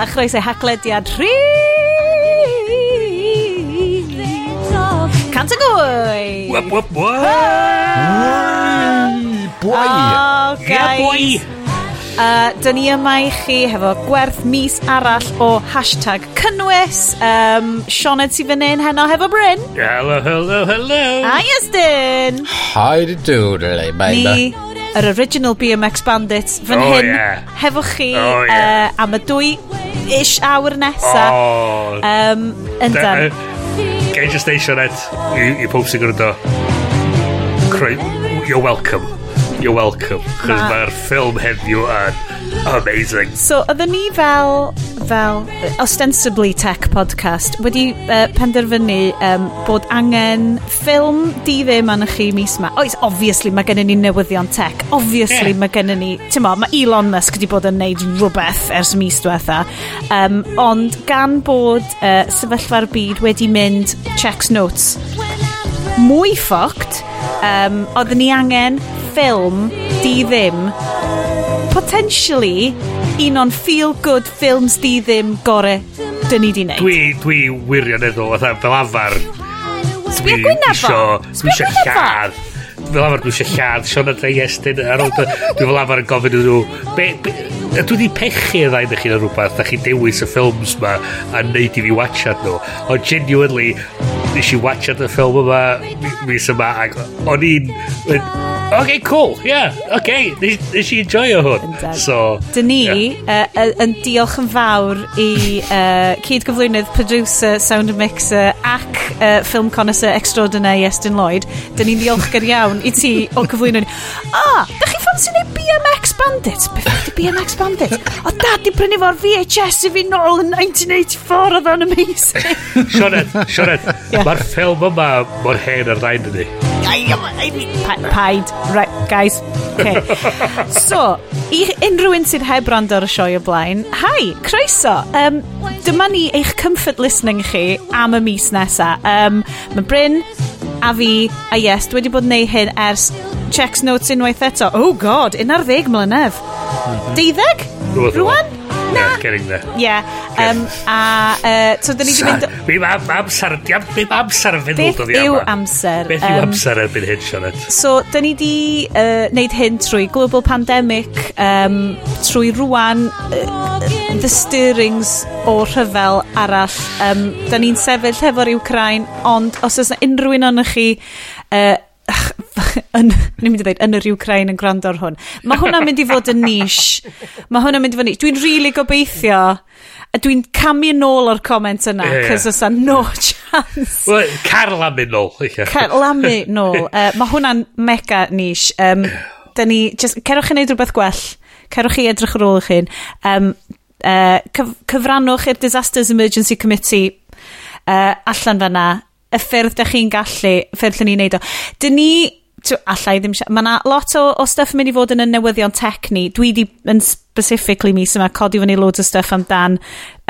a chroes ei haglediad rhi... Cant y gwy! Wap, wap, wap! Bwai! Oh, guys! Yeah, bwai! Uh, Dyn ni yma i chi hefo gwerth mis arall o hashtag cynnwys. Um, Sioned sy'n fan hyn heno hefo Bryn. Hello, hello, hello. Hi, Ysdyn. Hi, doodly, baby. Ni, yr original BMX Bandits, fan oh, hyn yeah. hefo chi oh, yeah. uh, am y dwy ish awr nesa. Oh, um, yndan. Gael just neisio net i, i pob sy'n gwrando. You're welcome. You're welcome. Chos mae'r ffilm heddiw yn amazing. So, oedden ni fel, fel ostensibly tech podcast wedi uh, penderfynu um, bod angen ffilm di ddim yn chi mis yma. oes obviously mae gennym ni newyddion tech obviously yeah. mae gennym ni ti'n mo mae Elon Musk wedi bod yn neud rhywbeth ers mis diwetha um, ond gan bod uh, sefyllfa'r byd wedi mynd checks notes mwy ffoct um, oedden ni angen ffilm di ddim potentially un o'n feel-good films di ddim gore dyn ni di wneud. Dwi, dwi wirioneddol, fel afar. Sbio gwynaf fo? Dwi eisiau lladd. Fel afar dwi eisiau lladd. Sean a Estyn ar ôl... Dwi fel afar yn gofyn iddyn nhw... Be, be, dwi wedi pechu y ddau ydych chi'n rhywbeth, da chi dewis y ffilms ma a neud i fi watchad nhw. Ond genuinely, nes i watcha y ffilm yma mis yma ac o'n i'n OK, cool, yeah, OK, nes i enjoyo hwn. So, Dyn ni yeah. uh, uh, yn diolch yn fawr i uh, cyd-gyflwynydd, producer, sound mixer ac uh, film connoisseur extraordinaire Estyn Lloyd. Dyn ni'n ddiolchgar iawn i ti o cyflwyno ni. Ah, da chi ffansi neu BMX Bandits? Beth ydi BMX Bandits? O dad di prynu fo'r VHS i fi nôl yn 1984 oedd o'n amazing. Sioned, Sioned, yeah. mae'r ffilm yma mor hen ar ddain ydi. Paid, right, guys. Okay. So, i unrhyw un sydd heb rand ar y sioe o blaen, hi, croeso. Um, dyma ni eich comfort listening chi am y mis nesa. Um, Mae Bryn a fi a yes, dwi wedi bod yn neud hyn ers checks notes unwaith eto. Oh god, un ar ddeg mlynedd. Mm -hmm. Deiddeg? Rwan? Na. Yeah, getting there. Yeah. Um, a, uh, so, dyn ni wedi mynd... Mi am amser, mi am amser yn fynd dod i yma. Beth yw amser? Beth yw amser erbyn hyn, Sionet? So, dyn ni di uh, neud hyn trwy global pandemic, um, trwy rwan, uh, the stirrings o rhyfel arall. Um, dyn ni'n sefyll hefo'r Ukraine, ond os oes yna unrhyw un o'n chi uh, yn, ni'n mynd i ddweud, yn yr Ukraine yn gwrando ar hwn. Mae hwnna'n mynd i fod yn nish. Mae hwnna'n mynd i fod yn nish. Dwi'n rili really gobeithio. A dwi'n camu nôl o'r comment yna, cos yeah. oes no chance. Well, carlamu nôl. Yeah. Carlamu nôl. Uh, mae hwnna'n mega nish. Um, da ni, just, cerwch chi wneud rhywbeth gwell. Cerwch chi edrych ar ôl eich hun. Um, uh, cyf cyfrannwch i'r Disasters Emergency Committee uh, allan fyna y ffyrdd da chi'n gallu, ffyrdd lle ni'n neud o. Dyn ni, allai ddim siarad, mae yna lot o, o stuff yn mynd i fod yn y newyddion tech ni. Dwi di, yn specifically mis yma, codi fyny loads o stuff amdan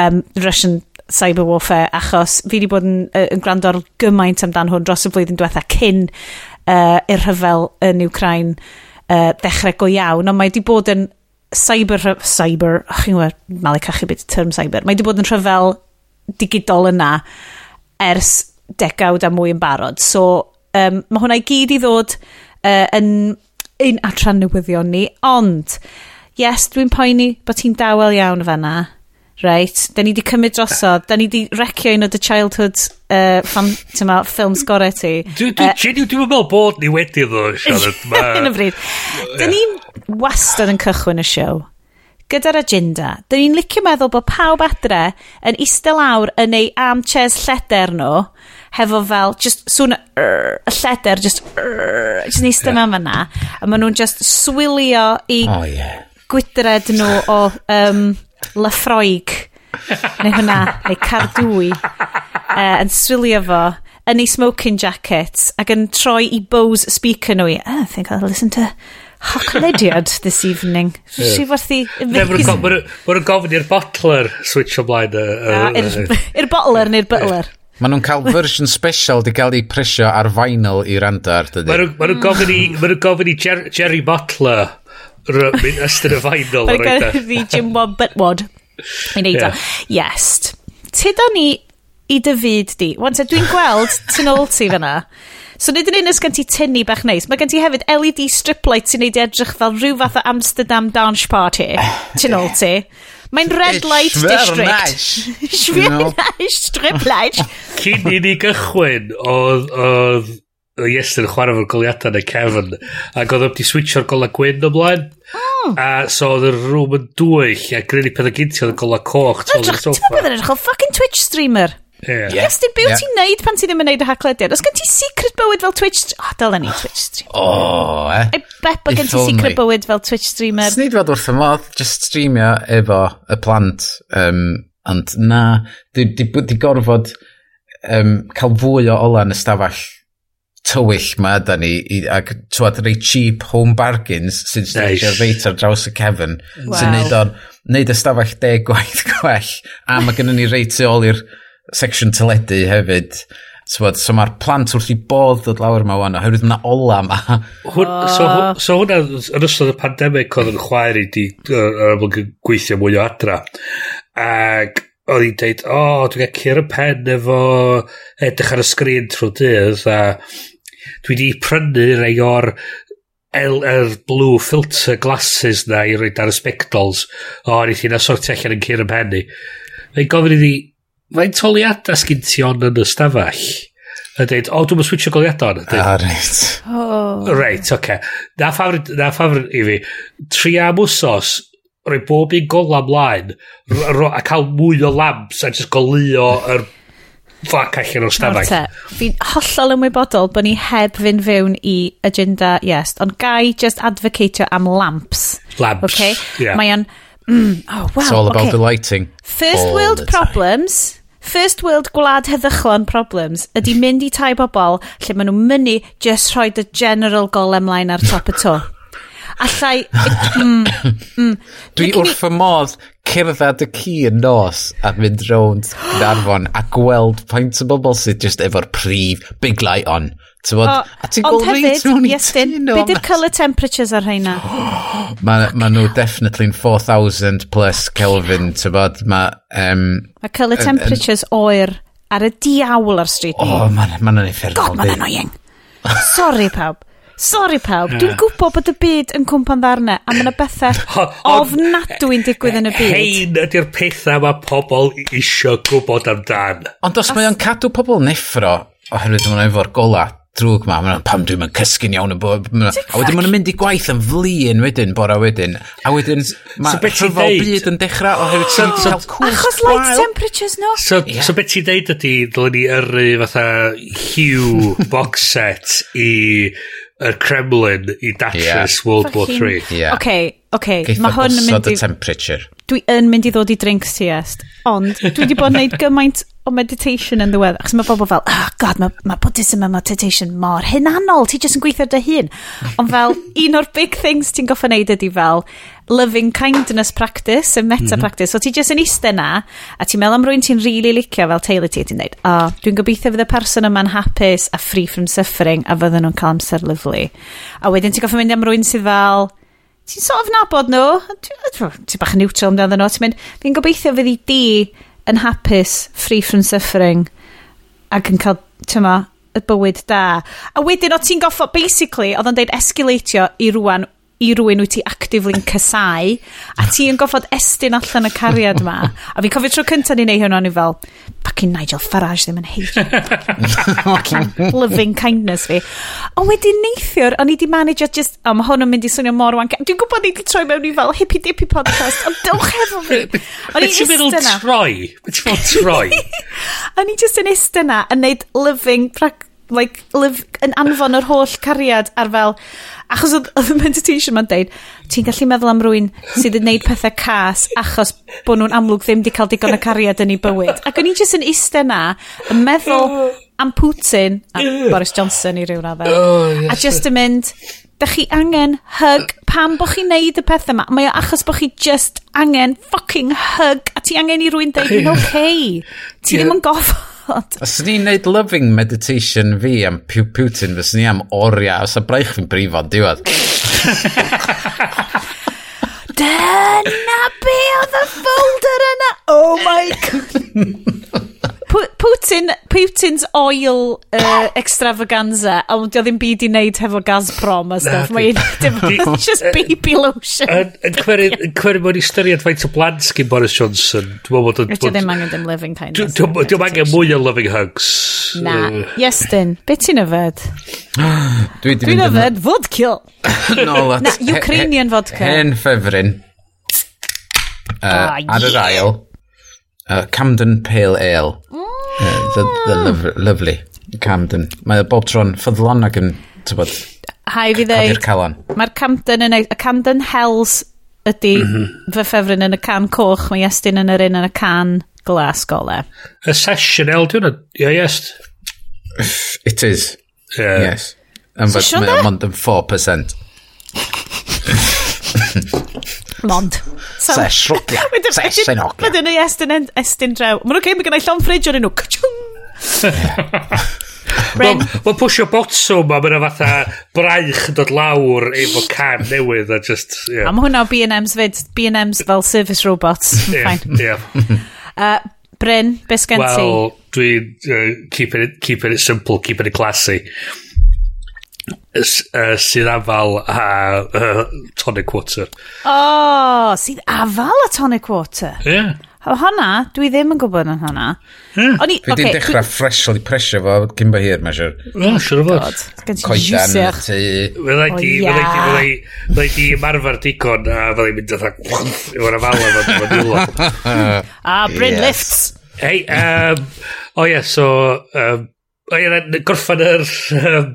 um, Russian cyber warfare, achos fi wedi bod yn, uh, yn gwrando ar gymaint amdan hwn dros y flwyddyn diwetha cyn uh, i'r rhyfel yn Ukraine uh, dechrau go iawn, ond mae wedi bod yn cyber, cyber, ach chi'n gwybod, malu cachu byd term cyber, mae wedi bod yn rhyfel digidol yna ers degawd a mwy yn barod. So, um, mae hwnna i gyd i ddod uh, yn un atran newyddion ni, ond, yes, dwi'n poeni bod ti'n dawel iawn fanna. Right, da ni wedi cymryd drosodd, da ni wedi recio un o dy childhood uh, fan, ma, ffilms gore ti. Dwi'n dwi, uh, dwi, dwi meddwl bod ni wedi ddo, Siarad. Yn y bryd. Da ni wastad yn cychwyn y siow gyda'r agenda. da ni'n licio meddwl bod pawb adre yn eistedd lawr yn ei armchairs lleder nhw hefo fel, just sŵn y lleder, just, just ni stym am yna. A maen nhw'n just swilio i oh, yeah. gwydred nhw o um, Lefroig, neu hwnna, neu Cardwy, uh, yn swilio fo yn ei smoking jacket ac yn troi i Bose speaker nhw i, oh, I think I'll listen to Hocklediad this evening. Yeah. Si werthu... Mae'n gofyn i'r butler switch ymlaen. Uh, ah, uh, i'r butler neu'r butler. Maen nhw'n cael version special di gael ei presio ar vinyl i randar. ar dydy. Maen nhw'n gofyn i, ma gofyn i Jer Jerry Butler mynd ystod y vinyl. Maen nhw'n gofyn i Jim Bob Bitwad. Mae'n neud o. Yes. Tyda ni i dy fyd di. Wan te, dwi'n gweld ti'n ôl ti fyna. So nid yn un ysgan ti tynnu bach neis. Mae gen ti hefyd LED strip light sy'n neud edrych fel rhyw fath o Amsterdam dance party. Ti'n ôl ti. Mae'n red eh, light district. Schwer nice. strip light. Cyn i ni gychwyn, oedd... oedd Iestyn yn chwarae fo'r goliadau neu Kevin ac oedd wedi switcho'r gola gwyn ymlaen a so oedd y rhwm yn dwyll a greu ni pethau gynti oedd y gola coch Edrych, ti'n meddwl yn edrych o fucking Twitch streamer Yeah. Iestyn, be yeah. ti'n neud pan ti ddim yn neud y haglediad? Os gen ti secret bywyd fel Twitch... O, oh, dylen ni Twitch streamer. O, oh, eh? I bet bod gen ti secret bywyd fel Twitch streamer. Sneid fod wrth y modd, just streamio efo y plant. Um, ond na, di, di, di gorfod um, cael fwy o ola yn y stafell tywyll ma da ni i, ac twad rei cheap home bargains sy'n nice. reit ar draws y cefn wow. sy'n neud o'n neud y stafell deg gwaith gwell a mae gennym ni reit tu ôl i'r section teledu hefyd. So, so mae'r plant wrth i bodd dod lawr yma wan, oherwydd mae'na ola yma. Hwn, so, hw, so hwnna, yn ystod y pandemig, oedd yn chwaer i di uh, gweithio mwy o adra. Ac oedd hi'n deud, o, oh, dwi'n gael cyr y pen efo edrych ar y sgrin trwy dydd, a dwi wedi prynu rei o'r el, er blue filter glasses na i roed ar y spectols o oh, wnaeth hi'n asortio allan yn cyr y pen ni. Mae'n gofyn iddi, Mae'n toliadau sgyn ti on yn y stafell. A dweud, o, oh, dwi'n switcho goliadau on. Ah, reit. Oh. Reit, oce. Okay. Na ffafr, na ffafr i fi. Tri am wsos, roi bob un gol amlaen, a cael mwy o lamps a just golio yr ffac allan o'r stafell. Fi'n hollol ymwybodol bod ni heb fynd fewn i agenda, yes, ond gai just advocatio am lamps. Lamps, okay? yeah. Mae o'n... Mm, oh, well, It's all about okay. the lighting. First all world problems, First world gwlad heddychlon problems ydy mynd i tai bobl lle maen nhw'n mynd just rhoi the general golem line ar top y to. Allai... mm, mm. Dwi wrth fy modd cerdded y ci yn nos a mynd rownd yn arfon a gweld faint o bobl sydd just efo'r prif big light on Tywod, o, a ti'n gweld reit mewn i tyn nhw. Be di'r colour temperatures ar rheina? Mae ma nhw definitely'n 4,000 plus Kelvin, tywod. Mae um, ma colour temperatures oer ar y diawl ar street ni. O, mae'n ma effernol. God, mae'n annoying. Sorry, pawb. Sorry pawb, dwi'n gwybod bod y byd yn cwmpan ddarnau a mae yna bethau ofnadwy'n digwydd yn y byd. Hein ydy'r pethau mae pobl isio gwybod amdan. Ond os mae o'n cadw pobl neffro, oherwydd mae'n efo'r golau, drwg ma, ma pam dwi'n mynd cysgu'n iawn yn bod. A wedyn maen mynd i gwaith yn flin wedyn, bora wedyn. A wedyn mae so rhyfel byd yn dechrau oherwydd ti'n so, cael cwrs Achos light temperatures, no? So, yeah. so beth ti'n deud ydy, dylen ni yrru fatha Hugh box set i y Kremlin i datrys yeah. World War 3. Yeah. Okay, okay. Geith mae hwn yn mynd i... y temperature dwi yn mynd i ddod i drinks siest, ond dwi wedi bod yn gwneud gymaint o meditation yn ddiwedd, achos mae bobl fel, oh, god, mae ma Buddhism a meditation mor hynanol, ti jyst yn gweithio dy hun. Ond fel, un o'r big things ti'n goffa wneud ydy fel, loving kindness practice, y meta mm -hmm. practice, so ti jyst yn eistedd na, a ti'n meddwl am rwy'n ti'n really licio fel teulu ti, ti'n dweud, o, oh, dwi'n gobeithio fydd y person yma'n hapus a free from suffering, a fydden nhw'n cael amser lyflu. A wedyn ti'n goffa mynd am rwy'n sydd fel, ti'n sort of nabod nhw, ti'n bach yn neutral amdano nhw, ti'n mynd, fi'n gobeithio fydd i di yn hapus, free from suffering, ac yn cael, ti'n ma, y bywyd da. A wedyn o ti'n goffo, basically, oedd o'n deud esgilatio i rwan i rwy'n wyt ti actively'n cysau a ti yn goffod estyn allan y cariad yma. A fi'n cofio tro cyntaf ni'n ei hwn o'n i fel fucking Nigel Farage ddim yn heitio loving kindness fi. Ond wedyn neithiwr o'n i di manage just o oh, mae hwn yn mynd i swnio mor wank dwi'n gwybod ni di troi mewn i fel hippy dippy podcast ond dylch efo fi. O'n i just yna. troi? O'n i just yn ist yna yn neud loving practice like, live yn anfon yr holl cariad ar fel... Achos oedd y meditation ma'n deud, ti'n gallu meddwl am rwy'n sydd yn neud pethau cas achos bod nhw'n amlwg ddim di cael digon o cariad yn ei bywyd. Ac o'n i jyst yn iste na, yn meddwl am Putin, a Boris Johnson i ryw raddau. Oh, yes, a jyst yn mynd, da chi angen hug pam bo chi'n neud y pethau yma. Mae o achos bo chi just angen fucking hug a ti angen i rwy'n deud, yn okay. Ti yeah. ddim yn gofod bod. Os ni'n neud loving meditation fi am Putin, fes ni am oriau, os y braich fi'n brifo, diwedd. Dyna be oedd y folder yna! Oh my god! Putin, Putin's oil uh, extravaganza, ond dio ddim byd i wneud hefo Gazprom a stuff. Mae'n just baby lotion. Yn cwerin mewn i styried faint o blant gyn Boris Johnson. Dwi'n ddim angen dim living kindness. Dwi'n angen mwy o loving hugs. Na. Iestyn, beth ti'n yfed? Dwi'n yfed vodka. No, that's... Na, Ukrainian vodka. Hen ffefryn. Uh, ar yr ail uh, Camden Pale Ale. Mm. Uh, the, the lov lovely Camden. Mae bob tro'n ffyddlon ac yn, tybod, Hai fi ddeud, mae'r Camden yn, e- y Camden Hells ydy mm -hmm. fy ffefryn yn y can coch, mae Iestyn yn yr un yn y can glas gole. Y session el, dwi'n yeah, yes. It is. Yeah. Yes. Yn fod, mae ond yn 4%. Mond. Sesh, rwgia. Sesh, ein hogia. Wedyn ei estyn, estyn draw. Mae'n oce, mae gen llon ffridge o'r enw. Ren. Mae'n pwysio botwm a mae'n fatha braich yn dod lawr efo can newydd a just... Yeah. A mae hwnna o B&M's fyd. B&M's fel service robots. yeah, yeah. uh, Bryn, beth sgen ti? Wel, dwi'n uh, keeping, it, keeping it simple, keeping it classy uh, sydd afal a uh, tonic water. O, oh, sydd afal a tonic water? Ie. Yeah. O, honna, dwi ddim yn gwybod yn honna. Yeah. Oni, dwi okay, dechrau dwi... ffresol i presio fo cyn bo hir, mae siwr. O, siwr o fod. Gen ti juicer. Fyddai di, fyddai di, fyddai di ymarfer digon a fyddai'n mynd atha efo'r afal efo'r A ah, Bryn Lifts. Hei, um, o oh ie, yeah, so, um, o ie, yeah, gorffan yr um,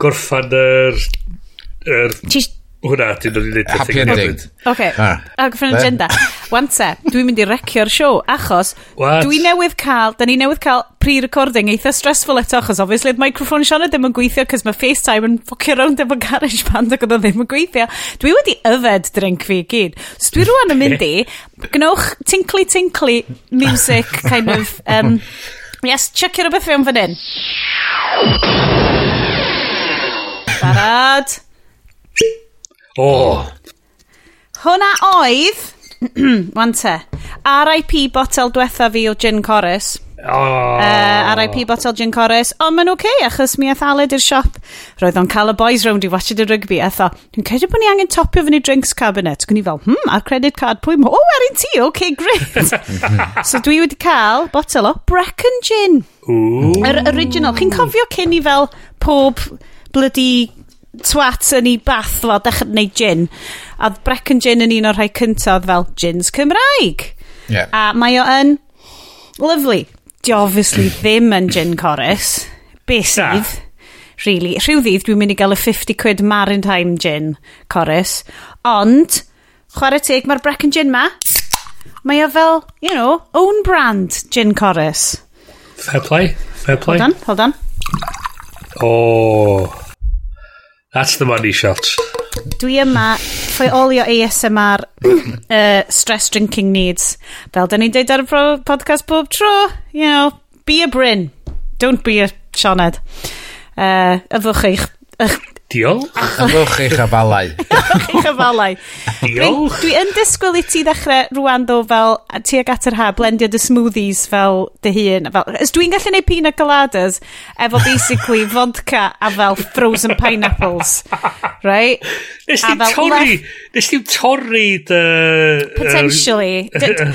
gorffan yr... yr hwnna, dwi'n dod i ddweud. Happy ending. Oce, a gyffredin agenda. Wante, dwi'n mynd i recio'r siow, achos What? dwi newydd cael, da ni newydd cael pre-recording eitha stressful eto, achos obviously the microphone Sianna ddim yn gweithio, cos mae FaceTime yn ffocio rownd efo garage band ac oedd o ddim yn gweithio. Dwi wedi yfed drink fi gyd. So dwi rwan yn mynd i, gnewch tinkly tinkly music kind of... Um, yes, check your rhywbeth fewn fan hyn. Barad. O! Oh. Hwna oedd... Wan te. R.I.P. botel diwetha fi o gin Corus. Oh. Uh, eh, R.I.P. botel gin Corus. Ond ma'n oce, okay, achos mi ath Aled i'r siop. Roedd o'n cael y boys round i watched y rygbi. Etho, dwi'n credu bod ni angen topio fyny drinks cabinet. Gwni fel, hmm, a'r credit card pwy mo? O, oh, erin ti, oce, okay, great. so dwi wedi cael botel o Brecon Gin. Yr original. Chi'n cofio cyn i fel pob bloody twat yn ei bath fel dechrau gwneud gin. A brec yn gin yn un o'r rhai cyntaf fel gins Cymraeg. Yeah. A mae o yn lovely. Di obviously ddim yn gin chorus. Besydd. Nah. Really. Rhyw ddydd dwi'n mynd i gael y 50 quid Maritime gin corus. Ond, chwarae teg, mae'r brec yn gin ma. Mae o fel, you know, own brand gin corus. Fair play. Fair play. Hold on, hold on. Oh. That's the money shot. Dwi yma all olio ASMR uh, stress drinking needs. Fel da ni'n deud ar y podcast bob tro, you know, be a Bryn. Don't be a Sioned. Uh, yfwch eich, eich Diolch. Chylwch eich afalau. Eich afalau. Diolch. Dwi, yn disgwyl i ti ddechrau rwan ddo fel tuag at yr ha, blendio dy smoothies fel dy hun. Fel, ys dwi'n gallu neud pina coladas efo basically vodka a fel frozen pineapples. Right? Nes ti'n torri, nes ti'n torri dy... Potentially.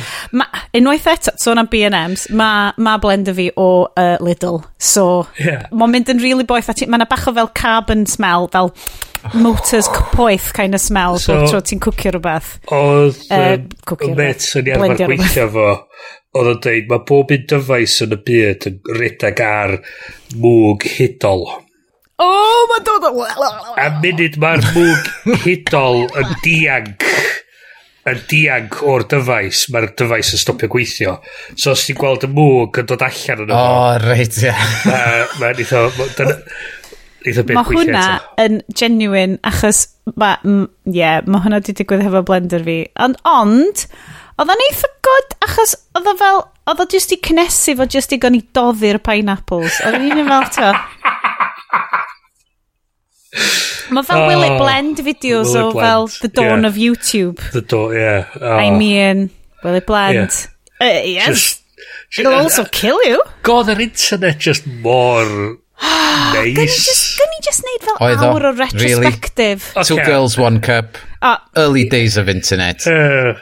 Unwaith eto, sôn am B&M's, mae ma blender fi o uh, Lidl. So, yeah. mae'n mynd yn really boeth. Mae yna bach o fel carbon smell, fel motors poeth kind of smell. So, tro ti'n cwcio rhywbeth. Oedd uh, y met yn iawn ma'r gweithio fo. Oedd yn dweud, mae bob un dyfais yn y byd yn rhedeg ar mwg hudol. O, oh, mae'n dod o... A munud mae'r mwg hudol yn diag yn diag o'r dyfais, mae'r dyfais yn stopio gweithio. So os ti'n gweld y mwg yn dod allan yn y O, oh, reit, ie. Mae'n eitho eitho beth Mae hwnna yn genuine, achos... Ie, yeah, mae hwnna wedi digwydd hefo blender fi. Ond, ond oedd o'n eitha god, achos oedd o fel... Oedd o just i cnesu fo just i gynnu doddi'r pineapples. Oedd o'n un fel, to Mae fel oh, Will It oh, Blend videos will o blend. fel The Dawn yeah. of YouTube. The Dawn, yeah. Oh. I mean, Will It Blend. Yeah. Uh, yes. Just, It'll uh, also kill you. God, yr internet just mor nice. Gwn i just, gwn i just neud fel Oedd awr o retrospective. Really? Okay. Two girls, one cup. Oh. Early days of internet. Uh.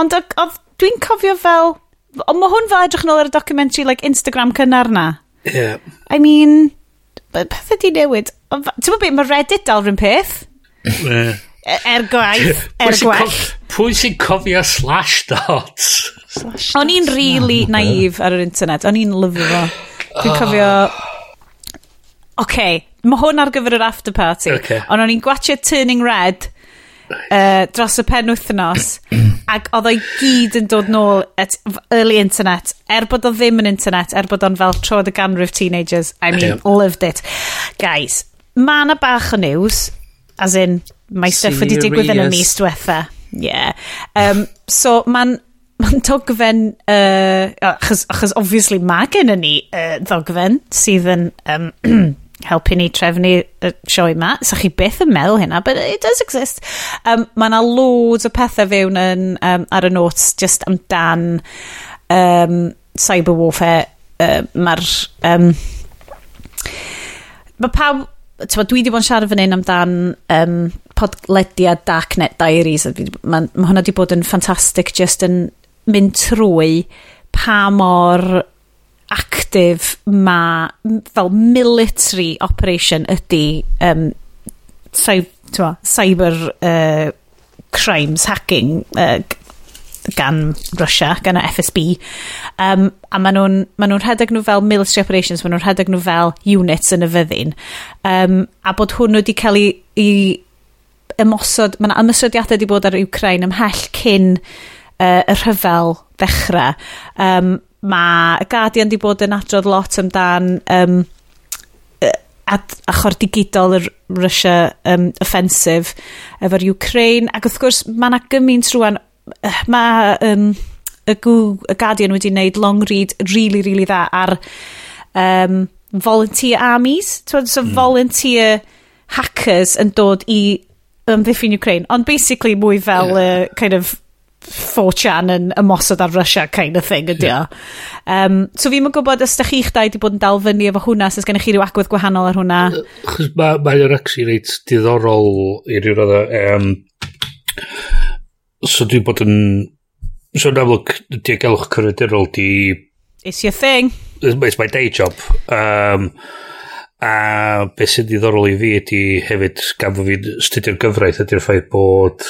Ond dwi'n cofio fel... Ond mae hwn fel edrych yn ôl ar y documentary like Instagram cynnar na. Yeah. I mean pethau di newid. Ti'n meddwl beth, mae Reddit dal rhywun peth? E-, er gwaith, er gwaith. Pwy sy'n cofio slash dots? O'n i'n really naif ar yr internet. O'n i'n lyfio fo. Dwi'n cofio... Oce, okay, mae hwn ar gyfer yr after party. Okay. Ond o'n i'n gwachio Turning Red uh, dros y pen wythnos ac oedd o'i gyd yn dod nôl at early internet. Er bod o ddim yn internet er bod o'n fel troed y ganrif teenagers I mean yeah. loved it. Guys ma na bach o news as in mae stuff wedi digwydd yn y mis diwetha. Yeah. Um, so ma'n mae'n dogfen, uh, achos, achos obviously mae gen i ni uh, ddogfen sydd yn um, helpu ni trefnu y sioe yma. So chi beth yn meddwl hynna, but it does exist. Um, mae yna loads o pethau fewn yn, um, ar y notes just amdan um, cyber warfare. Uh, Mae'r... Um, mae pawb... Tewa, dwi wedi bod yn siarad fan hyn amdan um, podlediad Darknet Diaries. Mae ma hwnna wedi bod yn ffantastig just yn mynd trwy pa mor actif ma fel military operation ydy um, cyber, cyber uh, crimes hacking uh, gan Russia, gan y FSB. Um, a maen nhw'n ma nhw rhedeg nhw fel military operations, maen nhw'n rhedeg nhw fel units yn y fyddin. Um, a bod hwnnw wedi cael ei, ei ymosod, mae yna ymysodiadau wedi bod ar Ukraine ymhell cyn uh, y rhyfel ddechrau. Um, mae y Guardian di bod yn adrodd lot amdan um, ad, achor digidol yr Russia um, offensive efo'r Ukraine ac wrth gwrs mae yna gymaint rwan mae um, y, Google, y Guardian wedi wneud long read really really dda ar um, volunteer armies so mm. volunteer hackers yn dod i ymddiffyn Ukraine ond basically mwy fel yeah. uh, kind of 4chan yn ymosod ar Russia kind of thing ydy o. Yeah. Um, so fi'n mynd gwybod os da chi'ch dau wedi bod yn dal fyny efo hwnna, so gennych chi rhyw agwedd gwahanol ar hwnna? Chos mae ma o'r actually reit diddorol i ryw roedd um, so dwi'n bod yn so yn amlwg diogelwch cyrraedurol di It's your thing. It's my day job. Um, a beth sy'n diddorol i fi ydy hefyd gan fod fi'n studio'r gyfraith ydy'r ffaith bod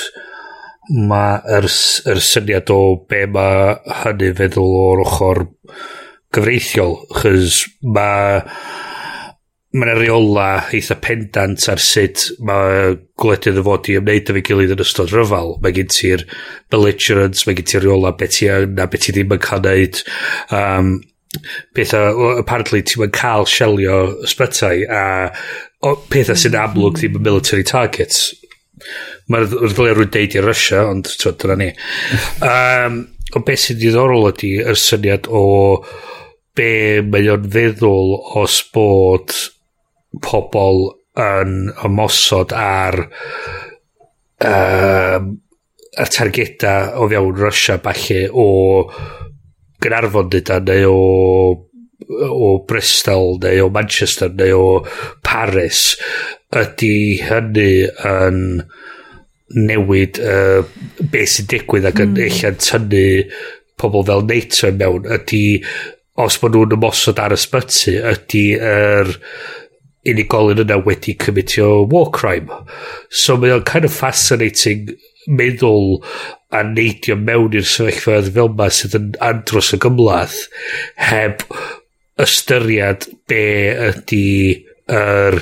mae'r yr, yr syniad o be mae hynny feddwl o'r ochr gyfreithiol, chys mae mae'n reola eitha pendant ar sut mae gwledydd y fod i ymwneud efo'i gilydd yn ystod rhyfel. Mae gen ti'r belligerence, mae gen ti'r reola beth ti yn a beth ti ddim yn cael neud. Um, pethau, apparently ti'n yn cael sielio ysbytau a o, pethau sy'n amlwg ddim yn military targets Mae'r ddylai rwy'n deud i Russia, ond twyd, dyna ni. Um, o beth sy'n diddorol ydy y syniad o be mae o'n feddwl os bod pobl yn ymosod ar um, y targeda o fewn Russia falle o Gynarfon dyda neu o o Bristol neu o Manchester neu o Paris ydy hynny yn newid uh, beth sy'n digwydd ac yn mm. ella'n tynnu pobl fel NATO mewn ydy os maen nhw'n ymosod ar ysbyty ydy yr er unigolyn yna wedi cymitio war crime so mae o'n kind of fascinating meddwl a neidio mewn i'r sefyllfa fel yma sydd yn andros o gymlaeth heb ystyried be ydy yr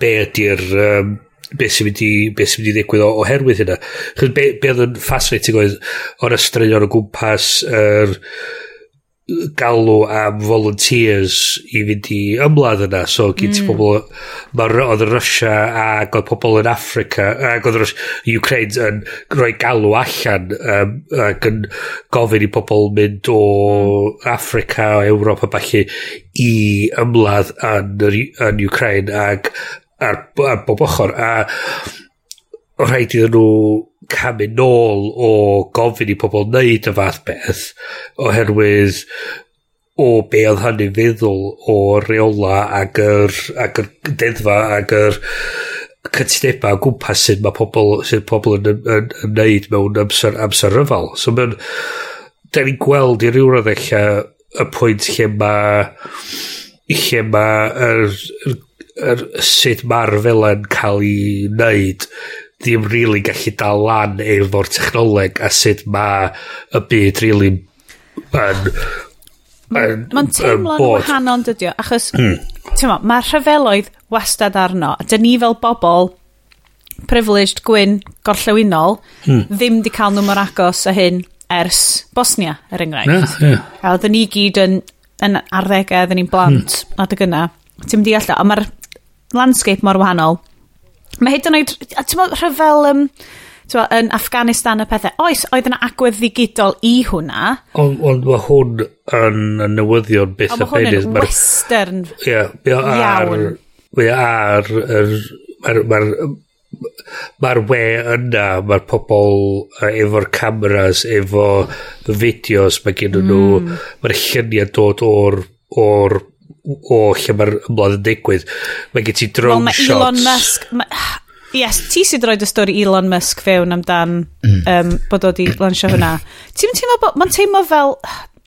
be ydy'r um, be sy'n mynd i be sy'n mynd i ddigwydd o, oherwydd hynna. Chyd be, be oedd yn fascinating oedd o'r ystryd o'r gwmpas yr er, galw am volunteers i fynd i ymladd yna so gyd mm. ti pobl mae'r oedd Russia ac oedd pobl yn Africa ac oedd Ukraine yn rhoi galw allan um, ac yn gofyn i pobl mynd o mm. Africa o Ewrop a falle i ymladd yn, yn Ukraine ac ar, ar bob ochr a rhaid iddyn nhw camu nôl o gofyn i pobl wneud y fath beth oherwydd o be oedd hynny'n feddwl o reola ac yr, ac yr deddfa ac yr cytundeba o gwmpas sydd mae pobl, sydd pobl yn, yn, yn ymwneud mewn amser, amser ryfal. So mae'n, da ni'n gweld i ryw roedd eich y pwynt lle mae lle mae er, er, er, sut mae'r fel yn cael ei wneud ddim really gallu dal lan efo'r technoleg a sut mae y byd really yn Mae'n teimlo'n wahanol dydio, achos mm. mae'r rhyfeloedd wastad arno. a Dyn ni fel bobl privileged gwyn gorllewinol mm. ddim di cael nhw mor agos a hyn ers Bosnia, er enghraifft. Yeah, yeah. A oedden ni gyd yn, yn arddegau, oedden ni'n blant mm. adeg yna. Ti'n mynd i allan, ond mae'r landscape mor wahanol. Mae hyd yn oed, ti'n meddwl, rhyfel... Um, Tewa, yn Afghanistan y pethau. Oes, oedd yna agwedd ddigidol i hwnna. Ond on, mae hwn yn y newyddion beth a benydd. Mae hwn yn western yeah, iawn. Mae ar... Mae'r ma ma we yna, mae'r pobl efo'r cameras, efo fideos, mae gen nhw, mm. mae'r lluniau dod o'r, or o lle mae'r ymladd yn digwydd. Mae gen ti drone well, shots. Elon Musk... Ma, yes, ti sydd roed y stori Elon Musk fewn amdan mm. um, bod o di lansio hwnna. Ti'n teimlo bod... Mae'n teimlo fel...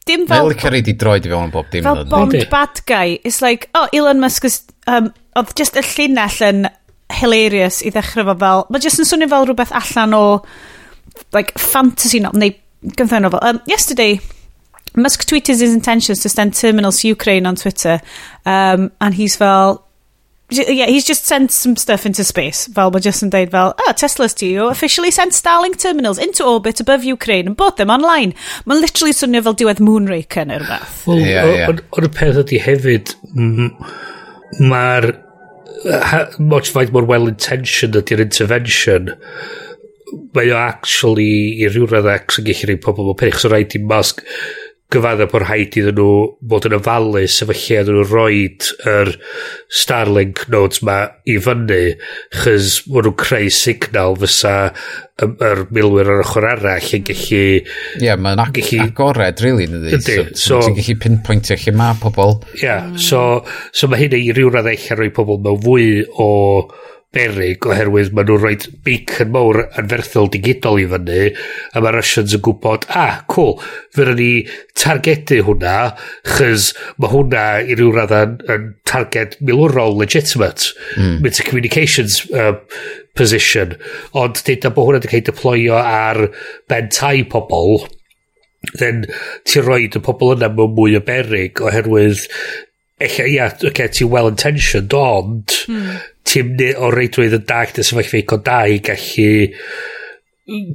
Dim fel... Fel cyrraedd i droed i fewn bob dim. Fel bond bad guy. It's like, oh, Elon Musk is... Um, oedd just y llinell yn hilarious i ddechrau fo fel... Mae just yn swnio fel rhywbeth allan o... Like, fantasy novel. Neu, gyntaf novel. Um, yesterday, Musk tweeted his intentions to send terminals to Ukraine on Twitter, um, and he's fel, yeah, he's just sent some stuff into space. Fel mae just yn deud fel, oh, Tesla's to you officially sent Starlink terminals into orbit above Ukraine and bought them online. Mae'n literally swnio fel diwedd Moonraker neu rhywbeth. well, yeah, yeah. o'r peth ydy hefyd, mae'r much faint mor well-intentioned ydy'r intervention, mae o actually i rhyw radd ac sy'n gallu rhaid pobl o pech. So rhaid i Musk gyfadda bod rhaid iddyn nhw bod yn ofalus efo lle iddyn nhw roed yr Starlink nodes ma i fyny chys bod nhw'n creu signal fysa y, yr milwyr ar ochr arall yn gallu ie yeah, mae'n ag gallu, agored really ydy so, so, ti'n gallu pinpointio lle mae pobl ie yeah, so, so mae hynny i ryw raddau eich rhoi pobl mewn fwy o berig oherwydd maen nhw'n rhoi beacon mawr anferthol digidol i fyny a mae Russians yn gwybod ah cool fyna ni targedu hwnna chys mae hwnna i ryw radd yn yn target milwrol legitimate mm. it's a communications uh, position ond dyd bod hwnna wedi cael deployo ar ben tai pobl then ti'n rhoi y pobl yna mewn mwy o berig oherwydd Echa, ia, okay, ti'n well-intentioned, ond mm ti'n o reidrwydd yn dag dy sefyllfa icon da i gallu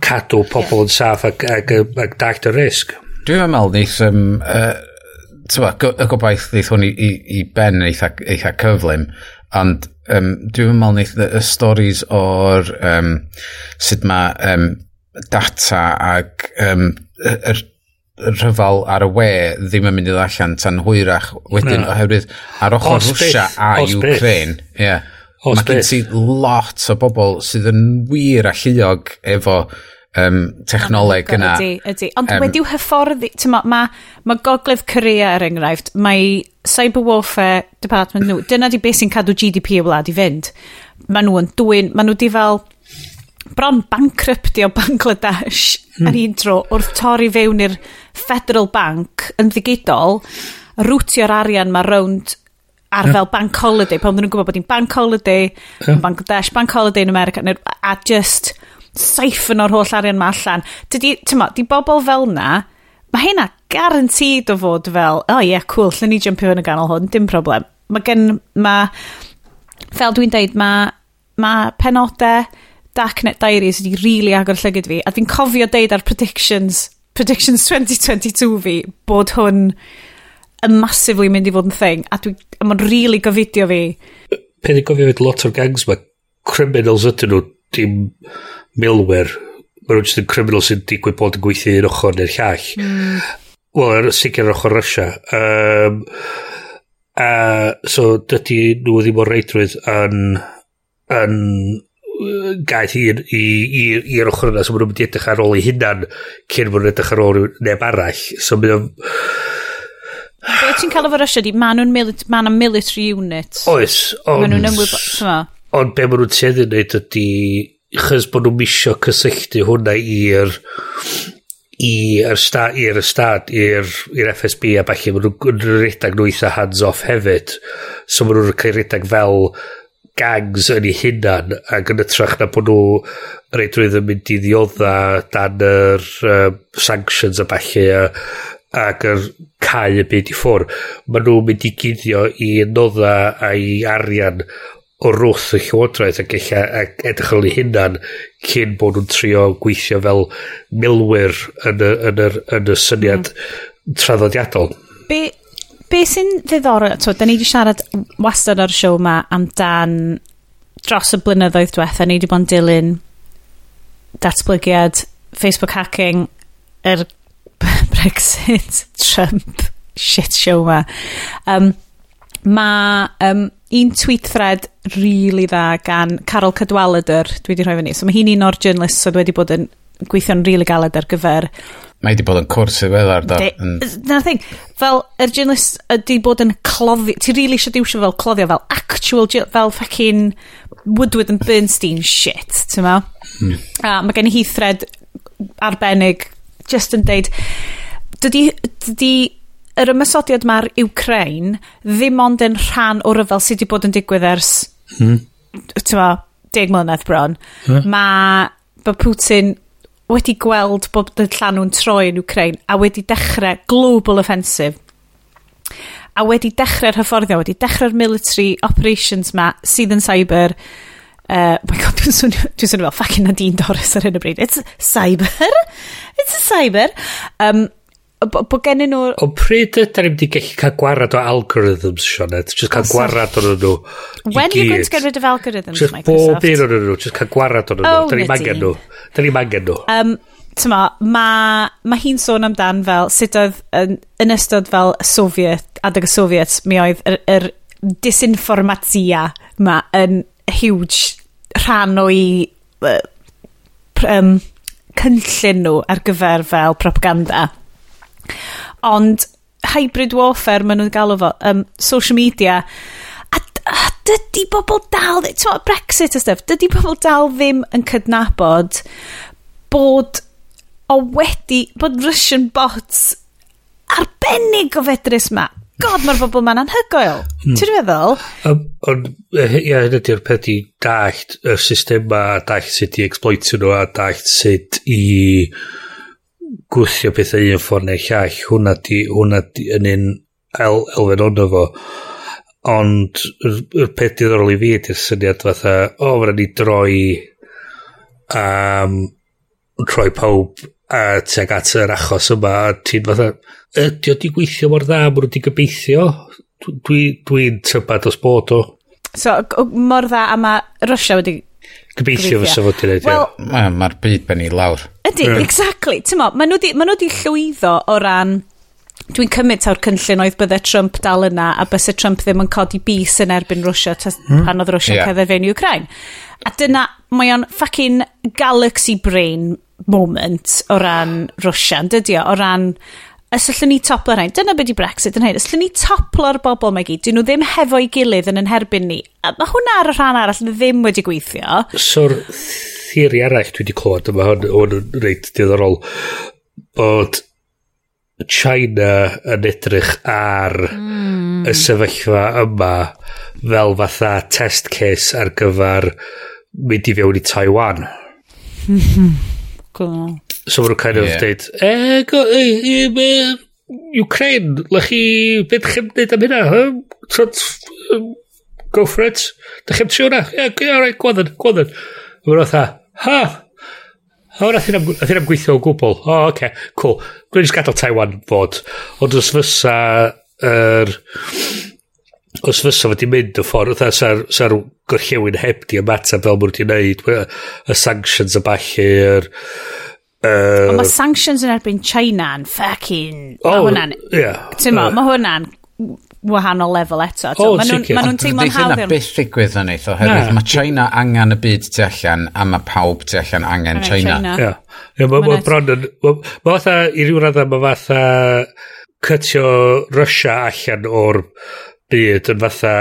cadw pobl yn saff ac, ac, ac, dag dy risg. Dwi'n meddwl neith, um, uh, tywa, y gobaith neith hwn i, i, i ben eitha, eitha cyflym, ond um, dwi'n meddwl neith y storys o'r um, sut mae um, data ac um, yr rhyfal ar y we ddim yn mynd i ddallan tan hwyrach wedyn no. oherwydd ar ochr Rwysia a Ukraine. Yeah. Mae gen ti lot o bobl sydd yn wir a lluog efo um, technoleg oh yna. Ydy, ydy. Ond um, wedi'w hyfforddi, ma, ma, ma gogledd Corea er enghraifft, mae cyber warfare department nhw, dyna di beth sy'n cadw GDP y wlad i fynd. Mae nhw yn dwy'n, mae nhw di fel bron bankruptio Bangladesh hmm. ar un tro wrth torri fewn i'r Federal Bank yn ddigidol, rwtio'r arian mae rownd ar fel bank holiday, pan nhw'n gwybod bod hi'n bank holiday, yeah. Bangladesh, bank holiday yn America, a just saifon o'r holl arian ma allan. Dydy, tyma, di bobl fel na, mae hynna garantid o fod fel, oh, yeah, cool, lle ni jumpio yn y ganol hwn, dim problem. Mae gen, mae, fel dwi'n deud, mae ma penodau Darknet Diaries wedi really agor llygyd fi, a dwi'n cofio deud ar predictions, predictions 2022 fi, bod hwn yn massively mynd i fod yn thing, a, dwi, a mae'n really gofidio fi. Peth i gofio fyd lot o'r gangs mae criminals ydyn nhw, dim milwyr. Mae nhw'n just yn criminals sy'n digwydd bod yn gweithio un ochr neu'r llall. Mm. Wel, sicr yr ochr Russia. Um, a, so, dydy nhw ddim o'r reidrwydd yn, yn gaeth i'r ochr yna, so maen nhw'n mynd i edrych ar ôl ei hunan cyn maen nhw'n edrych ar ôl neb arall. So, maen Be ti'n cael efo Russia di, ma' nhw'n mili- ma' 'na military unit. Oes, ond... Ma' nhw'n ymwybod. Ond be maen nhw'n tueddu wneud ydy, chys bod nhw'n misio cysylltu hwnna i'r i'r stad, i'r stad, i'r FSB a falle maen nhw'n redag nhw eitha hands-off hefyd. So maen nhw'n cael redag fel gangs yn eu hunan ac yn ytrach na bod nhw reid rwydd yn mynd i ddiodda dan yr um, sanctions a falle a ac yr cael y byd i ffwr, maen nhw'n mynd i guddio i nodda a i arian o rwth y llywodraeth ac eich edrych ar ei hunan cyn bod nhw'n trio gweithio fel milwyr yn y, yn y, yn y syniad mm. traddodiadol. Be, be sy'n ddiddorol, to, da ni wedi siarad wastad ar y siow ma amdan dros y blynyddoedd diwetha, ni wedi bod yn dilyn datblygiad Facebook hacking, yr er Brexit, Trump, shit show ma. Um, ma um, un tweet thread really dda gan Carol Cadwallader, dwi wedi rhoi fyny. So mae hi'n un o'r journalist sydd so wedi bod yn gweithio'n really galed ar gyfer... Mae wedi bod yn cwrs i feddar. Mm. Na'r thing, fel, yr er journalist wedi bod yn cloddio, ti really eisiau diwsio fel cloddio, fel actual, fel fucking Woodward and Bernstein shit, ti'n ma? Mm. A mae gen i hi thread arbennig just yn deud, dydy, dydy yr ymysodiad mae'r Ukraine ddim ond yn rhan o ryfel sydd wedi bod yn digwydd ers hmm. ma, deg mlynedd bron. Hmm. Mae bod Putin wedi gweld bod y llanw'n troi yn Ukraine a wedi dechrau global offensive a wedi dechrau'r hyfforddio, wedi dechrau'r military operations ma sydd yn cyber Uh, my god, dwi'n swnio, dwi swnio fel fucking Nadine Doris ar hyn o bryd. It's cyber. It's a cyber. Um, bod gen nhw... O pryd ydyn ni'n mynd gallu cael gwarad o algorithms, Sionet? Just cael gwarad o'n nhw When are you going to get rid of algorithms, just Microsoft? Just bob un o'n nhw, just cael gwarad o'n nhw. Oh, Da ni'n mangen nhw. Da ni'n mangen nhw. Um, Tyma, mae ma hi'n sôn amdan fel sut oedd yn, yn ystod fel Soviet, adeg y Soviet, mi oedd yr, yr disinformatia ma yn huge rhan o'i uh, um, cynllun nhw ar gyfer fel propaganda. Ond hybrid warfare maen nhw'n galw fo, um, social media, a, a dydy bobl dal, to, Brexit a stuff, dydy bobl dal ddim yn cydnabod bod o wedi, bod Russian bots arbennig o fedrus ma, god, mae'r bobl ma'n anhygoel. Hmm. Ti'n meddwl? Ond, ia, hyn ydy'r peth i dallt y system ma, dallt sut i exploitio nhw, a dallt sut i gwyllio pethau un ffordd neu llall. Hwna di, hwna di, yn un el, elfen ond fo. Ond, y peth diddorol i fi ydy'r syniad fatha, o, oh, mae'n ni droi um, troi pawb a teg at yr achos yma, a ti'n fatha, ydy o di gweithio mor dda, mwyn wedi gobeithio, dwi'n dwi, dwi tybad os bod o. So, mor dda, a mae Russia wedi Gobeithio fysa fod i'n wneud, well, Mae'r ma byd benni lawr. Ydy, yeah. exactly. Ti'n mo, maen nhw di, ma di llwyddo o ran... Dwi'n cymryd taw'r cynllun oedd byddai Trump dal yna a bys y Trump ddim yn codi bus yn erbyn Rwysia mm. pan oedd Rwysia yeah. cerdded fe'n Ukraine. A dyna, mae o'n fucking galaxy brain moment o ran Rwysia, yn dydio, o ran os allwn ni toplo'r rhain, dyna beth i Brexit yn hyn, os allwn ni toplo'r bobl mae gyd, dyn nhw ddim hefo'i gilydd yn enherbyn ni. A mae hwnna ar y rhan arall yn ddim wedi gweithio. So'r theori arall dwi wedi clywed, yma hwn, hwn yn reit diddorol, bod China yn edrych ar mm. y hmm. sefyllfa yma fel fatha test case ar gyfer mynd i fewn i Taiwan. Cool. So maen nhw'n kind of yeah. deud, e, go, e, e, e, Ukraine, lech chi, beth chi'n dweud am hynna? Huh? Trot, um, go for it. Da chi'n trio hwnna? Ie, yeah, alright, gwadden, gwadden. Maen nhw'n dda, ha, O, nath hyn am gweithio o gwbl. O, oh, oce, okay, cool. Gwneud jyst gadael Taiwan fod. Ond os fysa yr... Er, os fysa fod di mynd y ffordd, oedd sa'r sa gorllewin heb di ymateb fel mwyn ti'n neud, y sanctions y ballu'r... Uh, Ond mae sanctions yn erbyn China yn ffacin... Oh, mae hwnna'n... Yeah, uh, mae hwnna'n wahanol lefel eto. Oh, Maen nhw'n ma nhw teimlo'n hawdd. Dyna byth ddigwydd yn eitho, oherwydd mae China angen y byd tu allan, a mae pawb tu allan angen China. China. Ie, mae bron yn... Mae fatha, i ryw radda, mae fatha cytio Russia allan o'r byd yn fatha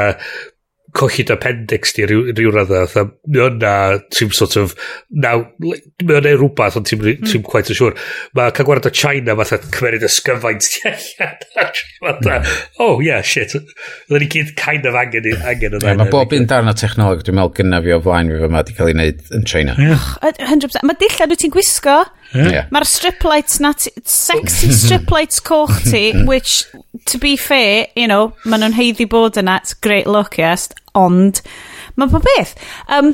collid appendix di rhyw, rhyw radda. fatha mae yna, ti'n sort of, naw, mae yna rhywbeth, ond ti'n mm. quite yn siŵr. Mae cael gwared o China, fatha cymerid ysgyfaint ti allan. Hmm. oh, yeah, shit. Oedden ni gyd kind of angen, angen yna. Yeah, mae bob un darn o technoleg, dwi'n meddwl gyna fi o flaen fi fe ma, di cael ei wneud yn China. 100%. Mae dillad wyt ti'n gwisgo, Yeah. Mae'r strip lights na ti, sexy strip lights coch ti, which, to be fair, you know, maen nhw'n heiddi bod yna, it's great look, yes, ond, mae po beth. Um,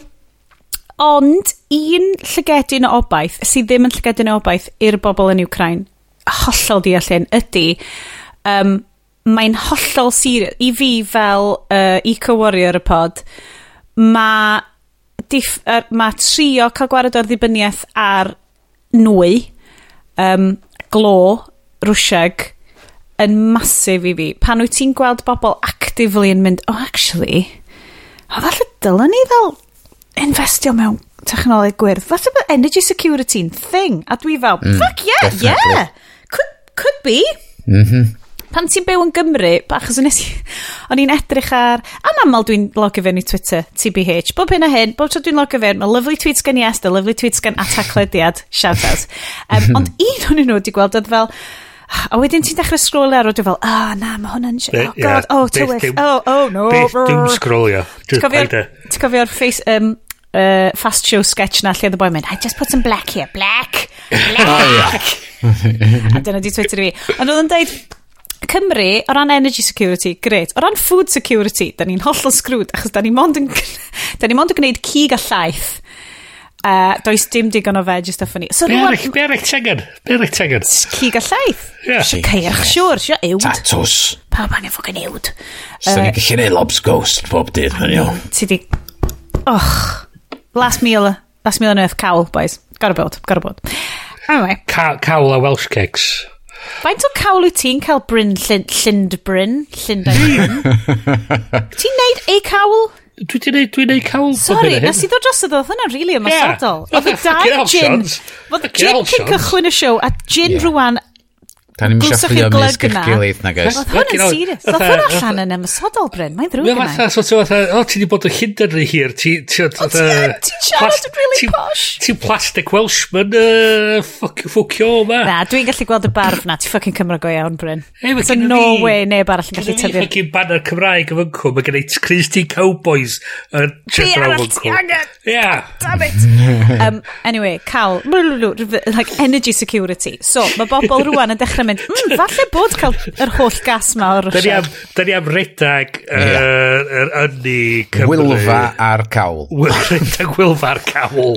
ond, un llygedyn o obaith, sydd ddim yn llygedyn o obaith i'r bobl yn Ukraine, hollol deall ydy, um, mae'n hollol sir i fi fel uh, eco-warrior y pod mae Er, ma trio cael gwared o'r ddibyniaeth ar nwy, um, glo, rwsiag, yn masif i fi. Pan wyt ti'n gweld bobl actively yn mynd, oh actually, o falle dylen ni fel investio mewn technoleg gwyrdd. Falle bod energy security thing. A dwi fel, mm, fuck yeah, definitely. yeah, could, could be. Mm -hmm pan ti'n byw yn Gymru, achos nes i, o'n i'n edrych ar, am aml dwi'n logio fewn i Twitter, TBH, bob hyn a hyn, bob tro dwi'n logio fewn, mae lovely tweets gen i Esther, lovely tweets gen Ataklediad, shout out. Um, ond un o'n nhw wedi gweld oedd fel, A wedyn ti'n dechrau scrollio ar ôl, e fel, ah, oh, na, mae hwnna'n... Oh, god, oh, tywyll, oh, oh, no. Beth dwi'n scrollio. Ti'n e. cofio'r face, um, uh, fast show sketch na lle oedd y boi'n mynd, I just put some black here, black, oh, black. a dyna di Twitter i fi. Ond oedd yn dweud, Cymru, o ran energy security, great. O ran food security, da ni'n hollol sgrwyd, achos da ni mond yn, da ni mond yn gwneud cig a llaeth. Uh, does dim digon o veg i stuff o'n i. So, be arach, be arach tegan? Be arach tegan? Cig a llaeth? Ie. Si ceirch siwr, sio iwd. Tatws. Pa ban efo gen iwd. So, ni'n gallu neud lobs ghost bob dydd, mae'n iawn. Ti di... Och. Last meal, last meal on earth, cawl, boys. Gotta bod, gotta bod. Anyway. Cawl a Welsh cakes. Faint o cawl wyt ti'n cael Bryn Llyn, Llynd Bryn? ti'n neud ei cawl? Dwi ti'n neud, dwi'n neud cawl. Sorry, nes i ddod dros y ddod yna'n rili really ymasadol. Yeah. Oedd y dau gin. Oedd gin cyn cychwyn y siow, a gin yeah. rwan Da ni'n siarad chi am ysg eich gilydd na gais. Oedd hwn yn serious. Oedd hwn allan yn ymysodol, Bryn. Mae'n ddrwg yma. Mae'n fath o, o, ti di bod yn hyn yn rhy hir. Ti'n siarad yn really posh. Ti'n plastic Welshman ffwcio yma. Na, dwi'n gallu gweld y barf na. Ti'n ffocin Cymru go iawn, Bryn. So no way neb arall yn gallu tyfu. Ffocin banner Cymraeg y fyncw. Mae gen i Christy Cowboys yn siarad o'r fyncw. Yeah. Damn it. Um, anyway, cael, like energy security. So, mae bobl rwan yn dechrau mynd, mm, falle bod cael yr holl gas ma o'r Rysia. Da ni am redag uh, yn ynni Cymru. Wylfa ar cawl. Redag wylfa ar cawl.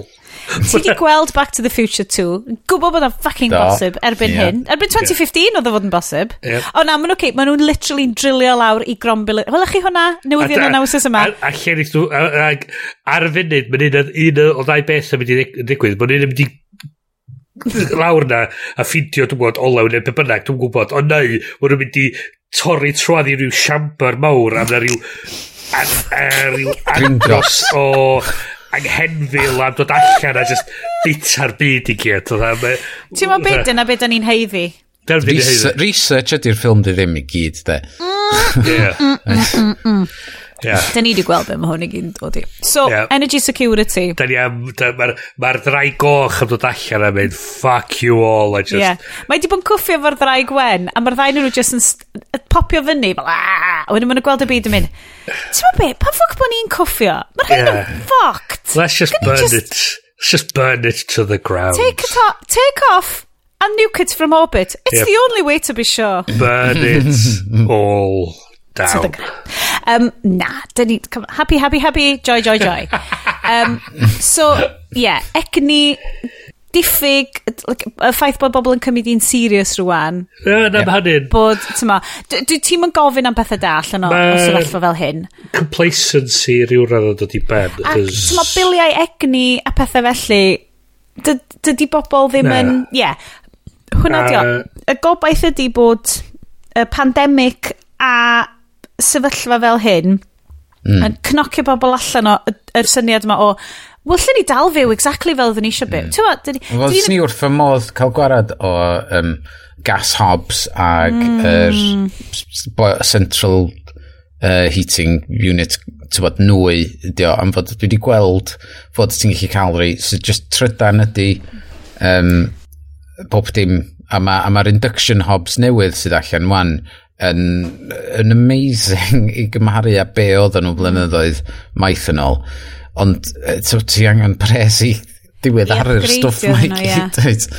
Ti di gweld Back to the Future 2, gwybod bod o'n fucking da. bosib erbyn yeah. hyn. Erbyn 2015 yeah. oedd o fod yn bosib. Yeah. O na, maen nhw'n okay, maen nhw'n literally drilio lawr i grombil. Wel, chi hwnna, newyddion yn awsus yma. A, a, lle nid nhw, ar y funud, mae'n un, un o ddau beth yn mynd i ddigwydd. Mae'n un yn mynd i lawr na a ffidio dwi'n gwybod olew neu pe bynnag dwi'n gwybod o neu maen nhw'n mynd i torri troedd i ryw siambar mawr a na ryw a, a ryw andros o anghenfil am dod allan a just bita'r byd i gyd. E? Ti'n ma byd yna byd o'n i'n heiddi? Research ydy'r ffilm di ddim i gyd, de. Yeah. Da ni wedi gweld be mae hwn i gyd yn dod i. So, yeah. energy security. Da ni am... Mae'r ma ddrai goch am dod allan a mynd, fuck you all, I just... Yeah. Mae wedi bod yn cwffio fo'r ddrai gwen, a mae'r ddau nhw just yn popio fyny, fel aaa, a wedyn maen nhw'n gweld y byd yn mynd, ti'n ma be, pa ffoc bod ni'n cwffio? Mae'r hyn yeah. yn fucked. Let's just Can burn just... it. Let's just burn it to the ground. Take, it off, take off and nuke it from orbit. It's yep. the only way to be sure. Burn it all down. Um, na, dyn ni, come, happy, happy, happy, joy, joy, joy. um, so, yeah, egni, diffyg, like, y ffaith bod bobl yn cymryd i'n serious rwan. Ie, yeah, na yeah. hynny'n. Bod, ti'n ma, dwi ti'n ma'n gofyn am bethau da allan o sefyllfa fel hyn. Complacency rhyw radd o dod i ben. A ti'n ma, biliau egni a pethau felly, dydy bobl ddim na. yn, ie, yeah, hwnna dio. Y gobaith ydy bod y pandemig a sefyllfa fel hyn, mm. yn cnocio bobl allan o y, yr syniad yma o, wel, lle ni dal fyw exactly fel ydyn ni eisiau byw. Mm. Ti'n? Wel, ni wrth fy modd cael gwarad o um, gas hobs ag mm. er, central uh, heating unit tywod nwy ydi o, am fod dwi wedi gweld fod ti'n gallu cael rei, so just trydan ydi um, bob dim a mae'r ma, a ma induction hobs newydd sydd allan wan yn, yn amazing i gymharu a be oedd nhw blynyddoedd maith yn ôl. Ond ti angen pres i diweddaru'r stwff mae i gyd.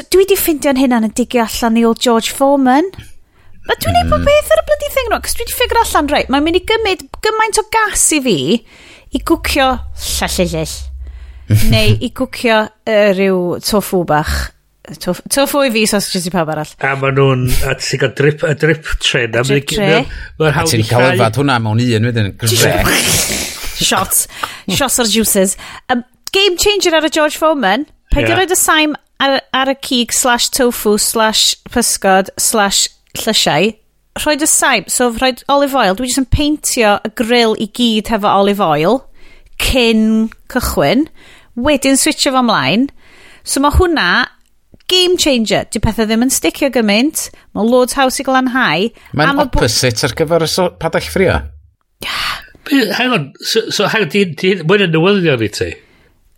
Dwi wedi ffindio'n hynna'n y digio allan i old George Foreman. Mae dwi'n ei bod mm. beth ar y bloody thing nhw, cos dwi wedi ffigur allan, reit, mae'n mynd i gymryd gymaint o gas i fi i gwcio llallill neu i gwcio uh, rhyw tofu bach Twff o i fi sausages i pawb arall. A maen nhw'n, a ti'n cael drip, a drip tren. A drip tre. A ti'n cael yfad hwnna mewn un wedyn. Shots. Shots o'r juices. Um, game changer ar y George Foreman. Peidio yeah. roed y saim ar, ar y cig slash tofu slash pysgod slash llysiau. Rhoed y saim, so rhoed olive oil. Dwi jyst yn peintio y grill i gyd hefo olive oil cyn cychwyn. Wedyn switcho fo ymlaen. So mae hwnna game changer. Di pethau ddim yn sticio gymaint. Mae loads haws i glanhau. Mae'n opposite ar gyfer y so, padall ffrio. Hang on, so, so hang on, mae'n yn newyddion i ti?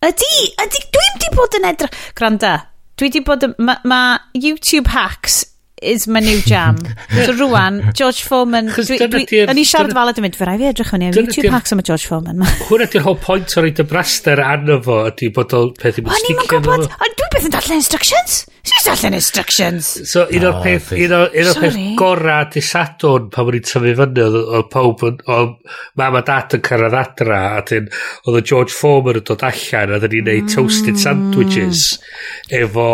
Ydy. Ydy. dwi'n di bod yn edrych... Granda, dwi di bod yn... Mae ma YouTube hacks is my new jam. so rwan, George Foreman... Yn i siarad faled yn mynd, fe rai fi edrych fyny am YouTube hacks am y George Foreman Hwna Hwn whole point o'r y braster arno fo, ydy bod o peth i'n sticio. O'n i'n gwybod, ond dwi beth yn darllen instructions? Si'n darllen instructions? So, un o'r peth, un o'r peth gora di Sadwn pan o'n i'n tyfu fyny, oedd pawb yn, oedd mam a dad yn cyrraedd adra, a dyn, oedd y George Foreman yn dod allan, a dyn ni'n neud mm. toasted sandwiches, efo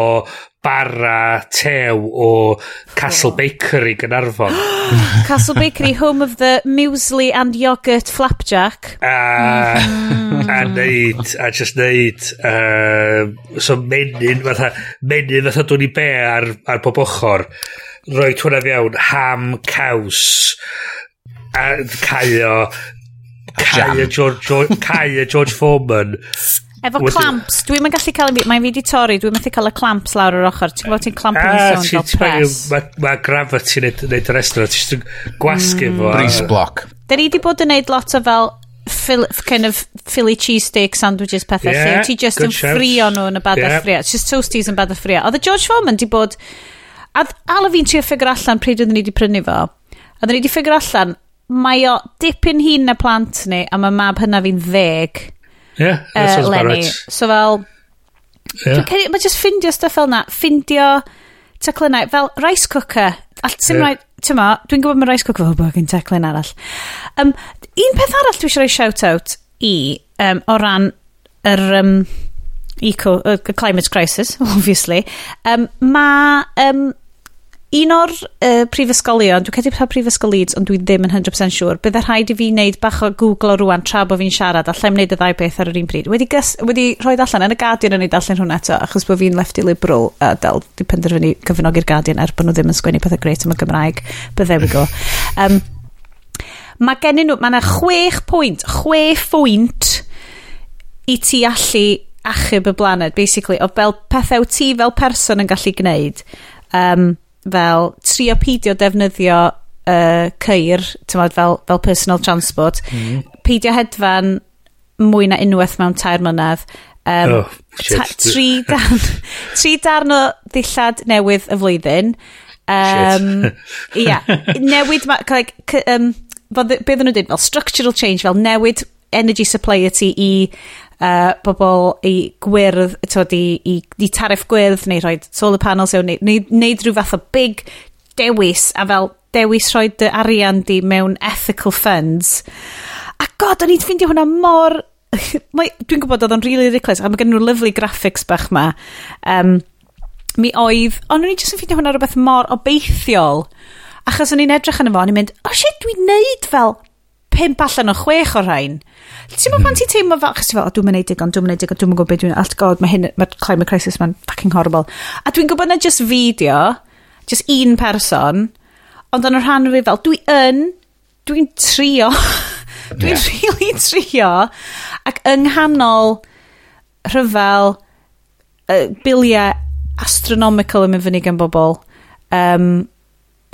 bara tew o Castle Bakery Gynarfon. Castle Bakery, home of the muesli and yogurt flapjack. A, mm. a neud, a just neud, uh, so menyn fatha, menyn fatha dwi'n i be ar, ar bob ochr, roi hwnna fewn ham, caws, a caio, caio George, George, caio George Foreman, Efo Wedi... clamps, dwi'n yn gallu cael, mae'n fi di torri, dwi'n methu cael y clamps lawr yr ochr. Ti'n gwybod ti'n clamp yn ah, sôn fel press. Mae ma gravity yn neud yr estro, ti'n gwasgu mm. fo. Breeze block. Da ni di bod yn neud lot o fel Phil, kind of Philly cheesesteak sandwiches pethau yeah, lle ti just yn ffrio nhw yn y bad yeah. ffrio it's just toasties yn bad ffrio oedd y George Foreman di bod a ala fi'n trio ffigur allan pryd oedden ni di prynu fo a oedden ni di ffigur allan mae o dipyn hun na plant ni a mae mab hynna fi'n ddeg Yeah, uh, Lenny. Right. So fel... Yeah. Mae just ffindio stuff fel na. Ffindio teclynau. Fel rice cooker. A ti'n yeah. Tyma, dwi'n gwybod mae rice cooker fel bod gen teclyn arall. Um, un peth arall dwi eisiau rhoi shout-out i um, o ran yr um, eco, uh, climate crisis, obviously. Um, mae um, un o'r uh, prifysgolion, dwi'n cedi pa Leeds, ond dwi ddim yn 100% siŵr, bydde rhaid i fi wneud bach o Google o rwan tra bod fi'n siarad a lle wneud y ddau beth ar yr un pryd. Wedi, gys, wedi rhoi allan yn y Guardian yn ei darllen hwnna eto, achos bod fi'n lefty liberal a dal di penderfynu cyfnogi'r Guardian er bod nhw ddim yn sgwennu pethau greit am y Gymraeg. But there we go. Um, mae gennyn nhw, mae yna chwech pwynt, chwech pwynt i ti allu achub y blaned, basically, o fel pethau ti fel person yn gallu gwneud. Um, fel trio peidio defnyddio uh, ceir, tymod, fel, fel personal transport, mm. peidio hedfan mwy na unwaith mewn tair mlynedd, Um, oh, ta, tri, darn, tri darn o ddillad newydd y flwyddyn. Um, ia, newid, like, um, beth nhw'n dweud, fel structural change, fel newid energy supply ti i uh, bobl i gwyrdd, tywed, i, i, i tariff gwyrdd, neu rhoi solar panels, neu neu, neud rhyw fath o big dewis, a fel dewis rhoi dy arian di mewn ethical funds. A god, o'n i'n ffeindio hwnna mor... Dwi'n gwybod oedd o'n really ridiculous, a mae gen nhw lovely graphics bach ma. Um, mi oedd... Ond o'n i'n just yn ffeindio hwnna rhywbeth mor obeithiol. Achos o'n i'n edrych yn y fo, o'n i'n mynd, o oh shit, dwi'n neud fel pimp allan o chwech o rhain. Ti'n meddwl pan hmm. ti'n teimlo fel, chos ti'n fel, dwi'n mynd digon, dwi'n mynd digon, dwi'n mynd gwybod, beth dwi'n alt god, mae hyn, mae'r climate crisis ma'n fucking horrible. A dwi'n gwybod na just fideo, just un person, ond yn y rhan fi fel, dwi yn, dwi'n trio, dwi'n yeah. really trio, ac yng nghanol rhyfel uh, biliau astronomical yn mynd fyny gan bobl, um,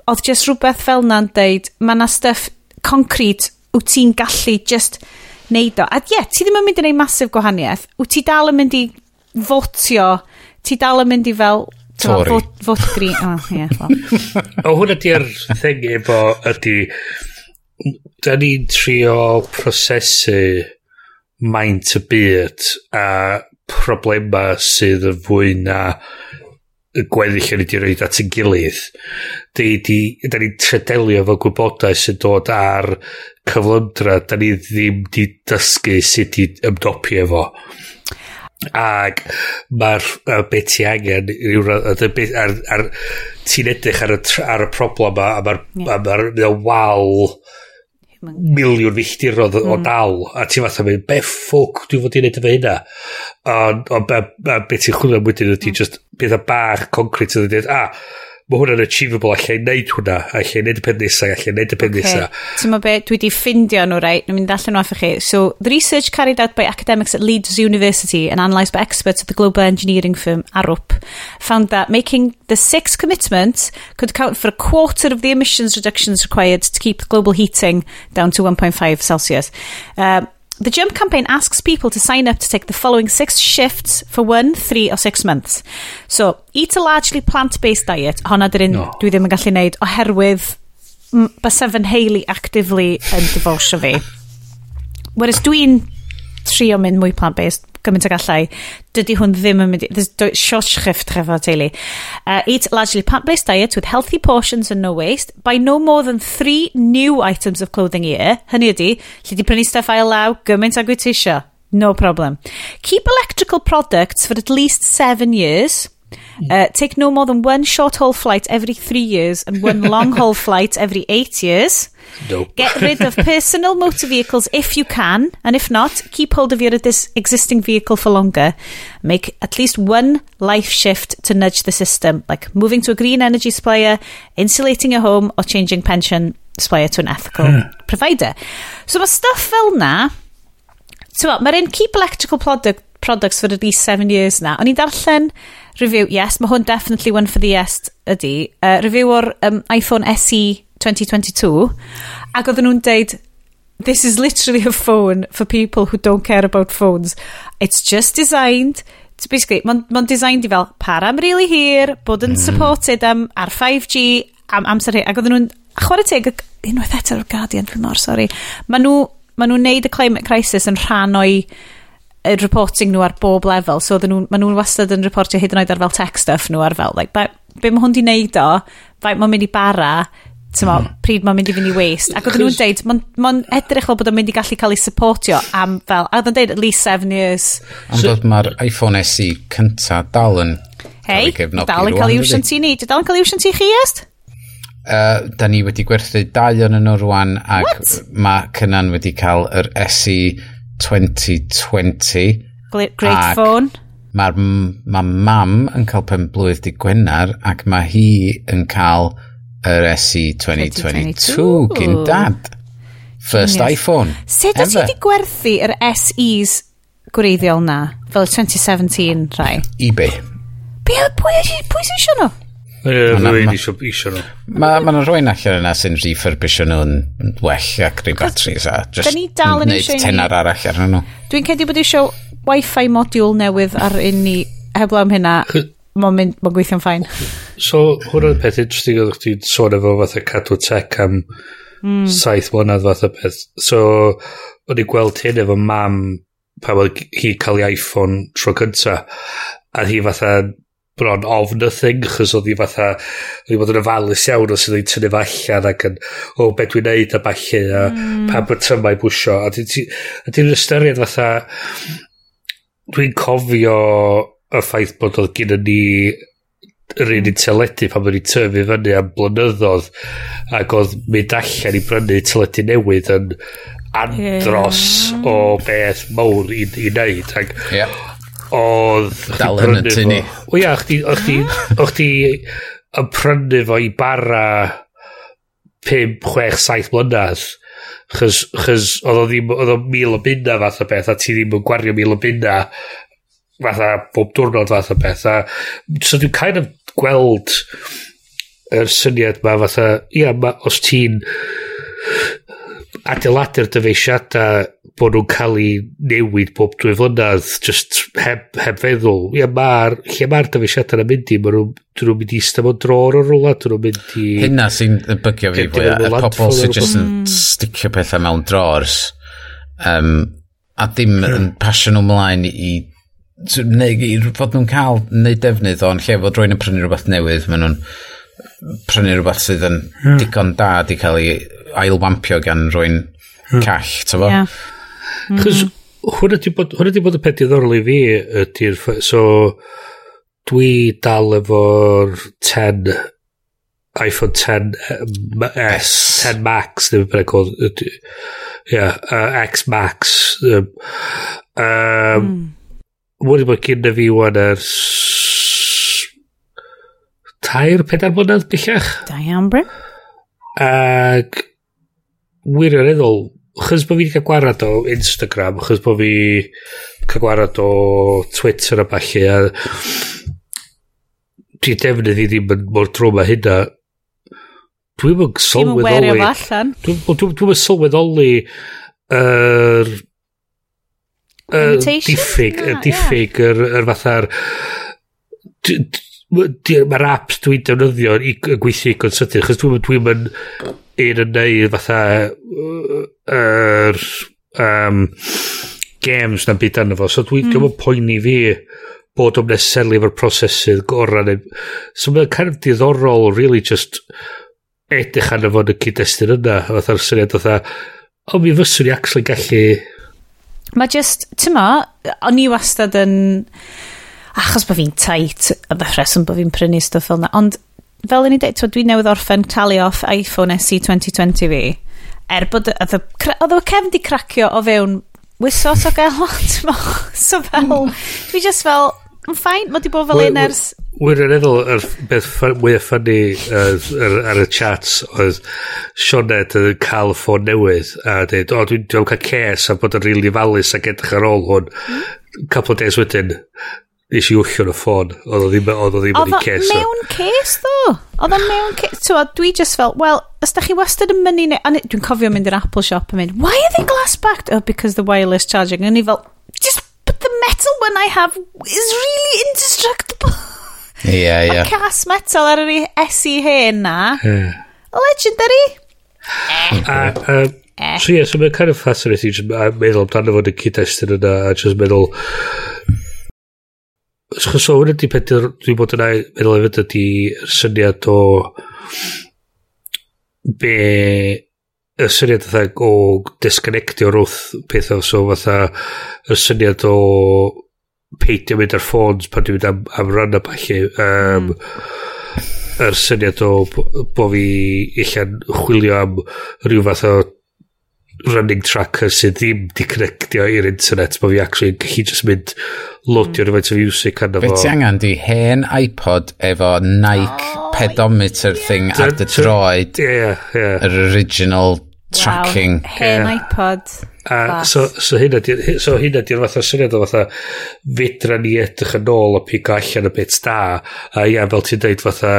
oedd just rhywbeth fel na'n deud, mae na stuff concrete wyt ti'n gallu just neud o. A ie, yeah, ti ddim yn mynd i neud masif gwahaniaeth. Wyt ti dal yn mynd i fotio, ti dal yn mynd i fel... Tori. Fot, fot green. O, oh, ie. Yeah, well. o, hwn ydy'r thing efo ydy... Da ni'n trio prosesu maint y byd a problema sydd yn fwy na y gweddill yn ydy rhaid at y gilydd. Da ni'n tredelio fo gwybodaeth sy'n dod ar cyflymdra, da ni ddim di dysgu sut i ymdopi efo. Ac mae'r uh, be ti angen yw, ar, ar, ti'n edrych ar y, ar y problem a, a mae'r yeah. ma ma wal miliwn filltirodd mm. o dal a ti fatha mynd be ffwc dwi'n fod i'n neud efo hynna ond on, on, be, be ti'n chwilio wedyn ydy mm. just beth a bach concret yn dweud a ah, mae hwnna'n achievable allai wneud hwnna allai wneud y pen nesaf allai wneud y pen nesaf okay. ti'n be dwi wedi ffindio nhw rai nhw'n mynd allan nhw chi. So the research carried out by academics at Leeds University and analysed by experts at the global engineering firm Arup found that making the six commitments could account for a quarter of the emissions reductions required to keep global heating down to 1.5 Celsius. Um, The Jump campaign asks people to sign up to take the following six shifts for one, three or six months. So, eat a largely plant-based diet. Honna dyn no. dwi ddim yn gallu neud oherwydd bysef yn heili actively yn divorcio fi. Whereas dwi'n trio mynd mwy plant-based gymaint o gallai. Dydy hwn ddim yn mynd i... There's llosgriff trefo teulu. Uh, eat largely plant-based diet with healthy portions and no waste. Buy no more than three new items of clothing a year. Hynny ydy, lle di prynu stuff ail law, gymaint ag wyt No problem. Keep electrical products for at least seven years. Uh, take no more than one short haul flight every three years and one long haul flight every eight years. nope. Get rid of personal motor vehicles if you can, and if not, keep hold of your dis- existing vehicle for longer. Make at least one life shift to nudge the system, like moving to a green energy supplier, insulating your home, or changing pension supplier to an ethical provider. So mae stuff fel na, so mae'r un keep electrical product, products for at least seven years na. O'n i'n darllen review, yes, mae hwn definitely one for the est ydy. Uh, review o'r um, iPhone SE 2022. Ac oedden nhw'n deud, this is literally a phone for people who don't care about phones. It's just designed to basically, mae'n ma designed i fel para am really hir, bod yn mm. supported am, ar 5G, am amser hir. Ac oedden nhw'n chwarae teg, unwaith eto o'r Guardian, dwi'n mor, sori. Mae nhw, ma nhw'n neud y climate crisis yn rhan o'i reporting nhw ar bob lefel so nhw, maen nhw'n wastad yn reportio hyd yn oed ar fel tech stuff nhw ar fel like, ba, be mae hwn di neud o faint mae'n mynd i bara tymo, mm. pryd mae'n mynd i fynd i waste. Ac oedden nhw'n deud, mae'n ma edrych fel bod o'n mynd i gallu cael ei supportio am fel, a oedden deud at least seven years. Ond so, mae'r iPhone SE cynta dal yn Hei, dal yn cael ei wsion ti ni. Di dal yn cael ei wsion ti chi est? Uh, da ni wedi gwerthu dau yn nhw rwan ac What? mae cynnan wedi cael yr SE 2020. Great ac phone. Mae'r ma mam yn cael pen blwydd di Gwener ac mae hi yn cael yr SE 2022, 2022. gyn dad. First Genius. iPhone. Sut o ti wedi gwerthu yr SEs gwreiddiol na? Fel 2017 rai? eBay. Be, pwy, pwy sy'n siarad nhw? Rwy'n isio, isio nhw. Mae yna rhywun allan yna sy'n refurbisio nhw'n well ac rhyw batteries a just ni dal yn neud tenar arall arnyn nhw. Dwi'n cedi bod eisiau wifi module newydd ar un ni heblaw am hynna. Mae'n mynd, mae'n gweithio'n ffain. So, hwnna'n peth interesting oedd chdi'n sôn efo fatha cadw tech am mm. saith mlynedd fatha peth. So, o'n i gweld hyn efo mam pan oedd hi cael ei iPhone tro cynta. A hi fatha bron of nothing, chos oedd hi fatha, oedd hi bod yn ofalus iawn os oedd hi'n tynnu fo allan ac yn, o, oh, be dwi'n neud a falle, a mm. pa bwtrymau bwysio. A dwi'n ystyried fatha, dwi'n cofio y ffaith bod oedd gyda ni yr un i'n teledu pan bod ni'n tyfu fyny am blynyddoedd ac oedd mynd allan i brynu teledu newydd yn andros yeah. o beth mawr i, i wneud ac yeah oedd... Dal yn y tynnu. O ia, o'ch di, o'ch di yn prynu fo i bara 5, 6, 7 mlynedd. Chos, chos oedd o ddim, oedd o mil o bunna fath o beth, a ti ddim yn gwario mil o bunna fatha bob diwrnod fath o beth. A, so dwi'n kind of gweld yr syniad ma fatha, ia, ma, os ti'n adeiladu'r dyfeisiadau bod nhw'n cael ei newid bob dwy flynydd just heb, heb feddwl. Ia, mae'r lle mae'r dyfeisiadau yn mynd i, maen nhw'n nhw mynd i stafo dror o'r rwla, dyn nhw'n mynd i... Hynna sy'n bygio fi, fwy, y pobl sy'n just yn mm. sticio pethau mewn drors, um, a dim hmm. yn pasio nhw mlaen i neu i fod nhw'n cael neu defnydd o'n lle fod rwy'n yn prynu rhywbeth newydd maen nhw'n prynu rhywbeth sydd yn hmm. digon da di cael ei ailwampio gan rwy'n hmm. call, ta fo? Yeah. Chos mm. hwnna di bod, hwnna di bod y peth diddorol i fi, ydy'r, so, dwi dal efo'r 10, iPhone 10 S, 10 Max, ddim yn bynnag oedd, yeah, uh, X Max. Um, um, mm. Wedi bod gyda fi wan ers tair, pedair mlynedd bellach. Da iawn, Bryn. Ac wirioneddol, chys bod fi wedi cael gwarad o Instagram, chys bod fi cael gwarad o Twitter a falle, a di defnydd i ddim yn mor drwm a hynna. Dwi'n mynd sylweddoli... Dwi'n mynd allan. Dwi'n mynd sylweddoli yr... Er, diffyg, y ah, diffyg, yr er, fatha'r... Mae'r apps dwi'n defnyddio i gweithio i gonsydyn, chos dwi'n mynd un yn neud fatha yr um, games na'n byd arno fo. So dwi'n mm. gwybod poeni fi bod o'n neselu efo'r prosesydd gorau. So mae'n kind of diddorol, really, just edrych arno fo'n y cyd-destun yna. Fatha'r syniad fatha, o mi fyswn i actually gallu... Mae just, ti'n ma, o'n i wastad yn... Achos bod fi'n tight, y beth reswm bod fi'n prynu stwff fel yna, ond fel yn i dweud, dwi newydd orffen talu off iPhone SE 2020 fi. Er bod, oedd y cefn di cracio o fewn wisos o gael lot So fel, mm. dwi just fel, yn ffain, mae di bod fel un ers... Wyr yn eddol, yr beth mwy o ffynnu ar y chats oedd Sionet yn cael y ffôn newydd a dweud, o, dwi'n cael ces a bod yn rili falus ac edrych ar ôl hwn. Mm. Couple of days wedyn, nes i wllio'n y ffôn. Oedd o ddim, oedd o ddim yn ei ces. Oedd mewn ces, ddo. Oedd o mewn ces. So, dwi just fel, well, os da chi wastad yn mynd i... Dwi'n cofio mynd i'r Apple shop yn mynd, why are they glass backed? Oh, because the wireless charging. And i fel, just, but the metal one I have is really indestructible. Ie, yeah, ie. Yeah. Mae cas metal ar yr SE hen na. Yeah. Legendary. A, um, so ie, so mae'n kind of fascinating, a meddwl amdano fod y cyd-destun yna, a just meddwl, Chos so hwn ydy peth dwi'n bod yna meddwl efo ydy syniad o be y syniad fatha o disconnectio wrth pethau so fatha y syniad o peidio mynd ar ffôns pan dwi'n mynd am, am rhan a falle um, hmm. yr syniad o bo fi allan chwilio am rhyw fath o running tracker sydd ddim di connectio i'r internet bod fi actually yn gallu just mynd loadio'r faint o music arno fo. Be ti angen di hen iPod efo Nike oh, pedometer yeah. thing ar dy droed yeah, yeah. yr original tracking. Wow, hen yeah. iPod. A, so, so hynna di'r so hynna di fatha syniad o fatha fedra ni edrych yn ôl o pig allan y bit da a ia fel ti'n deud fatha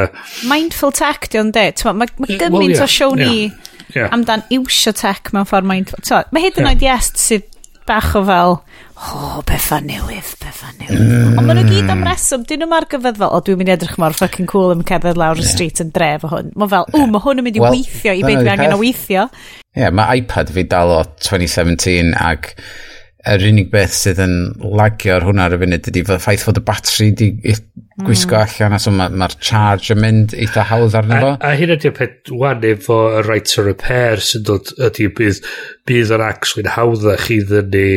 Mindful tech di o'n de mae ma, ma gymaint well, yeah, o show ni yeah yeah. amdan iwsio tech mewn ffordd mae'n... So, mae hyd yn oed yes sydd bach o fel, o, oh, bethau newydd, bethau newydd. Mm. Ond maen nhw gyd am mm. reswm, dyn nhw nhw'n gyfedd fel, o, dwi'n mynd edrych mor fucking cool yn cerdded lawr y yeah. street yn dref o hwn. Mae fel, o, yeah. mae hwn yn mynd i well, weithio, i beth no, angen o weithio. Ie, yeah, mae iPad fi dal o 2017 ac yr unig beth sydd yn lagio ar hwnna ar y funud ydy fy ffaith fod y batri di gwisgo mm. allan a so mae'r ma charge yn mynd eitha hawdd arno fo. A, a hyn ydy'r peth wan efo y right to repair sy'n dod ydy bydd, bydd yr ax wyn hawddach i ddynnu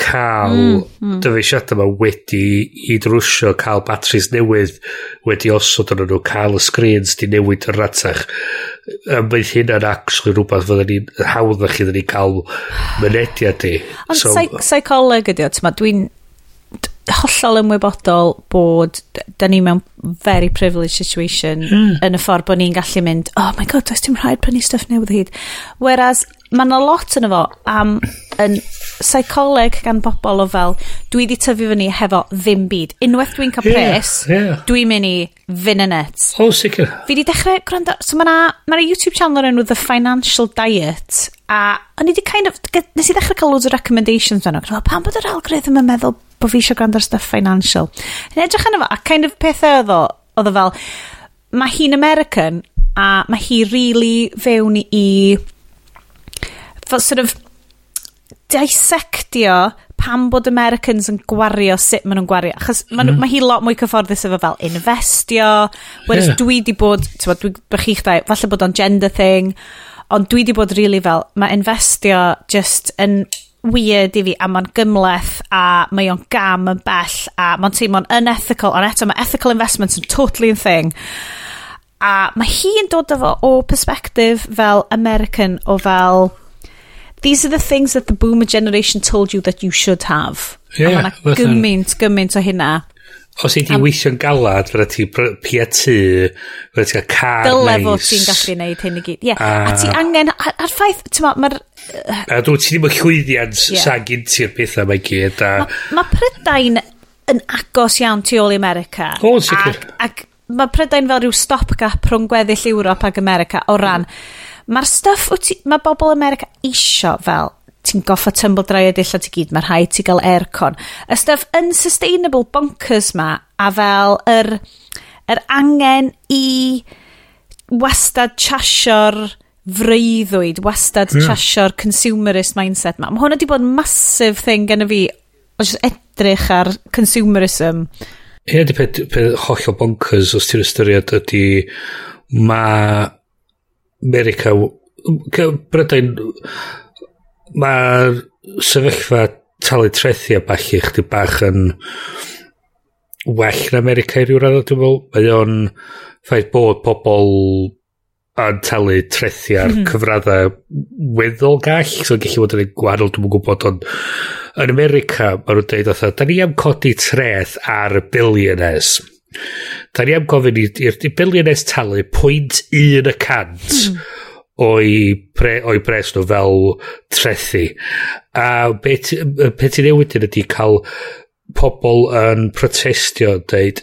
cael mm, mm. dyfeisiadau yma wedi i drwsio cael batris newydd wedi osod yn nhw cael y screens di newid yn ratach um, mae hynna'n actually rhywbeth fydden ni'n hawddach iddyn ni cael mynediad i. Ond so, psycholeg ydi o, dwi'n hollol ymwybodol bod da ni mewn very privileged situation mm. yn y ffordd bod ni'n gallu mynd oh my god, does dim rhaid prynu stuff newydd hyd whereas mae yna lot yn efo am yn psycholeg gan bobl o fel dwi di tyfu fyny hefo ddim byd. Unwaith dwi'n cael pres yeah, yeah. dwi'n mynd i Fynanet o sicr fi di dechrau gwrando so mae yna ma YouTube channel o'r enw The Financial Diet a o'n i di kind of nes i ddechrau cael loads o recommendations fan o pan bod yr algorithm yn meddwl bod fi eisiau gwrando ar stuff financial? Yn edrych yn efo a kind of pethau oedd o oedd o fel mae hi'n American a mae hi really fewn i fel sort of dissectio pam bod Americans yn gwario sut maen nhw'n gwario. Achos ma, mm. Mm-hmm. mae hi lot mwy cyfforddus efo fel investio, Whereas yeah. dwi di bod, ti'n bod, bych chi'ch dau, falle bod o'n gender thing, ond dwi di bod really fel, mae investio just yn weird i fi a mae'n gymleth a mae o'n gam yn bell a mae'n teimlo'n unethical ond eto mae ethical investments yn totally yn thing a mae hi'n dod efo o perspective fel American o fel these are the things that the boomer generation told you that you should have. Yeah, a mae gymaint, gymaint o hynna. Os i ti weithio'n galad, fydda ti pia tu, fydda ti'n cael car Dyle nice. fod ti'n gallu neud hyn i gyd. Yeah. A, a ti angen, a'r ffaith, ti'n ma, mae'r... Uh, a dwi'n ti ddim yn llwyddiant yeah. sa gynti'r pethau mae gyd. A... Mae ma Prydain yn agos iawn tu ôl i America. O, sicr. Ac, ac mae Prydain fel rhyw stopgap rhwng gweddill Ewrop ac America o ran... Mm Mae'r stuff, ti, mae bobl America isio fel ti'n goffa tumble dry a dillad ti gyd, mae rhaid ti gael aircon. Y stuff unsustainable bonkers ma, a fel yr, yr angen i wastad chasio'r freuddwyd, wastad hmm. yeah. chasio'r consumerist mindset ma. Mae hwnna wedi bod massive thing gen i fi, o jyst edrych ar consumerism. Ie, yeah, di peth, peth hollol bonkers os ti'n ystyried ydy mae America, Brydain, mae'r sefyllfa talu trethu a bachu chdi bach yn well yn America i ryw raddo, dwi'n meddwl. Mae o'n ffaith bod pobl yn talu trethu ar mm -hmm. cyfraddau weddol gall, so'n gallu bod yn gwahanol, dwi'n gwybod, ond yn America, maen nhw'n dweud oedd, da ni am codi treth ar y billionaires da ni am gofyn i'r billionaires talu 0.1 y cant o'i, pre, o'i pres nhw fel trethu. A beth be ti'n newid yn ydy cael pobl yn protestio, dweud,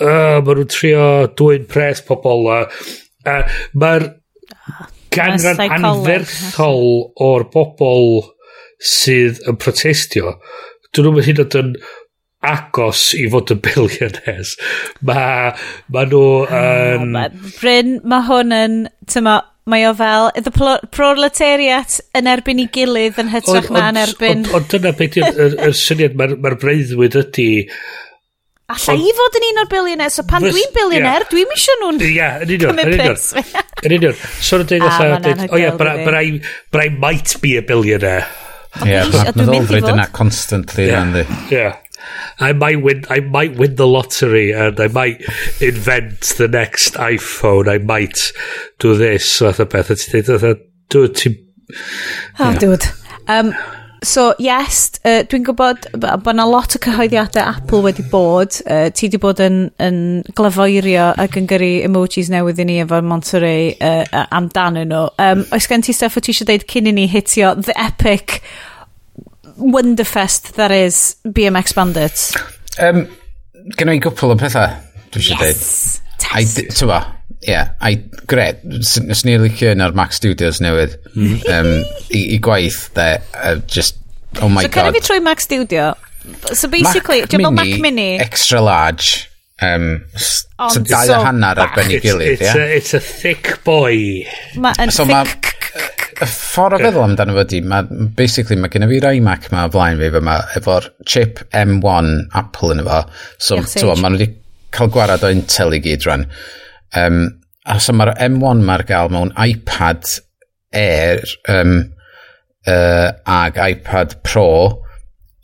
uh, maen nhw'n trio dwy'n pres pobl. Uh, uh, Mae'r ganran anferthol o'r bobl sydd yn protestio, dyn nhw'n hyn oed yn agos i fod yn billionaires. Mae ma nhw yn... Um, Bryn, mae hwn yn, tyma, mae o fel the proletariat yn erbyn i gilydd yn hytrach na yn erbyn... Ond on, dyna beth yw'r syniad mae'r ma breuddwyd ydy... Alla i fod yn un o'r billionaires, so pan dwi'n billionaire, yeah. dwi'n misio nhw'n yeah, cymryd pres. Yn union. So nhw'n dweud, ah, o ia, but I might be a billionaire. Yeah, a dwi'n mynd i fod. Meddylfryd yna constantly, yeah. yeah. I might win. I might win the lottery, and I might invent the next iPhone. I might do this fath o beth. A ti'n dweud, dwi ti... Ah, dude Um, so, yes, uh, dwi'n gwybod bod yna lot o cyhoeddiadau Apple wedi bod. Uh, ti wedi bod yn, yn glafeirio ac yn gyrru emojis newydd i ni efo Monterey uh, amdanyn nhw. Um, oes gen ti stuff o ti eisiau deud cyn i ni hitio the epic Wonderfest that is BMX Bandits? Um, gen i gwpl o pethau, dwi eisiau yes. dweud. Test. Tyfa, ie. Yeah, I, gred, nes ni'n licio yn ar Mac Studios newydd um, i, i gwaith, de, uh, just, oh my so god. So cynnig fi trwy Mac Studio. So basically, Mac dwi'n Mini, Mac Mini, extra large, Um, Ond so dau so a hanner ar ben ei gilydd, ie? It's, yeah? a, it's a thick boy. Ma, yn so thick y ffordd o feddwl amdano fo di, ma, basically mae gen i fi'r iMac Mac ma o flaen fi yma, efo'r chip M1 Apple yn efo. So, tywa, maen nhw wedi cael gwarad o Intel i gyd rhan. Um, a so mae'r M1 ma'r gael mewn iPad Air um, uh, ag iPad Pro,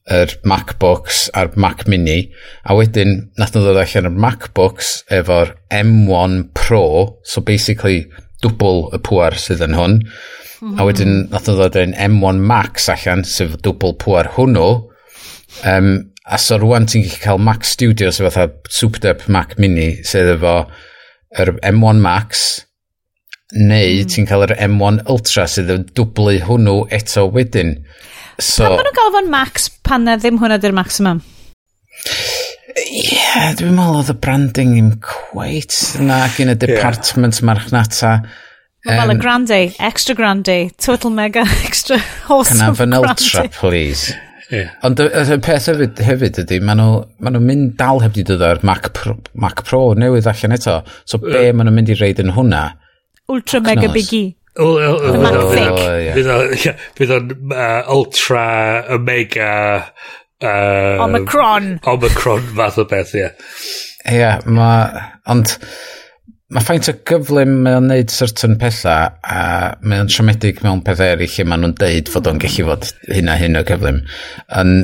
yr MacBooks a'r Mac Mini, a wedyn nath nhw ddod allan yr MacBooks efo'r M1 Pro, so basically dwbl y pwer sydd yn hwn. A wedyn, mhm. nath o ddod yn M1 Max allan, sef dwbl pwer hwnnw. Um, a so rwan ti'n gallu cael Mac Studio, sef fatha souped up Mac Mini, sydd efo yr M1 Max, neu mm. ti'n cael yr M1 Ultra sydd yn dwblu hwnnw eto wedyn. So, pan maen nhw'n gael fo'n max pan na ddim hwnna dy'r maximum? Ie, yeah, dwi'n meddwl oedd y branding ddim quite na gyn y department yeah. marchnata. Mae fel y grande, extra grande, total mega, extra awesome Can have an grande. ultra, please. Yeah. Ond y, y peth hefyd, hefyd ydy, maen nhw'n ma nhw mynd dal heb di dod o'r Mac Pro, Mac Pro newydd allan eto. So be yeah. maen nhw'n mynd i reid yn hwnna? Ultra Cnos. mega biggie. E. Fydd o'n ultra, mega, Uh, Omicron. Omicron fath o beth, ie. Ie, yeah, ma, Ond mae ffaint o gyflym mae o'n neud certain pethau a mae o'n siomedig mewn pethau eraill lle maen nhw'n deud fod o'n gallu fod hyn a hyn o gyflym. Yn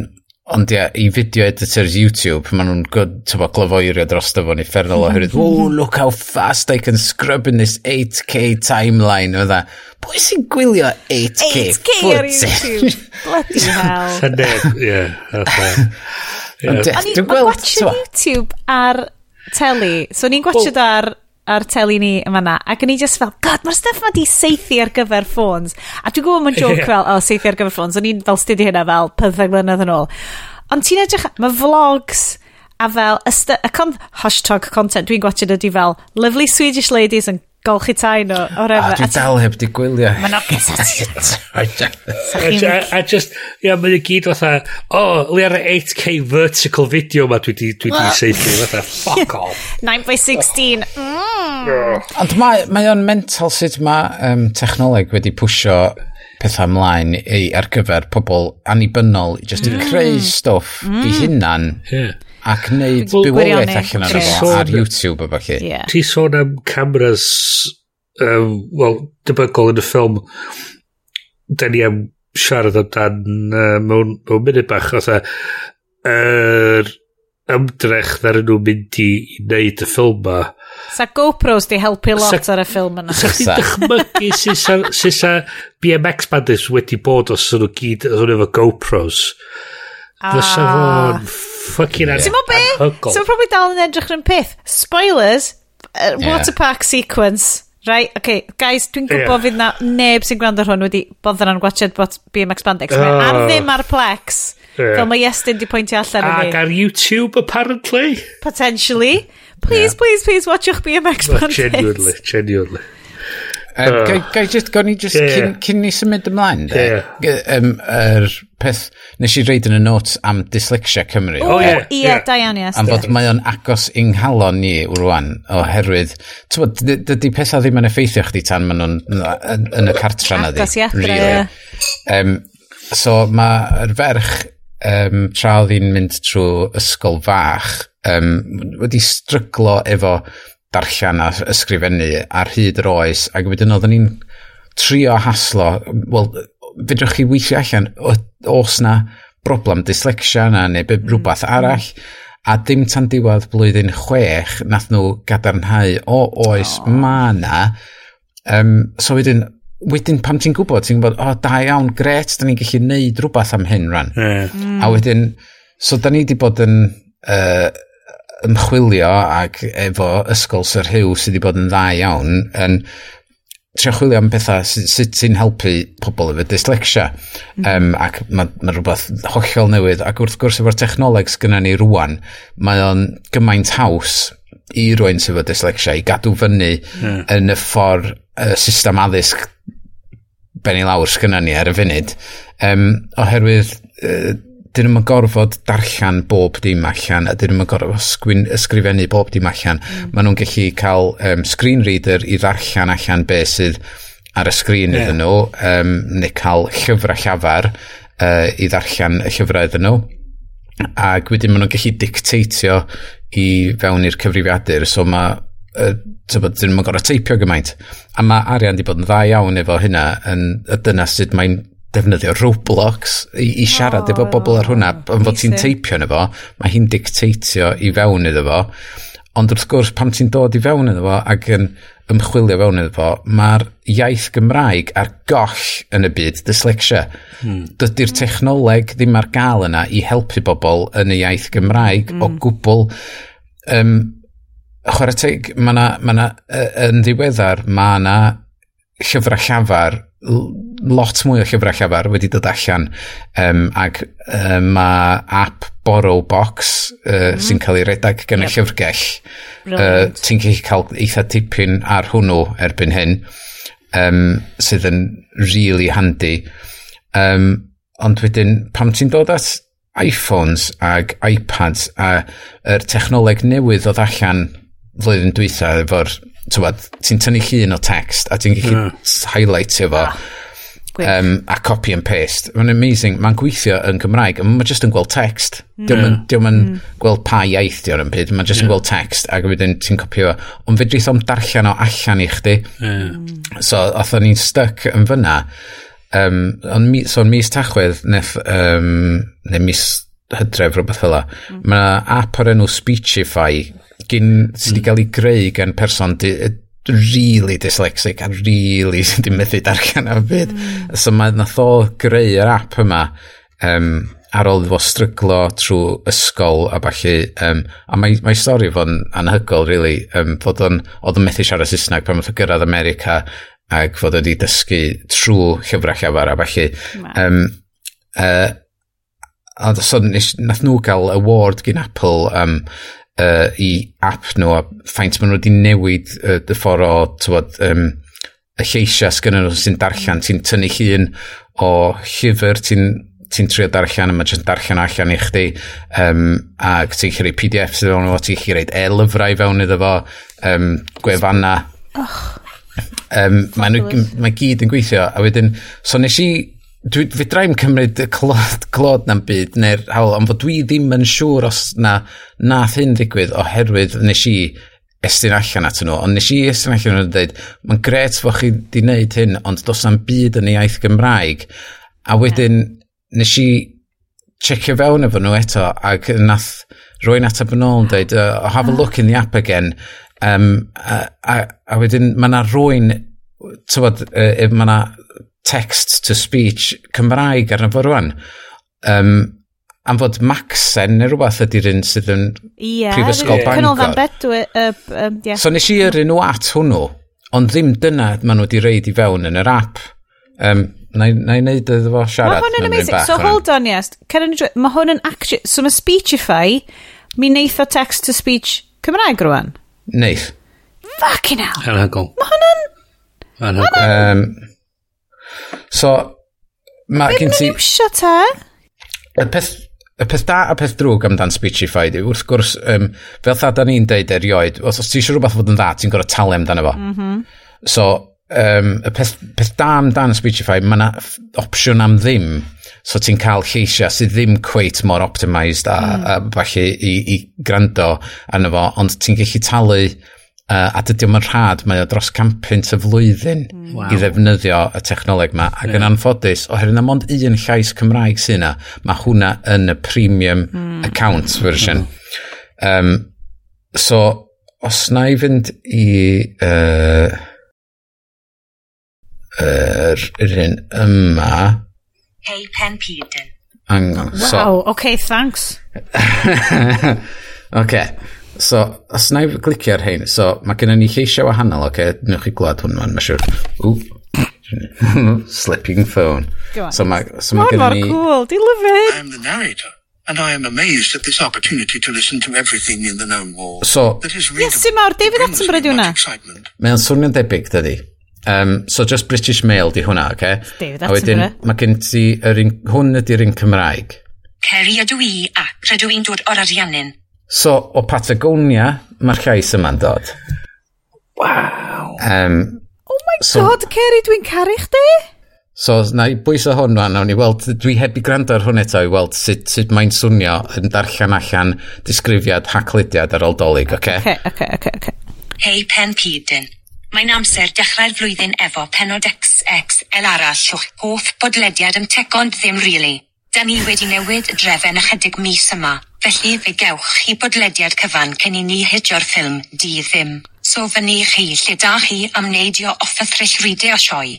Ond ia, i video editors YouTube, maen nhw'n glyfoerio dros dyfo'n effernol oherwydd, oh, look how fast I can scrub in this 8K timeline. Fydda, e, pwy sy'n gwylio 8K, 8K footage? Bloody hell. Sa'n neb, ie. Dwi'n gweld... Mae'n watch YouTube ar teli. So ni'n gwachod ar ar teli ni yma na, ac o'n i just fel, god, mae'r stuff ma di seithi ar gyfer ffôns. A dwi'n gwybod mae'n joke yeah. fel, o, seithi ar gyfer ffôns, o'n i'n fel studi hynna fel 15 mlynedd yn ôl. Ond ti'n edrych, mae vlogs a fel, y, y con, hashtag content dwi'n gwachod ydy fel, lovely Swedish ladies yn golchi tai nhw o'r efo. A dwi dal heb di gwylio. Mae'n ogys A just, ia, mae'n gyd fatha, o, oh, le ar 8K vertical video ma dwi di, dwi di seithi, fatha, fuck off. 9x16, mm. Ond mae, mae o'n mental sut mae um, technoleg wedi pwysio pethau ymlaen i, ar gyfer pobl annibynnol, just i creu stwff i hunan. Yeah ac wneud well, bywoliaeth allan ar yeah. ar YouTube a chi. Yeah. Ti sôn am cameras, um, wel, debygol yn y ffilm, da ni am siarad amdan uh, mewn, mewn munud bach, oedd e, yr ymdrech ddar nhw mynd i wneud y ffilm ma. Sa GoPros di helpu lot sa, ar y ffilm yna. Sa chdi dychmygu sy'n sa, sy sa BMX bandys wedi bod os ydyn nhw gyd, os nhw efo GoPros. Ah. Fysa fo'n Fucking ar... Ti'n be? So, probably dal yn edrych yn peth. Spoilers, uh, yeah. water park sequence. Right, okay, guys, dwi'n gwybod yeah. fydd na neb sy'n gwrando hwn wedi boddran yn gwachod bod BMX Bandex. Oh. Ar ddim ar Plex. Yeah. Fel mae Iestyn di pwyntio allan i. Ac ar YouTube, apparently. Potentially. Please, yeah. please, please, watch your BMX Bandex. Genuinely, genuinely. Um, uh, gai, just, gawn ni just, yeah. cyn, cyn ni symud ymlaen, de, yeah. um, er peth, nes i reid yn y notes am Dyslexia Cymru. O, oh, ie, yeah, yeah. da iawn, yes. Am bod mae o'n agos i'n halon ni rwan, oherwydd, tywod, dydy pethau ddim yn effeithio chdi tan maen nhw'n yn y cartra na di. Agos i adre, Um, so mae'r ferch um, tra oedd hi'n mynd trwy ysgol fach, um, wedi stryglo efo darllen a ysgrifennu ar hyd yr oes ac wedyn oedden ni'n trio haslo wel fedrwch chi weithio allan os na broblem dyslexia na neu be, mm. rhywbeth arall a dim tan diwedd blwyddyn chwech nath nhw gadarnhau o oes oh. ma na um, so wedyn wedyn pam ti'n gwybod ti'n gwybod o oh, da iawn gret da ni'n gallu neud rhywbeth am hyn rhan. yeah. mm. a wedyn so da ni wedi bod yn uh, ymchwilio ac efo ysgol Sir Hugh sydd wedi bod yn dda iawn yn trio chwilio am bethau sut sy'n helpu pobl efo dyslexia mm. um, ac mae ma rhywbeth hollol newydd ac wrth gwrs efo'r technoleg sgynna ni rwan mae o'n gymaint haws i rwy'n sydd efo dyslexia i gadw fyny mm. yn y ffordd y system addysg ben i lawr sgynna ni ar y funud um, oherwydd uh, dyn nhw'n gorfod darllen bob dim allan a dyn nhw'n gorfod sgwyn, ysgrifennu bob dim allan. Mm. Maen nhw'n gallu cael um, screen reader i ddarllen allan be sydd ar y sgrin yeah. iddyn nhw, um, neu cael llyfrau llafar uh, i ddarllen y llyfrau iddyn nhw. Ac wedyn maen nhw'n gallu dictatio i fewn i'r cyfrifiadur, so mae uh, tybod, dyn nhw'n gorfod teipio gymaint. A mae arian wedi bod yn dda iawn efo hynna, yn, y dyna sut mae'n defnyddio Roblox i, i siarad oh, efo bobl ar hwnna. yn fod ti'n teipio yn efo mae hi'n dicteitio i fewn iddo fo. Ond wrth gwrs, pam ti'n dod i fewn iddo fo ac yn ymchwilio fewn iddo fo, mae'r iaith Gymraeg ar goll yn y byd dyslexia. Hmm. Dydy'r technoleg ddim ar gael yna i helpu bobl yn y iaith Gymraeg hmm. o gwbl. Um, chwarae teg, mae yna, ma yna, yn ddiweddar, mae yna llyfrau llafar lot mwy o llyfrau llafar wedi dod allan um, ac um, mae app Borrow Box uh, mm. sy'n cael ei redag gan yep. y llyfrgell uh, ti'n gallu cael eitha tipyn ar hwnnw erbyn hyn um, sydd yn really handy um, ond wedyn pam ti'n dod at iPhones ag iPads a yr er technoleg newydd oedd allan flwyddyn dwytha efo'r ti'n tynnu llun o text a ti'n gallu hmm. yeah. highlightio fo ah, um, a copy and paste. Mae'n amazing. Mae'n gweithio yn Cymraeg. Mae'n just yn gweld text. Mm. Diolch yn mm. gweld pa iaith diolch yn byd. Mae'n just yeah. yn hmm. gweld text ac wedyn ti'n copio fo. Ond fe drith o'n darllen o allan i chdi. Yeah. So, oedden ni'n stuck yn fyna. Um, on, mi, so, mis tachwedd, neth, um, neu mis hydref rhywbeth fel la. Mm. Mae app o'r enw Speechify gyn, sydd wedi cael mm. ei greu gan person di, really dyslexic a really sydd wedi methu darllen o'r byd. Mm. So mae nath o greu yr app yma um, ar ôl fo stryglo trwy ysgol a falle, um, a mae, mae stori fo'n anhygol, really, um, fod o'n, oedd yn methu siarad Saesneg pan mae'n gyrraedd America ac fod wedi dysgu trwy llyfrau llafar a falle. Um, uh, a so nes, nath nhw gael award gyn Apple um, uh, i app nhw a ffaint maen nhw wedi newid uh, y ffordd o tywod, um, y lleisiau sgynny nhw sy'n darllen ti'n tynnu llun o llyfr ti'n ti'n trio darllen a mae jyst darllen allan i chdi um, ac ti'n chi'n PDF sydd fewn o ti'n chi'n rhaid e-lyfrau fewn iddo fo um, gwefanna oh. um, mae, nhw, mae gyd yn gweithio a wedyn so nes i dwi, fi drai'n cymryd y clod, clod na'n byd neu'r hawl, ond fod dwi ddim yn siŵr os na nath hyn ddigwydd oherwydd nes i estyn allan at nhw, ond nes i estyn allan nhw'n dweud, mae'n gret fod chi wedi wneud hyn, ond dos na'm byd yn ei iaith Gymraeg. A wedyn nes i checio fewn efo nhw eto, ac nath rwy'n ateb yn ôl yn dweud, uh, have a look in the app again. Um, a, a, a wedyn mae yna rwy'n tywod, uh, e, mae yna text-to-speech Cymraeg arno fo rwan. Um, am fod Maxen neu rhywbeth ydy'r un sydd yn yeah, prifysgol yeah. Bangor. Canolfan Bedwy. Uh, um, yeah. So nes i yr un at hwnnw, ond ddim dyna maen nhw wedi reid i fewn yn yr app. Um, na i wneud iddo fo siarad. Mae hwn yn amazing. Bach, So hwn. hold on, yes. Mae hwn yn actually... So mae Speechify, mi neith o text-to-speech Cymraeg rwan? Neith. Fucking hell. Anhygol. Mae hwn yn... Anhygol. Um, So, mae gen ti... Beth miwsio te? Y peth, y peth da a peth drwg amdan Speechify, yw wrth gwrs, um, fel tha da ni'n deud erioed, os, os ti eisiau rhywbeth fod yn dda, ti'n gorau talu amdano fo. Mm -hmm. So, um, y peth, peth da amdan Speechify, mae yna opsiwn am ddim. So ti'n cael lleisiau sydd ddim cweit mor optimised a, mm. a falle i, i grando arno fo, ond ti'n gallu talu Uh, a dydy o'n rhad, mae o dros campynt y flwyddyn wow. i ddefnyddio y technoleg yma. Ac yeah. yn anffodus, oherwydd na mond un llais Cymraeg sy'n yna, mae hwnna yn y premium mm. account version. Um, so, os na i fynd i... Uh, yr er, un yma... Hey, Pen Peden. Angon. Wow, so, okay, thanks. okay. So, os na i glicio ar hein, so mae gennym ni lleisiau wahanol, oce? Okay? newch chi glad hwn ma'n, mae siwr. Ww. Slipping phone. Go So, ma, so mae gennym ni... cool, do you love it? I'm the narrator. And I am amazed at this opportunity to listen to everything in the known world. So, that is yes, sy'n mawr, David Attenborough di hwnna. Mae'n swnio'n debyg, dydi. Um, so just British Mail di hwnna, oce? Okay? David Attenborough. Mae gen ti, hwn ydy'r un Cymraeg. Ceri ydw i a rydw i'n dod o'r Ariannin. So, o Patagonia, mae'r llais yma'n dod. Wow. Um, oh my so, god, Ceri, dwi'n caru chdi? So, na i bwysa hwn fan, nawn ni weld, dwi heb i gwrando ar hwn eto i weld sut, sut mae'n swnio yn darllen allan disgrifiad hacludiad ar ôl dolyg, oce? Okay? Oce, okay, oce, okay, oce. Hei Pen Pidyn, mae'n amser dechrau'r flwyddyn efo penod XXL arall o'ch hoff bodlediad yn tecond ddim rili. Really. Da ni wedi newid y drefen ychydig mis yma, Felly fe gewch chi bodlediad cyfan cyn i ni hedio'r ffilm di ddim, so fyny ni chi lle da chi am neidio off y thrillride a sioe.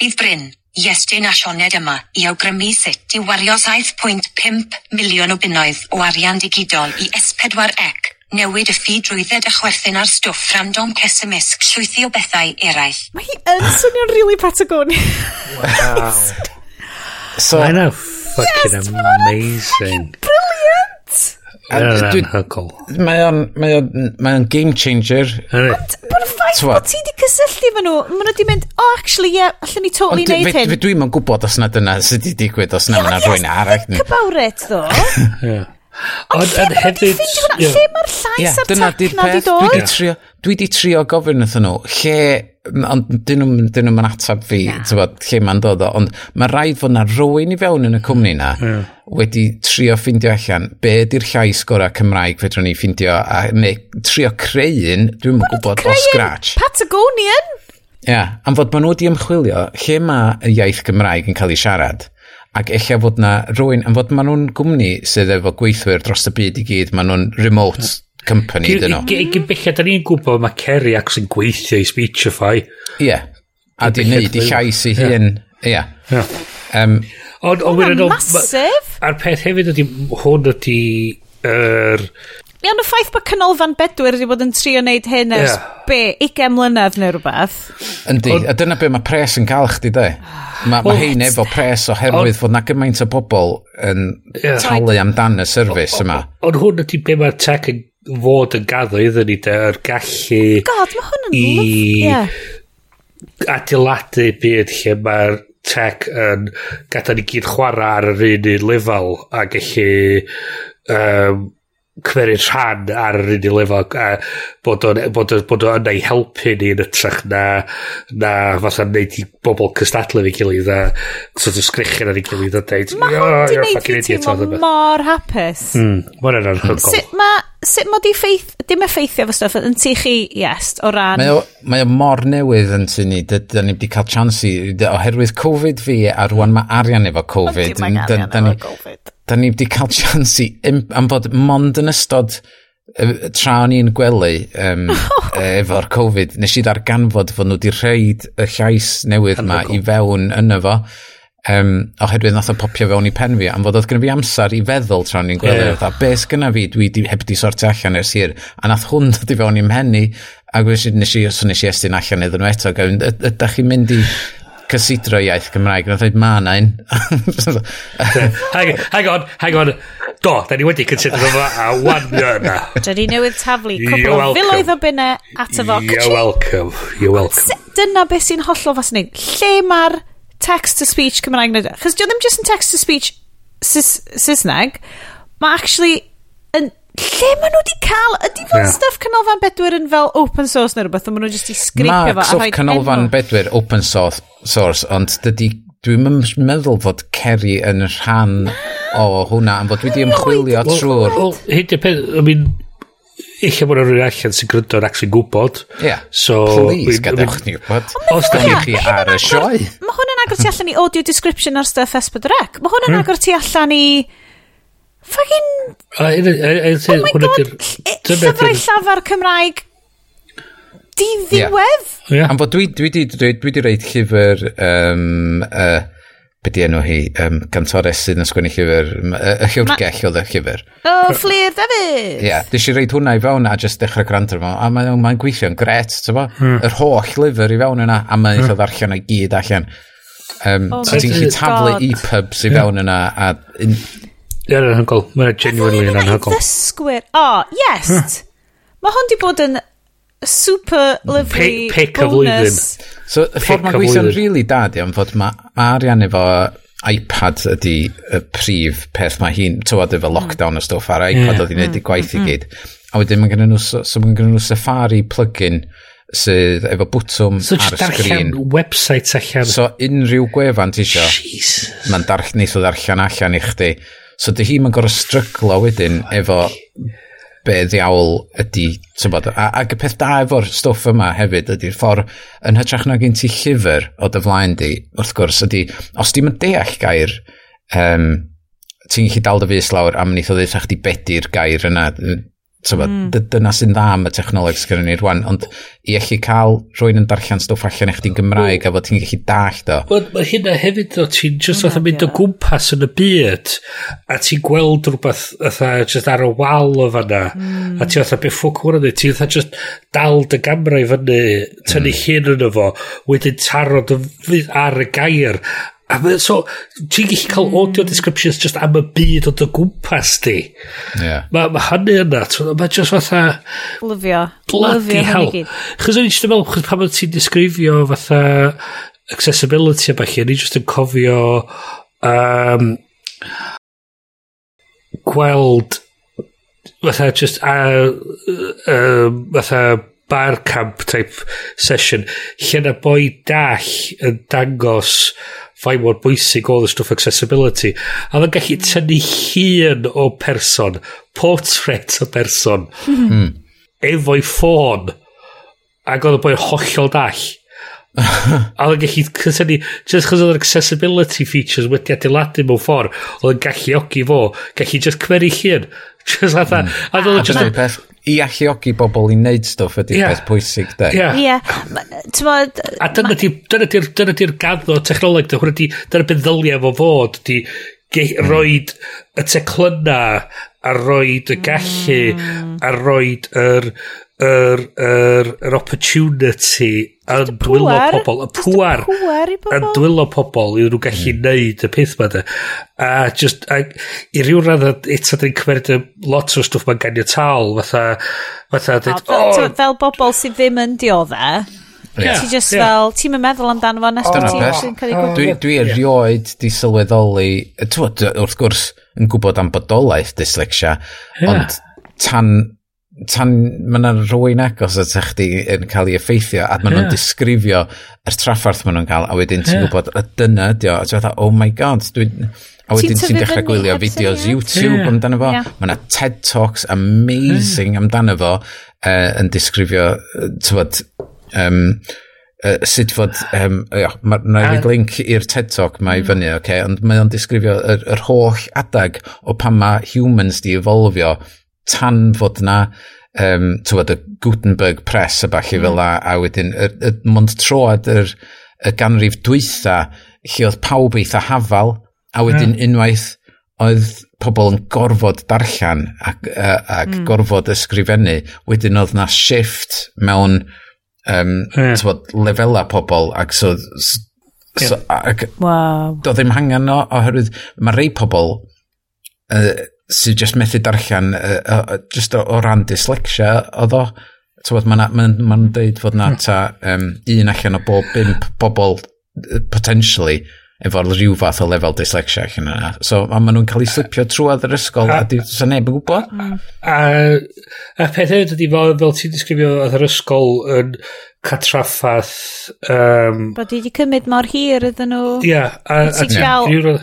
Bydd Bryn, Iestyn a Sioned yma i awgrymu sut i wario 7.5 miliwn o bunnoedd o arian digidol i S4C, newid y ffi drwydded a chwerthin ar stwff random cesymysg llwythi o bethau eraill. Mae hi yn swnio'n really Patagonia. Wow. so, I know, fucking yes, amazing anhygol. Mae o'n mae o'n mae o'n game changer. Ond bod y ffaith bod ti wedi cysylltu efo nhw, maen nhw wedi mynd, oh actually, ie, yeah, allan ni totally neud hyn. Ond dwi'n ma'n gwybod os na dyna sydd wedi digwydd, os na yna rwy'n arall. Think about it, though. yeah. Ond lle mae hefyd... Lle mae'r llais a'r tac na di dod? Dwi di trio gofyn wrthyn nhw, lle... Ond dyn nhw'n atab fi, tybod, lle mae'n dod o. Ond mae rhaid fod na rwy'n i fewn yn y cwmni na wedi trio ffindio allan be di'r llais gorau Cymraeg fedrwn ni ffindio a neu trio creu un, dwi'n mwyn gwybod o scratch. Patagonian? Ia, yeah, am fod maen nhw wedi ymchwilio lle mae y iaith Gymraeg yn cael ei siarad ac eich fod na rwy'n, am fod maen nhw'n gwmni sydd efo gweithwyr dros y byd i gyd, maen nhw'n remote company, dyn nhw. Gyn bellad, da ni'n gwybod mae Kerry ac sy'n gweithio i Speechify. Ie, yeah. a di wneud i llais i hun. Ie. Um, Ond, ond, ond, masif! A'r peth hefyd ydy, hwn ydy, er, Iawn y ffaith bod Canolfan Bedwyr wedi bod yn trio wneud hyn ers yeah. be, 20 mlynedd neu rhywbeth. Yndi, a dyna be mae pres yn cael chdi de. Mae ma hein efo pres oherwydd fod na gymaint o bobl yn yeah. talu amdan y servis yma. Ond hwn ydy be mae'r tech yn fod yn gaddo iddyn ni de, yr gallu... God, mae hwn yn i... Yeah. adeiladu byd lle mae'r tech yn gadael ni gyd chwarae ar yr un un lefel a gallu um, cymeru rhan ar yr un unig lefel a bod o'n bod, on, bod on ei helpu ni yn ytrach na na fatha neud i bobl cystadlu fi gilydd a sort of sgrichyn ar ei gilydd a deud mae hwn di neud i teimlo e. mor hapus. Mm, mae'n yn anhygol sut mae sut mod i ffeith dim effeithio fo stwff yn tu chi yes o ran mae o, mae o mor newydd yn tu ni da ni wedi cael chance i oherwydd Covid fi a rwan mae arian efo Covid ond dim mae arian efo Covid da ni wedi cael chans i, am fod mond yn ystod tra o'n i'n gwely um, efo'r Covid, nes i ddarganfod fod nhw wedi rhaid y llais newydd yma i fewn yno fo um, oherwydd nath o popio fewn i pen fi am fod oedd gen fi amser i feddwl tra o'n i'n gwely yeah. be sgynna fi? Dwi di, heb di sortio allan ers hir. A nath hwn dod i fewn i'n mhen i a nes i, so nes i estyn allan iddyn nhw eto gawin ydych chi'n mynd i cysidro iaith Gymraeg. Nath dweud ma na un. hang, hang on, hang on. Do, da ni wedi cysidro fo a wan yna. Da ni newydd taflu cwbl o filoedd o bunne at y fo. You're welcome, you're welcome. Dyna beth sy'n hollol fas ni. Lle mae'r text-to-speech Cymraeg wneud? Chos di ddim just yn text-to-speech Saesneg. Mae actually yn lle maen nhw wedi cael ydy fel yeah. stuff canolfan bedwyr yn fel open source neu rhywbeth maen nhw jyst i sgripio fo stuff canolfan bedwyr open source, source ond dydy dwi'n meddwl fod Kerry yn rhan o hwnna am fod wedi ymchwilio trwy'r well, well, hyn peth I mean Eich bod rhywun allan sy'n grydo'n ac sy'n gwybod. Yeah. So, Please, gadewch ni wybod. Os da chi ar y sioe. Mae hwn yn agor ti allan i audio description ar stuff S4C. Mae hwn yn hmm. agor ti allan i... Fucking... Oh my god, eh, llyfrau llafar Cymraeg di ddiwedd. Am fod dwi, dwi, dwi, dwi, dwi di reid llyfr, um, uh, be di enw hi, um, cantores sydd yn sgwennu llyfr, y llyfrgell oedd y llyfr. O, Fleer Davies. Ie, nes i reid hwnna i fewn a just dechrau gwrando fo, a mae'n mae gweithio'n gret, ti'n bo? Mm. Yr holl lyfr i fewn yna, a mae'n eitha ddarllen o'i gyd allan. Um, oh so ti'n gallu taflu e-pubs i fewn yna, a Yn anhygol. Mae'n genuinely yn anhygol. ddysgwyr. O, oh, yes! Mae hwn di bod yn super lovely pick, pick y flwyddyn. bonus. So, y ffordd mae'n Pic gweithio'n flwyddyn. rili da di, am fod mae ma arian efo iPad ydy y prif peth mae hi'n tywod efo hmm. lockdown o stwff ar iPad Ie. oedd hi'n neud i hmm. gwaith i hmm. gyd. A wedyn mae gennym nhw, so so mae gennym nhw Safari plug-in sydd efo bwtwm So, ar jyst y sgrin. darllen website allan. So unrhyw gwefan ti isio, Jesus. mae'n darch, neith o ddarllen allan i chdi So dy hi mae'n gorau stryglo wedyn efo be ddiawl ydy, tybod, a, ac y peth da efo'r stwff yma hefyd ydy'r ffordd yn hytrach na gen ti llyfr o dy flaen di, wrth gwrs, ydy, os di'n deall gair, um, ti'n gallu dal dy fus lawr a mynd i ddeitha chdi bedi'r gair yna, mm. dyna sy'n dda am y technoleg sy'n ni rwan, ond i allu cael rhywun yn darllen stwff allan eich di'n Gymraeg a fod ti'n gallu dallt o. Wel, mae hynna hefyd, o ti'n just fatha mynd o gwmpas yn y byd, a ti'n gweld rhywbeth fatha just ar y wal o fanna, a ti'n fatha beth ffwc hwn ydy, ti'n fatha just dal dy Gymraeg fyny, tynnu mm. hyn yn fo, wedyn tarod ar y gair, A mae, so, ti'n gallu cael hmm. audio descriptions just am y byd o dy gwmpas di. Yeah. Mae ma hynny yna, mae just fatha... Lyfio. Bloody Lyfio hell. Chos o'n i'n meddwl, chos pan mae ti'n disgrifio fatha accessibility a bach, o'n i'n just yn cofio um, gweld fatha just a, uh, um, fatha bar camp type session lle na boi dall yn dangos fain mor bwysig oedd y stwff accessibility. A mae'n gallu tynnu hun o person, portrait o person, mm. efo'i ffôn, ac oedd y boi'n hollol dall. a oedd yn gallu cysynu, just chos oedd yr accessibility features wedi adeiladu mewn ffordd, oedd yn galluogi fo, gallu just cymeru llun. Just like that. Mm. A oedd just i alluogi bobl i wneud stwff ydy'r yeah. peth pwysig de. Ie. Yeah. Yeah. A dyna di'r dyna di'r gaddo technoleg, dyna di, dyna beth beddylia fo fod, di mm. roed y teclynna, a roed y gallu, a roed yr yr, yr, yr opportunity a dwylo pobl, y pŵar yn dwylo pobl i nhw gallu mm. mm. neud y peth yma a just a, i ryw radd eto dyn ni'n y lot o stwff mae'n ganio tal fatha fatha dweud, oh, fel, oh. fel bobl sydd ddim yn diodda Yeah. Ti just yeah. fel, ti'n meddwl amdano fo nes ti'n cael ei gwybod. Dwi erioed di sylweddoli, wrth gwrs, yn gwybod am bodolaeth dyslexia, yeah. ond tan tan mae yna rwy'n agos at eich di yn cael ei effeithio a maen nhw'n yeah. disgrifio yr traffarth maen nhw'n cael a wedyn ti'n yeah. gwybod y dyna ydi o a ti'n oh my god dwi... a wedyn ti'n dechrau gwylio fideos YouTube yeah. amdano fo yeah. mae yna TED Talks amazing yeah. amdano fo uh, yn disgrifio tyfod um, uh, sut fod um, ia, mae yna link i'r TED Talk mae mm. fyny okay? ond mae o'n disgrifio yr, yr holl adag o pan mae humans di evolfio tan fod na um, tywed, y Gutenberg Press a falle mm. fel a, a wedyn, y, y, mond troad yr, y ganrif dwytha, lle oedd pawb eitha hafal, a wedyn mm. unwaith oedd pobl yn gorfod darllen ac, ac mm. gorfod ysgrifennu, wedyn oedd na shift mewn um, yeah. lefela pobl ac so, so, yeah. so ac, wow. doedd ddim hangen o oherwydd mae rei pobl uh, sydd just methu darllen, uh, uh, just o, o ran dyslexia, oedd o, tywod, mae'n ma, ma n deud fod na hmm. ta um, un allan o bob bimp bobl potentially efo rhyw fath o lefel dyslexia allan yna. So, a maen nhw'n cael eu slipio trwad yr ysgol a, a di, sa neb yn gwybod. Hmm. A, a peth hefyd ydy fel, fel ti'n disgrifio oedd yr ysgol yn catraffath... Um, Bod i wedi cymryd mor hir ydyn nhw. Ia. Yeah, a, a, a,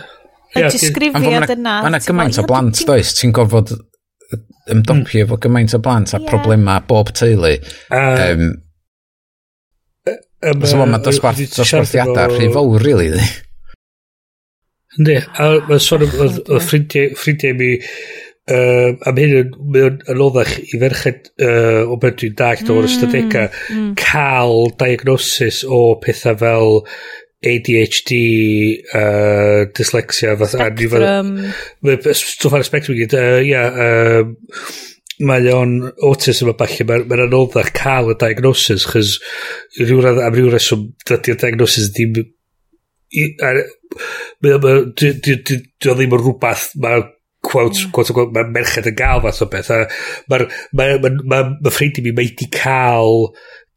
y disgrifiad yna. Mae yna gymaint o blant, does? Ti'n gorfod ymdopi hmm. efo gymaint o blant a problemau bob teulu. Um, um, so, mae dosbarthiadau rhy fawr, really, di. Ynddi, a mae'n sôn o ffrindiau mi uh, am hyn yn, yn, yn oddach i ferched uh, o beth dwi'n dallt o'r ystadegau cael diagnosis o pethau fel ADHD, uh, dyslexia, fath... Spectrum. Mae stwff ar y spectrum gyd, ia. Mae o'n autism a falle, mae'n ma anoddach cael y diagnosis, chys am ryw reswm, dydy'r diagnosis ddim... Dio ddim yn rhywbeth, mae quote, mm. quote, quote, mae merched yn gael fath o beth. Mae'r ma, ma, ma, ma ffrindu mi mae wedi cael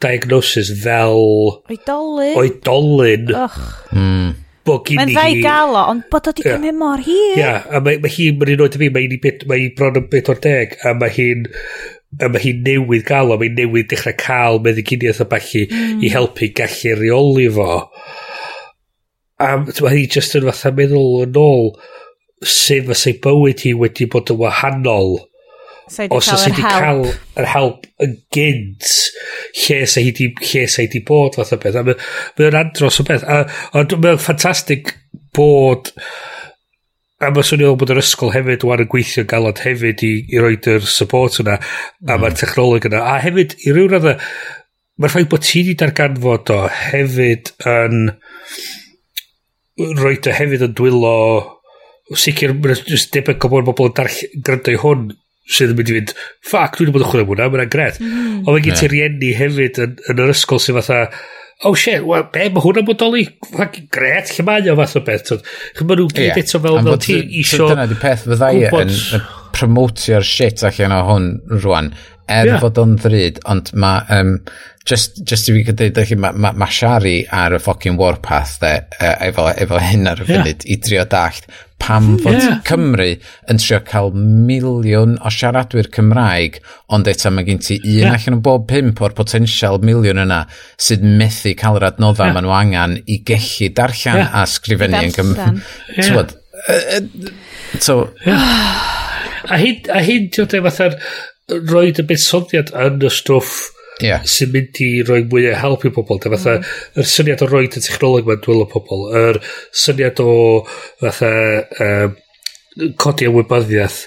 diagnosis fel... Oedolyn. Oedolyn. Och. Mm. Bo gyn Mae'n ddau gael o, ond bod o di yeah. cymryd mor hir. Ia, a mae, mae hi, mae'n un oed i fi, mae hi'n mae hi bron yn 40, a mae hi'n a mae hi'n newydd gael o, mae hi'n newydd dechrau cael meddyginiaeth a bachu mm. i hmm. helpu gallu reoli fo. A mae hi just yn fatha meddwl yn ôl sef fysa'i bywyd hi wedi bod yn wahanol. Mm os oes wedi cael yr help yn gynt lle sa hi di, lle sa hi di bod fath o beth. A mae o'n andros o beth. A, ond mae'n ffantastig bod a mae swnio bod yr ysgol hefyd wan yn gweithio galod hefyd i, i roed yr support yna a mm. mae'r technoleg yna. A hefyd i ryw radd mae'r ffaith bod ti wedi darganfod o hefyd yn roed o hefyd yn dwylo sicr, mae'n debyg o bod bobl yn gryndo i hwn sydd yn mynd i fynd, ffac, dwi'n bod yn chwilio am mae'n gred. Mm. Mm-hmm. Ond mae gen ti rieni hefyd yn, yn yr ysgol sydd fatha, oh shit, well, be, mae hwnna'n bodoli, ffac, gret, lle mae o fath o beth. Chyn maen nhw gyd yeah. eto fel, fel ti isio... Dyna di peth fyddai yn, yn promotio'r shit allan o hwn rwan, er yeah. fod o'n ddryd, ond mae, um, just, just i fi gyda'i chi, mae ma, ma Shari ar y ffocin warpath de, uh, efo, efo hyn ar y funud, yeah. i drio dallt pam hmm. fod yeah. Cymru yn trio cael miliwn o siaradwyr Cymraeg, ond eto mae gen ti un yeah. allan o bob pimp o'r potensial miliwn yna sydd methu cael yr adnodda yeah. maen nhw angen i gellu darllen yeah. a sgrifennu yn Cymru. Yeah. So, yeah. a hyn, a hyn, ti'n dweud fatha'r roed y buddsoddiad yn y stwff yeah. sy'n mynd i roi mwy o help i pobl. Da fatha, mm. yr syniad o roed y technoleg mae'n dwylo pobl, yr syniad o fatha um, codi ymwybyddiaeth,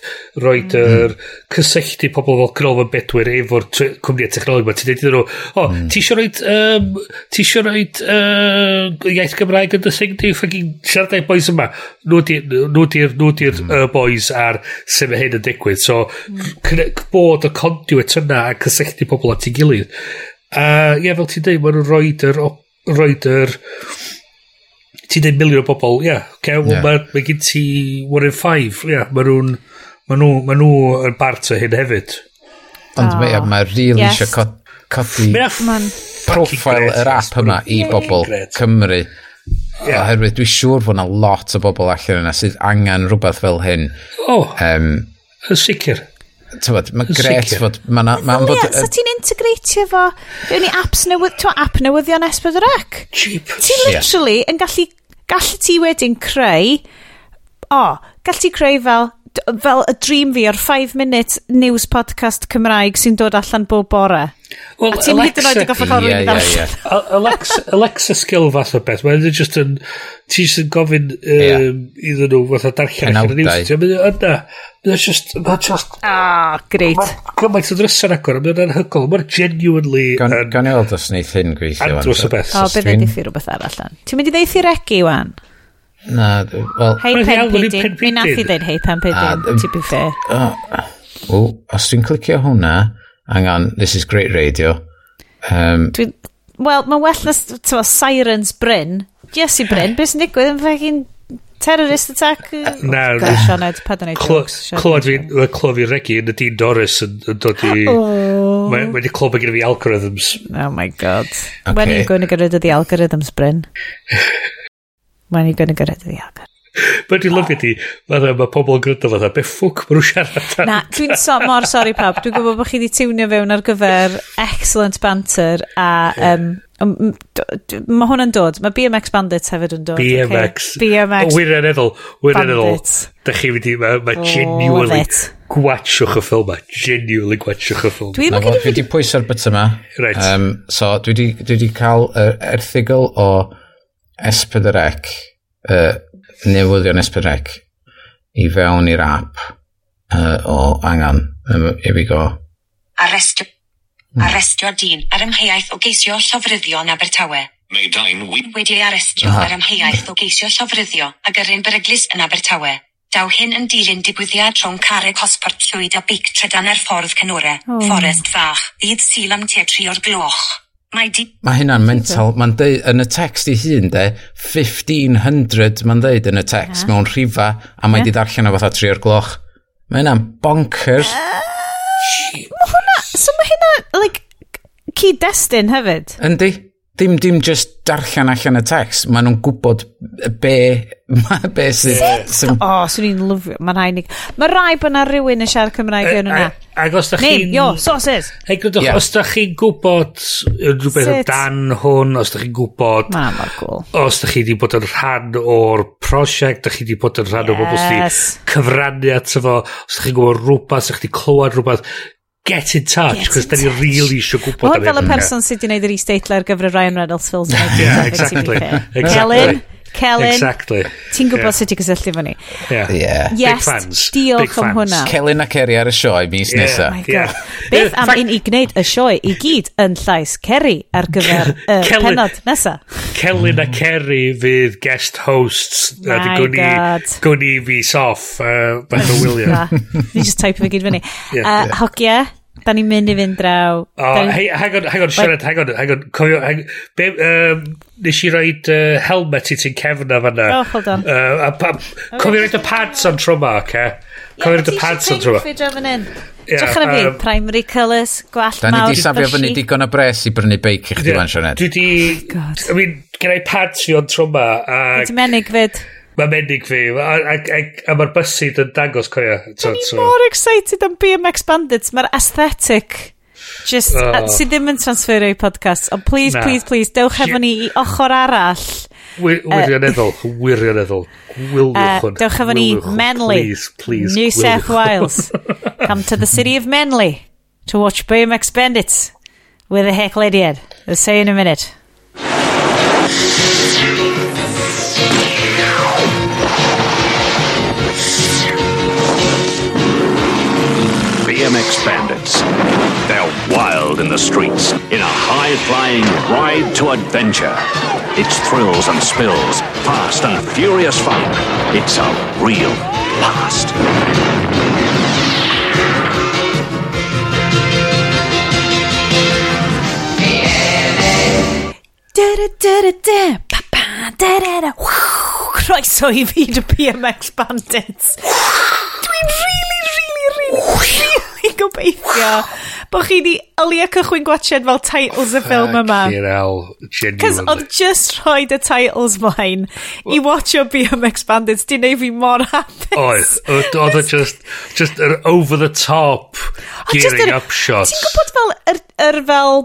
roed mm. yr mm. cysylltu pobl fel Cnolfan Bedwyr efo'r cwmnïau e technoleg yma. Ti'n dweud iddyn nhw, o, mm. ti eisiau roed, um, ti eisiau roed uh, iaith Gymraeg yn y thing, di ffagin siarad ei boys yma. Nw di'r mm. uh, boys ar sef hyn yn digwydd. So, mm. bod y conduit yna a cysylltu pobl at ei gilydd. A ie, fel ti'n dweud, maen nhw'n roed yr, roed yr, ti'n dweud miliwn o bobl, ie, yeah, okay, well, yeah. mae ma gen ti one in five, ie, yeah, mae nhw'n ma nhw, ma nhw yn bart o hyn hefyd. Ond oh. yeah, mae really yes. eisiau codi profil yr app yma i bobl Cymru. Yeah. Oherwydd dwi'n siŵr fod yna lot o bobl allan yna sydd angen rhywbeth fel hyn. Oh, um, yn sicr. Tywed, mae'n gret fod... Mae'n ma, ma, ma bod... Ie, so ti'n integratio fo... Fewn i apps newydd... Twa app newyddion S4C? Cheap. Ti literally yn gallu gall ti wedyn creu, o, oh, gall ti creu fel, fel y dream fi o'r 5 minute news podcast Cymraeg sy'n dod allan bob bore. Well, a ti'n hyd yn oed yn goffa gorau i ddall. Alexa, Alexa skill fath o beth, mae'n just yn, ti'n just yn gofyn um, yeah. iddyn nhw fath o darllen allan yn iwsio. Mae'n yna, mae'n just, mae'n just... Ah, greit. Mae'n gymaint o drysau'n agor, mae'n anhygol, mae'n genuinely... Gan i weld os wneud hyn gweithio. Andros o beth. O, beth yn diffu rhywbeth arall. Ti'n mynd i ddeithi regu wan? Na, wel... Hei pen pidin. Mi nath i ddeud hei pen pidin, ah, to be fair. Ah, o, os dwi'n clicio hwnna hang on, this is great radio. Um, Dwi, Wel, mae'n well na tywa, Sirens Bryn. Jesse Bryn, beth sy'n digwydd yn fegin terrorist attack? Na. Sioned, pad o'n ei jokes. Clywed fi, clywed fi regi yn y Dean Doris yn dod i... Mae wedi clywed gyda fi algorithms. Oh my god. Okay. When are you going to get rid of the algorithms, Bryn? When are you going to get rid of the algorithms? Mae dwi'n lyfio di, fatha, mae pobl yn gryndo fatha, be ffwc mae nhw'n siarad. Na, dwi'n so, mor sori pawb, dwi'n gwybod bod chi wedi tiwnio fewn ar gyfer excellent banter a um, mae hwn yn dod, mae BMX Bandits hefyd yn dod. BMX. Okay? BMX. Wirioneddol, wirioneddol. Da chi wedi, mae ma genuinely gwachwch y ffilm ma. Genuinely gwachwch y ffilm. Dwi'n gwybod. Fi wedi pwyso'r bit yma. Right. Um, so, dwi wedi cael uh, erthigol o S4C. Uh, newyddion esbyrec i fewn i'r app uh, o angan. Um, here we go. Arrestio. Hmm. Arrestio dyn ar ymheiaeth o geisio llofruddio yn Abertawe. Mae dain wy... Wedi ei arestio Aha. ar ymheiaeth o geisio llofruddio a gyrru'n un beryglis yn Abertawe. Daw hyn yn dilyn digwyddiad rhwng carreg hosbart llwyd a bic trydan ar ffordd canore, oh. fforest fach, ddydd syl am te tri o'r gloch. Mae di... Mae hynna'n mental. Mae'n deud, yn y text i hun, de, 1500 mae'n deud yn y text yeah. mewn rhifa, a mae yeah. di ddarllen o fatha tri o'r gloch. Mae hynna'n bonkers. Ah! Uh, mae hwnna, so mae hynna, like, cyd-destun hefyd. Yndi. Dim, dim just darllen allan y text. maen nhw'n gwybod be, be sydd... Sy... O, swn i'n lyfio. Mae'n rhaid... Mae rhaid bod yna rhywun yn siarad Cymraeg yn hwnna. Ac os da chi'n... Name, yo, sources! Ac yeah. os da chi'n gwybod rhywbeth o dan hwn, os da chi'n gwybod... Ma, mor cool. Os da chi wedi bod yn rhan o'r prosiect, da chi wedi bod yn rhan yes. o bobl sydd cyfrannu at efo, os da chi'n gwybod rhywbeth, os da chi wedi clywed rhywbeth, get in touch, cos da ni really eisiau gwybod am hyn. fel y person sydd wedi gwneud yr e-statler gyfer y Ryan Reynolds films. yeah, exactly. exactly. Helen, Celyn, exactly. ti'n gwybod yeah. sut i gysylltu fo ni. Yeah. yeah. Yes, Big fans. diolch Big am hwnna. Celyn a Ceri ar y sioe mis yeah. nesaf. Oh yeah. Beth am un i gwneud y sioe i gyd yn llais Kerry ar gyfer y uh, penod nesaf? Celyn a Kerry fydd guest hosts. My uh, god. Gwni fi soff, uh, Beth o William. Fi just type fy gyd fyny. Yeah, uh, yeah. Hogia, Da ni'n mynd i fynd draw. O, oh, hang on, hang on, Siarad, hang on, hang on, cofio, hang, be, um, nes i roed uh, helmet i ti'n cefn o fanna. Oh, hold on. Uh, a, a, cofio roed y pads on tro ma, ce? Cofio roed y pads on tro ma. Ie, ti'n fynd Drach ar y fi, primary colours, gwallt mawr, Da ni di safio fyny digon o bres i brynu beic i chdi fan, Sianed. Dwi di... Oh, I mean, gen i pads fi on tro ma. Dwi di menig fyd. Mae menig fi, a, a, a, a mae'r bysyd yn dangos coia. Dwi'n so. mor excited am BMX Bandits, mae'r aesthetic just, uh, oh. uh, sydd ddim yn transferio i podcast, ond please, Na. please, please, dewch efo ni i ochr arall. Uh, wirioneddol, wirioneddol, gwylwch uh, hwn. Dewch efo ni Menly, please, please, New South Wales. Come to the city of Menly to watch BMX Bandits with a heck lady head. I'll see you in a minute. BMX bandits. They're wild in the streets in a high flying ride to adventure. It's thrills and spills, fast and furious fun. It's a real blast. Croeso i fi dy BMX Bandits. Dwi'n really, really, really, really gobeithio bod chi di ylio cychwyn gwachod fel titles y ffilm yma. Fucking hell, Cos oedd just rhoi y titles mlaen i watcho BMX Bandits di neu fi mor hapus. Oedd, oedd o just, just yr over the top gearing up shots. Ti'n gwybod fel, yr, yr fel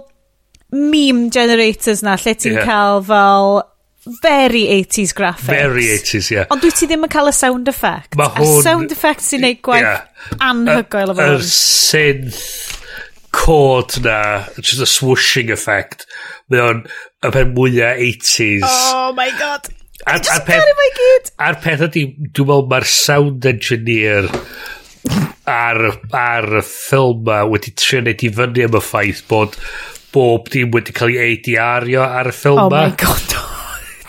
meme generators na, lle ti'n yeah. cael fel very 80s graphics. Very 80s, ie. Yeah. Ond dwi ti ddim yn cael y sound effect. Mae hwn... A sound effect sy'n neud gwaith yeah. anhygoel efo hwn. Yr synth cod na, just a swooshing effect. Mae o'n y pen mwyaf 80s. Oh my god. Ar, just ar peth, my gyd. A'r peth ydy, dwi'n meddwl mae'r sound engineer ar, ar y ffilm ma wedi trio neud i fyny am y ffaith bod bob dim wedi cael ei ADR-io ar y ffilm oh ma. Oh my god.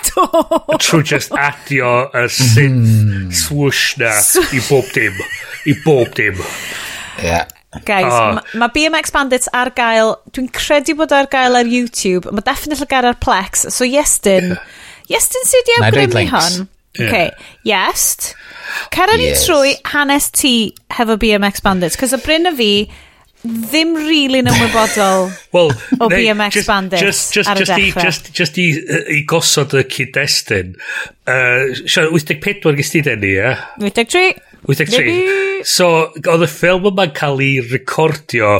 Do. Trwy just adio y synth swoosh na i bob dim. I bob dim. Yeah. Guys, oh. mae ma BMX Bandits ar gael, dwi'n credu bod ar gael ar YouTube, mae definitely gael ar Plex, so Iestyn, yeah. Iestyn sydd wedi awgrymu hon. Yeah. Okay. cer Cera yes. ni trwy hanes ti hefo BMX Bandits, cos y Bryn a fi, ddim really yn ymwybodol well, o neu, BMX just, bandits just, just, ar y dechrau. Just, just i, i gosod y cyd-destun. Uh, Sian, 84 gys ti denu, ie? 83. 83. So, oedd y ffilm yma'n cael ei recordio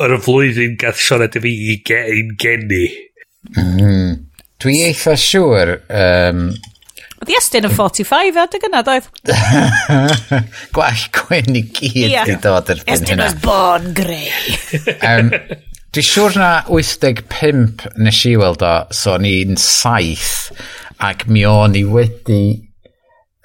yr y flwyddyn gath Sian a fi i gen, geni. Mm. Dwi eitha siŵr um, Oedd Iestyn yn 45 adeg yna, doedd? Gwall gwen i gyd yeah. i dod erbyn Iestyn hynna. Iestyn was born grey. um, Dwi'n siŵr na 85 nes i weld o, so ni'n saith, ac mi o'n i wedi...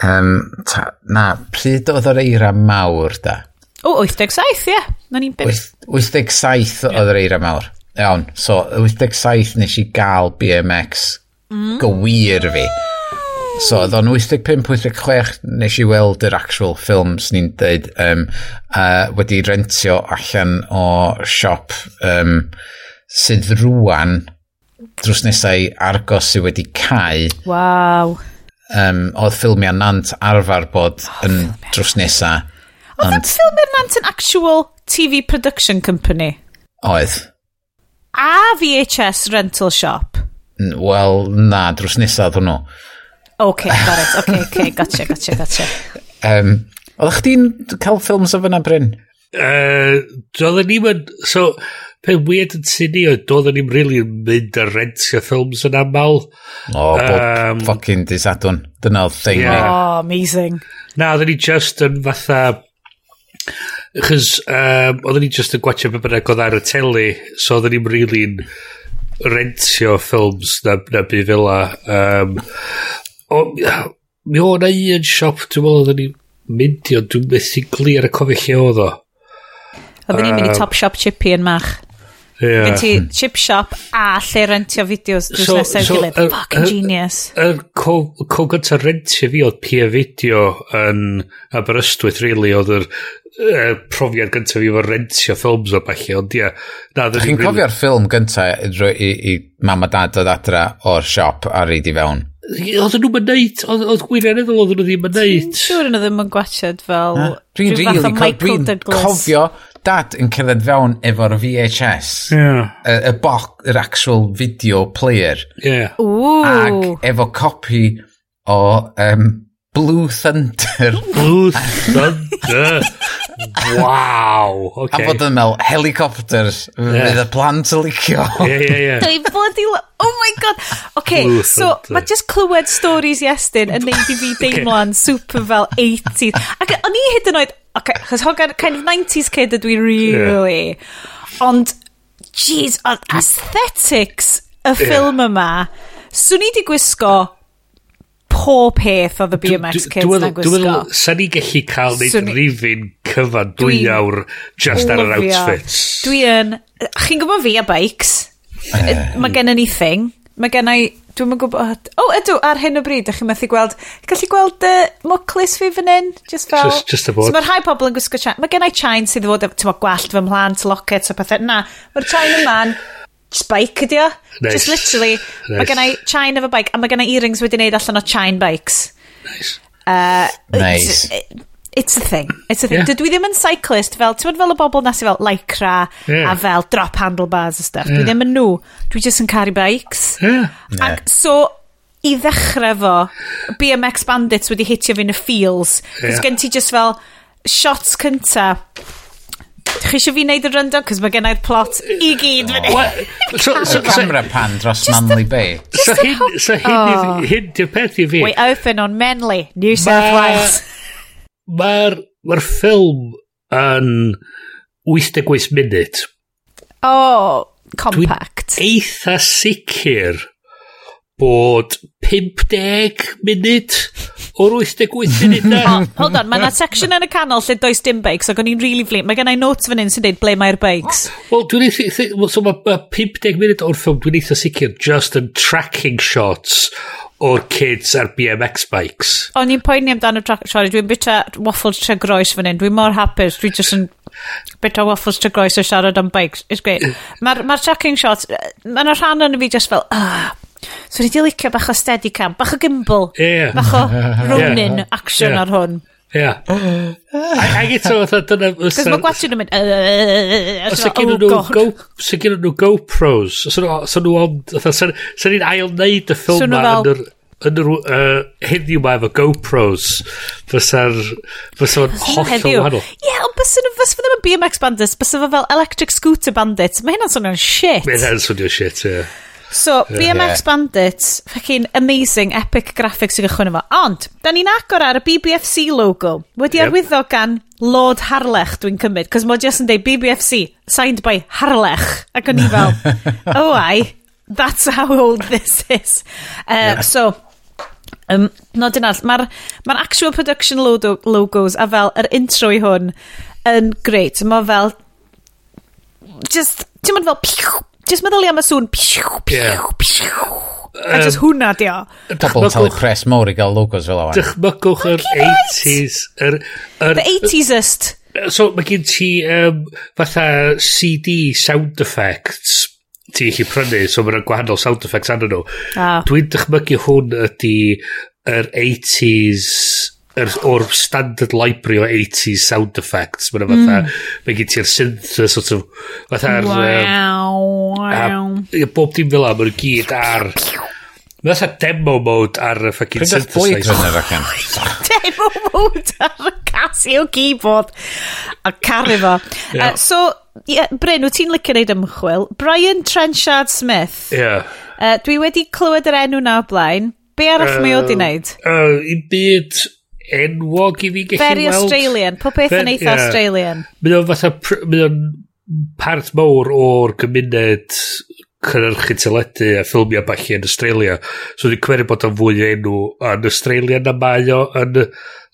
Um, ta, na, pryd oedd o'r eira mawr, da? O, 87, ie. Yeah. Na ni'n 87 oedd yr eira mawr. Iawn, so 87 nes i gael BMX mm. gywir fi. Mm So, oedd o'n 85-86 nes i weld yr actual ffilm sy'n ni'n dweud um, uh, wedi rentio allan o siop um, sydd rwan drws nesau argos sydd wedi cael. Waw. Um, oedd ffilmiau Nant arfer bod oh, yn drws nesau. Oedd ffilmiau Nant yn actual TV production company? Oedd. A VHS rental shop? Wel, na, drws nesaf oedd hwnnw. OK, got it. OK, OK, gotcha, gotcha, gotcha. Um, Oedda chdi'n cael ffilms o fyna, Bryn? Uh, Doedden ni'n mynd... So, pe weird yn syni oedd, doedden ni'n really yn mynd a rentio ffilms yn aml. O, oh, um, bob ffocin disadwn. Dyna oedd thing yeah. Oh, amazing. Na, oedden ni just yn fatha... Chos, um, oedden ni just yn gwachio be bynnag oedd ar y teli, so oedden ni'n really yn rentio ffilms na, na bu fel Um, o, mi o na un siop, dwi'n meddwl oedden ni'n mynd i, ond dwi'n methu glir y cofio lle oedd o. Oedden ni'n mynd i Top Shop Chippy yn mach. Yeah. Gen ti chip shop a lle rentio fideos drws so, nesaf so, gilydd. Er, Fucking genius. Yr er, er, co gyntaf rentio fi oedd pia fideo yn Aberystwyth, really, oedd yr er, profiad gyntaf fi efo rentio ffilms o falle, ond ie. Na, Chi'n cofio'r ffilm gyntaf i, i, i mam a dad oedd adra o'r siop a reid i fewn? Oedden nhw'n mynd oedd gwirioneddol oedden nhw ddim yn neud. Ti'n siŵr yn ddim yn gwachod fel... Dwi'n really, co dwi'n cofio dad yn cerdded fewn efo'r VHS. Yeah. Y, y boc, yr actual video player. Yeah. Ooh. Ag efo copi o um, Blue Thunder. Blue Thunder. Waw. Okay. A bod yn meddwl, helicopters, yeah. fydd y plant yn licio. Ie, ie, ie. Da bloody... Oh my god. Okay, Blue so mae just clywed stories Iestyn yn neud i fi deimlo'n okay. super fel 80s. Ac o'n i hyd yn oed... Okay, chos hogan kind of 90s kid ydw i really. Yeah. Ond, jeez, aesthetics y ffilm yeah. yma. Swn i di gwisgo pob peth oedd y BMX kids na gwisgo. Dwi'n meddwl, sa'n ni gallu cael neud so, rifin cyfan dwy awr just ar yr outfits. Dwi yn... Chi'n gwybod fi a bikes? Mae gen i ni thing. Mae gen i... Dwi'n mynd gwybod... O, oh, ydw, ar hyn o bryd, ydych chi'n methu gweld... Gallu gweld uh, moclis fi fan hyn? Just fel... Just, just a bod. So, mae rhai pobl yn gwisgo chain. Mae gen i chain sydd wedi bod, ti'n gwallt fy mhlant, lockets a pethau. Na, mae'r chain yma'n just bike ydi o. Nice. Just literally, nice. mae i chine efo bike, a mae gen i earrings wedi wneud allan o chine bikes. Nice. Uh, nice. It's, it's a thing. It's a thing. Yeah. Dydw i ddim yn cyclist fel, ti'n fel y bobl nes i fel lycra yeah. a fel drop handlebars a stuff. Yeah. Dwi ddim yn nhw. Dwi just yn caru bikes. Yeah. Ac yeah. so, i ddechrau fo, BMX Bandits wedi hitio fi yn y feels. Yeah. Gen ti just fel, shots cynta, Chi eisiau fi wneud y rundown? Cos mae gennau'r plot i gyd fyny. hyn. So, so, camera pan dros Manly Bay. So hyn, so oh. hyn, hyn di'r peth i fi. We open on Manly, New South Wales. Mae'r ma ffilm yn 88 munud. Oh, compact. Dwi'n eitha sicr bod 50 munud o'r 88 munud na. oh, hold on, mae yna section yn y canol lle does dim bikes, ac o'n i'n really flin. Mae gen i notes fan hyn sy'n deud ble mae'r bikes. Wel, dwi'n eitha, so mae ma 50 munud o'r ffilm, dwi'n eitha sicr, just yn tracking shots o'r kids ar BMX bikes. O'n i'n poeni amdano track, sorry, dwi'n bita waffles tre groes fan hyn, dwi'n mor hapus, dwi'n just yn bita waffles tre groes o siarad am bikes. It's great. Mae'r ma tracking shots, mae'n rhan yn y fi just fel, ah, So ni di licio bach o steady cam, bach o gimbal, yeah. bach o ronin yeah. action yeah. ar hwn. Ia. Ac eto, dyna... Cos mae gwasio nhw'n mynd... Os ydyn gen oh, nhw go, so gen nhw GoPros, os nhw ond... Sa'n ni'n ail wneud y ffilm yma yn yr yn yr uh, heddiw ma efo GoPros fysa'r fysa'n hollol wahanol ie yeah, ond bys yn fys fy ddim yn BMX bandits bys efo fel electric scooter bandits mae hynna'n swnio'n shit mae hynna'n swnio'n shit ie yeah. So, BMX yeah. Bandits, fucking amazing, epic graphics i gychwyn efo. Ond, da ni'n agor ar y BBFC logo, wedi yep. arwyddo gan Lord Harlech, dwi'n cymryd, cos mod jyst yn deud BBFC, signed by Harlech, ac o'n i fel, oh I, that's how old this is. Uh, yeah. So, Um, nodyn all, mae'r ma actual production logo, logos a fel yr intro i hwn yn great. Mae fel, just, ti'n mynd fel, piw, Just meddwl i am y sŵn. Piw, piw, yeah. piw. A just hwnna di o. Pobl yn talu pres mawr i gael logos fel awan. Dychmygwch yr 80s. Yr, yr, The 80s. So mae gen ti um, fatha CD sound effects ti gallu prynu, so mae'n gwahanol sound effects arnyn nhw. Oh. Dwi'n dychmygu hwn ydy yr 80s er, o'r standard library o 80s sound effects. Mae'n fatha, mae gen ti'r synth, sort of, fatha'r... Wow, wow. A, bob dim fel am mae'n gyd ar... Mae'n fatha demo mode ar y ffacin synthesizer. Demo mode ar y Casio keyboard. A caru fo. Yeah. Uh, so, yeah, Bryn, wyt ti'n licio neud ymchwil? Brian Trenchard Smith. Yeah. Uh, dwi wedi clywed yr enw na o blaen. Be arall uh, mae o di wneud? Uh, I byd enwog i fi gallu Very weld. Australian. Po beth yn eitha yeah. Australian. Mynd o'n fatha, mynd o'n part mawr o'r gymuned cynhyrchu teledu a ffilmio bachu yn Australia. So dwi'n cymeriad bod o'n fwy o enw yn Australia na mae o yn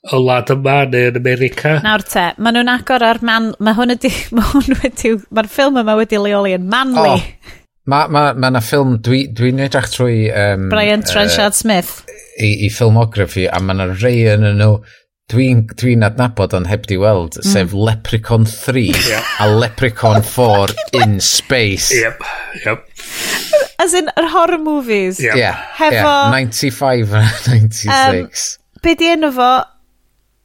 y lad yma neu yn America. Nawr te, maen nhw'n agor ar man... Mae hwn ydi... Mae hwn wedi... Mae'r ffilm yma wedi leoli yn manly. Oh. Mae ma, ma na ffilm, dwi'n dwi, edrych trwy... Um, Brian Trenchard uh, Smith. I, I filmography, a mae yna rei yn nhw dwi'n dwi, adnabod ond heb di weld, mm. sef Leprechaun 3 a Leprechaun 4 in space. Yep, yep. As in, yr horror movies. Yep. Yeah, hefo, yeah, 95 a 96. Um, be di enw fo?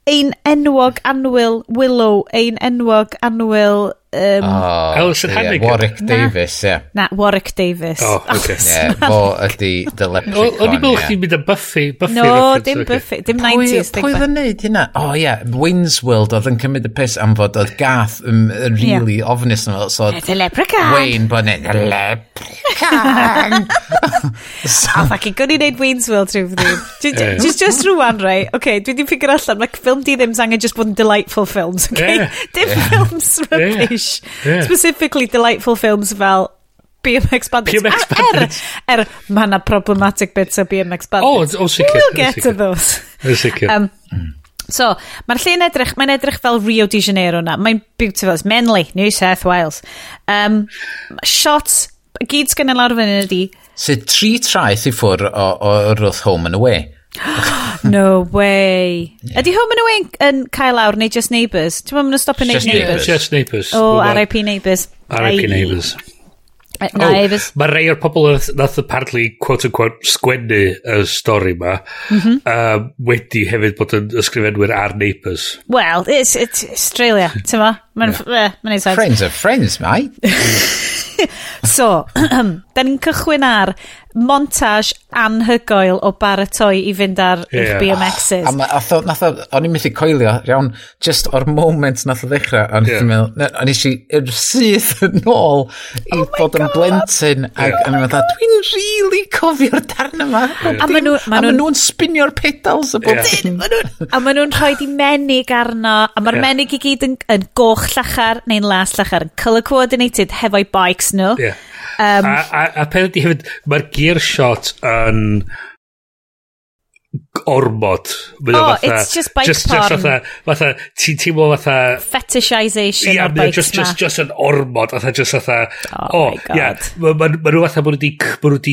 Ein enwog anwyl Willow, ein enwog anwyl Um, oh, Alison yeah, Hannigan. Warwick na, Davis, ie. Yeah. Na, Warwick Davis. Oh, oh, okay. yeah, fo ydi The Leprechaun. O'n i'n meddwl chdi'n mynd â Buffy. Buffy no, dim Buffy. Dim 90s. Pwy oedd yn neud hynna? O, oh, ie. Yeah. Wayne's World oedd yn cymryd y piss am fod oedd gath yn really yeah. ofnus yn fel. So, The Leprechaun. Wayne bod yn The Leprechaun. so, oh, fucking, gwni neud Wayne's World rhyw ddim. Just, just rwan, rai. Okay, dwi di ffigur allan. Mae ffilm di ddim angen just bod yn delightful films, okay? Yeah. Dim yeah. films rubbish niche. Yeah. Specifically delightful films fel BMX Bandits. BMX er, Bandits. Er, er mae yna problematic bits o BMX Bandits. Oh, o, sicr. We'll get to those. O, sicr. Um. So, mae'r lle yn edrych, mae'n edrych fel Rio de Janeiro na. Mae'n beautiful. It's Menly, New South Wales. Um, shots, gyd sgan yn lawr fan ydi, Sut tri traeth i ffwr o, o, wrth home and away. no way. Yeah. Ydy Home and Away yn cael lawr neu Just Neighbours? Ti'n meddwl maen nhw'n stopio neud Neighbours? Just Neighbours. O, oh, RIP Neighbours. RIP Neighbours. Na, oh, Mae rei o'r pobl nath apparently, quote-unquote, sgwennu y stori ma, mm -hmm. wedi hefyd bod yn ysgrifenwyr ar Neighbours. Well, it's, it's Australia, ti'n ma? Mae'n yeah. ma sense. Friends are friends, mate. so, da ni'n cychwyn ar montage anhygoel o baratoi i fynd ar yeah. eich BMXs. A, ma, a tho, nath o, o'n i'n methu coelio, iawn, just o'r moment nath o ddechrau, o'n yeah. i'n meddwl, o'n i i'r syth yn ôl i oh bod yn blentyn, ac o'n i'n meddwl, dwi'n really cofio'r darn yma. Yeah. A maen nhw'n ma spinio'r pedals o bob dim. A maen nhw'n rhoi di menig arno, a mae'r yeah. menig i gyd yn, yn goch llachar neu'n las llachar, yn colour coordinated hefo'i bikes nhw. Yeah. Um, a, a, a pen ydi hefyd, mae'r gear shot yn ormod. Oh, fatha, it's just bike just, porn. Just fatha, fatha ti'n teimlo fatha... Fetishisation yeah, o'r bikes just, ma. just, just yn ormod, fatha, just fatha... Oh, oh my god. Yeah, ma, ma, ma nhw fatha, ma nhw wedi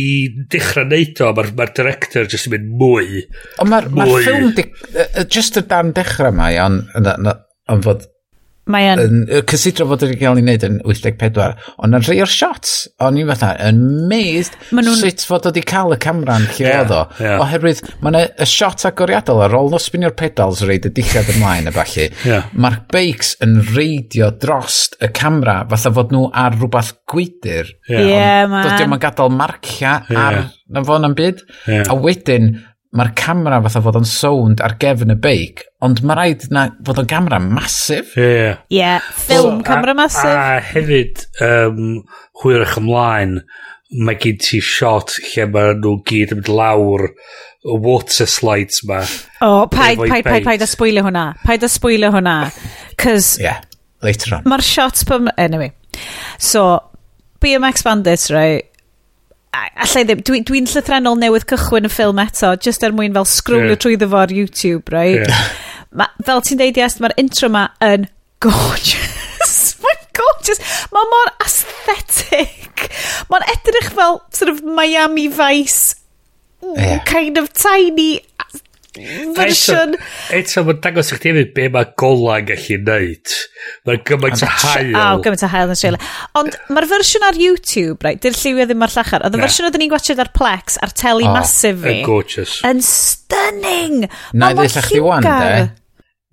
dechrau neud o, mae'r ma director just yn mynd mwy. Ond mae'r ma ffilm, di, uh, just y dan dechrau mae, ond yn fod Mae yn... yn cysidro fod wedi cael ei wneud yn 84, ond yn rhai o'r shots, o'n i'n fatha, yn meist nhw'n... sut fod wedi cael y camera'n lle yeah, oedd o. Yeah. Oherwydd, mae yna y shot agoriadol ar ôl nosbinio'r pedals reid y dillad ymlaen y falle. Yeah. Mae'r beics yn reidio drost y camera, fatha fod nhw ar rhywbeth gwydr. Ie, yeah. yeah, man. Dydw i'n gadael marcia yeah. ar na fo na'n byd. Yeah. A wedyn, mae'r camera fatha fod yn sound ar gefn y beic, ond mae rhaid na fod yn camera masif. Ie. Yeah. yeah, film so, camera masif. A, a hefyd, um, hwyrach ymlaen, mae gen ti shot lle mae nhw gyd yn mynd lawr y water slides ma. O, oh, paid, paid, paid, paid a sbwylio hwnna. Paid a sbwylio hwnna. Cys... yeah, later on. Mae'r shots... Anyway. So, BMX Bandits, right? allai ddim, dwi'n dwi, dwi llythrenol newydd cychwyn y ffilm eto, just er mwyn fel sgrwlio yeah. trwy ddefo ar YouTube, right? Yeah. Ma, fel ti'n deud, yes, mae'r intro ma yn gorgeous. mae'n gorgeous. Mae mor aesthetic. Mae'n edrych fel sort of Miami Vice mm, yeah. kind of tiny fersiwn... Eto, mae'n dangos i chdi efo be mae gola yn gallu neud. Mae'n gymaint o hael. O, gymaint o hael yn Australia. Ond mae'r fersiwn ar YouTube, right, dy'r lliwio ddim ar llachar, Oedd y fersiwn oedden ni'n gwachod ar Plex, ar teli oh, masif fi. gorgeous. Yn stunning! Na, ddech chi wan, de?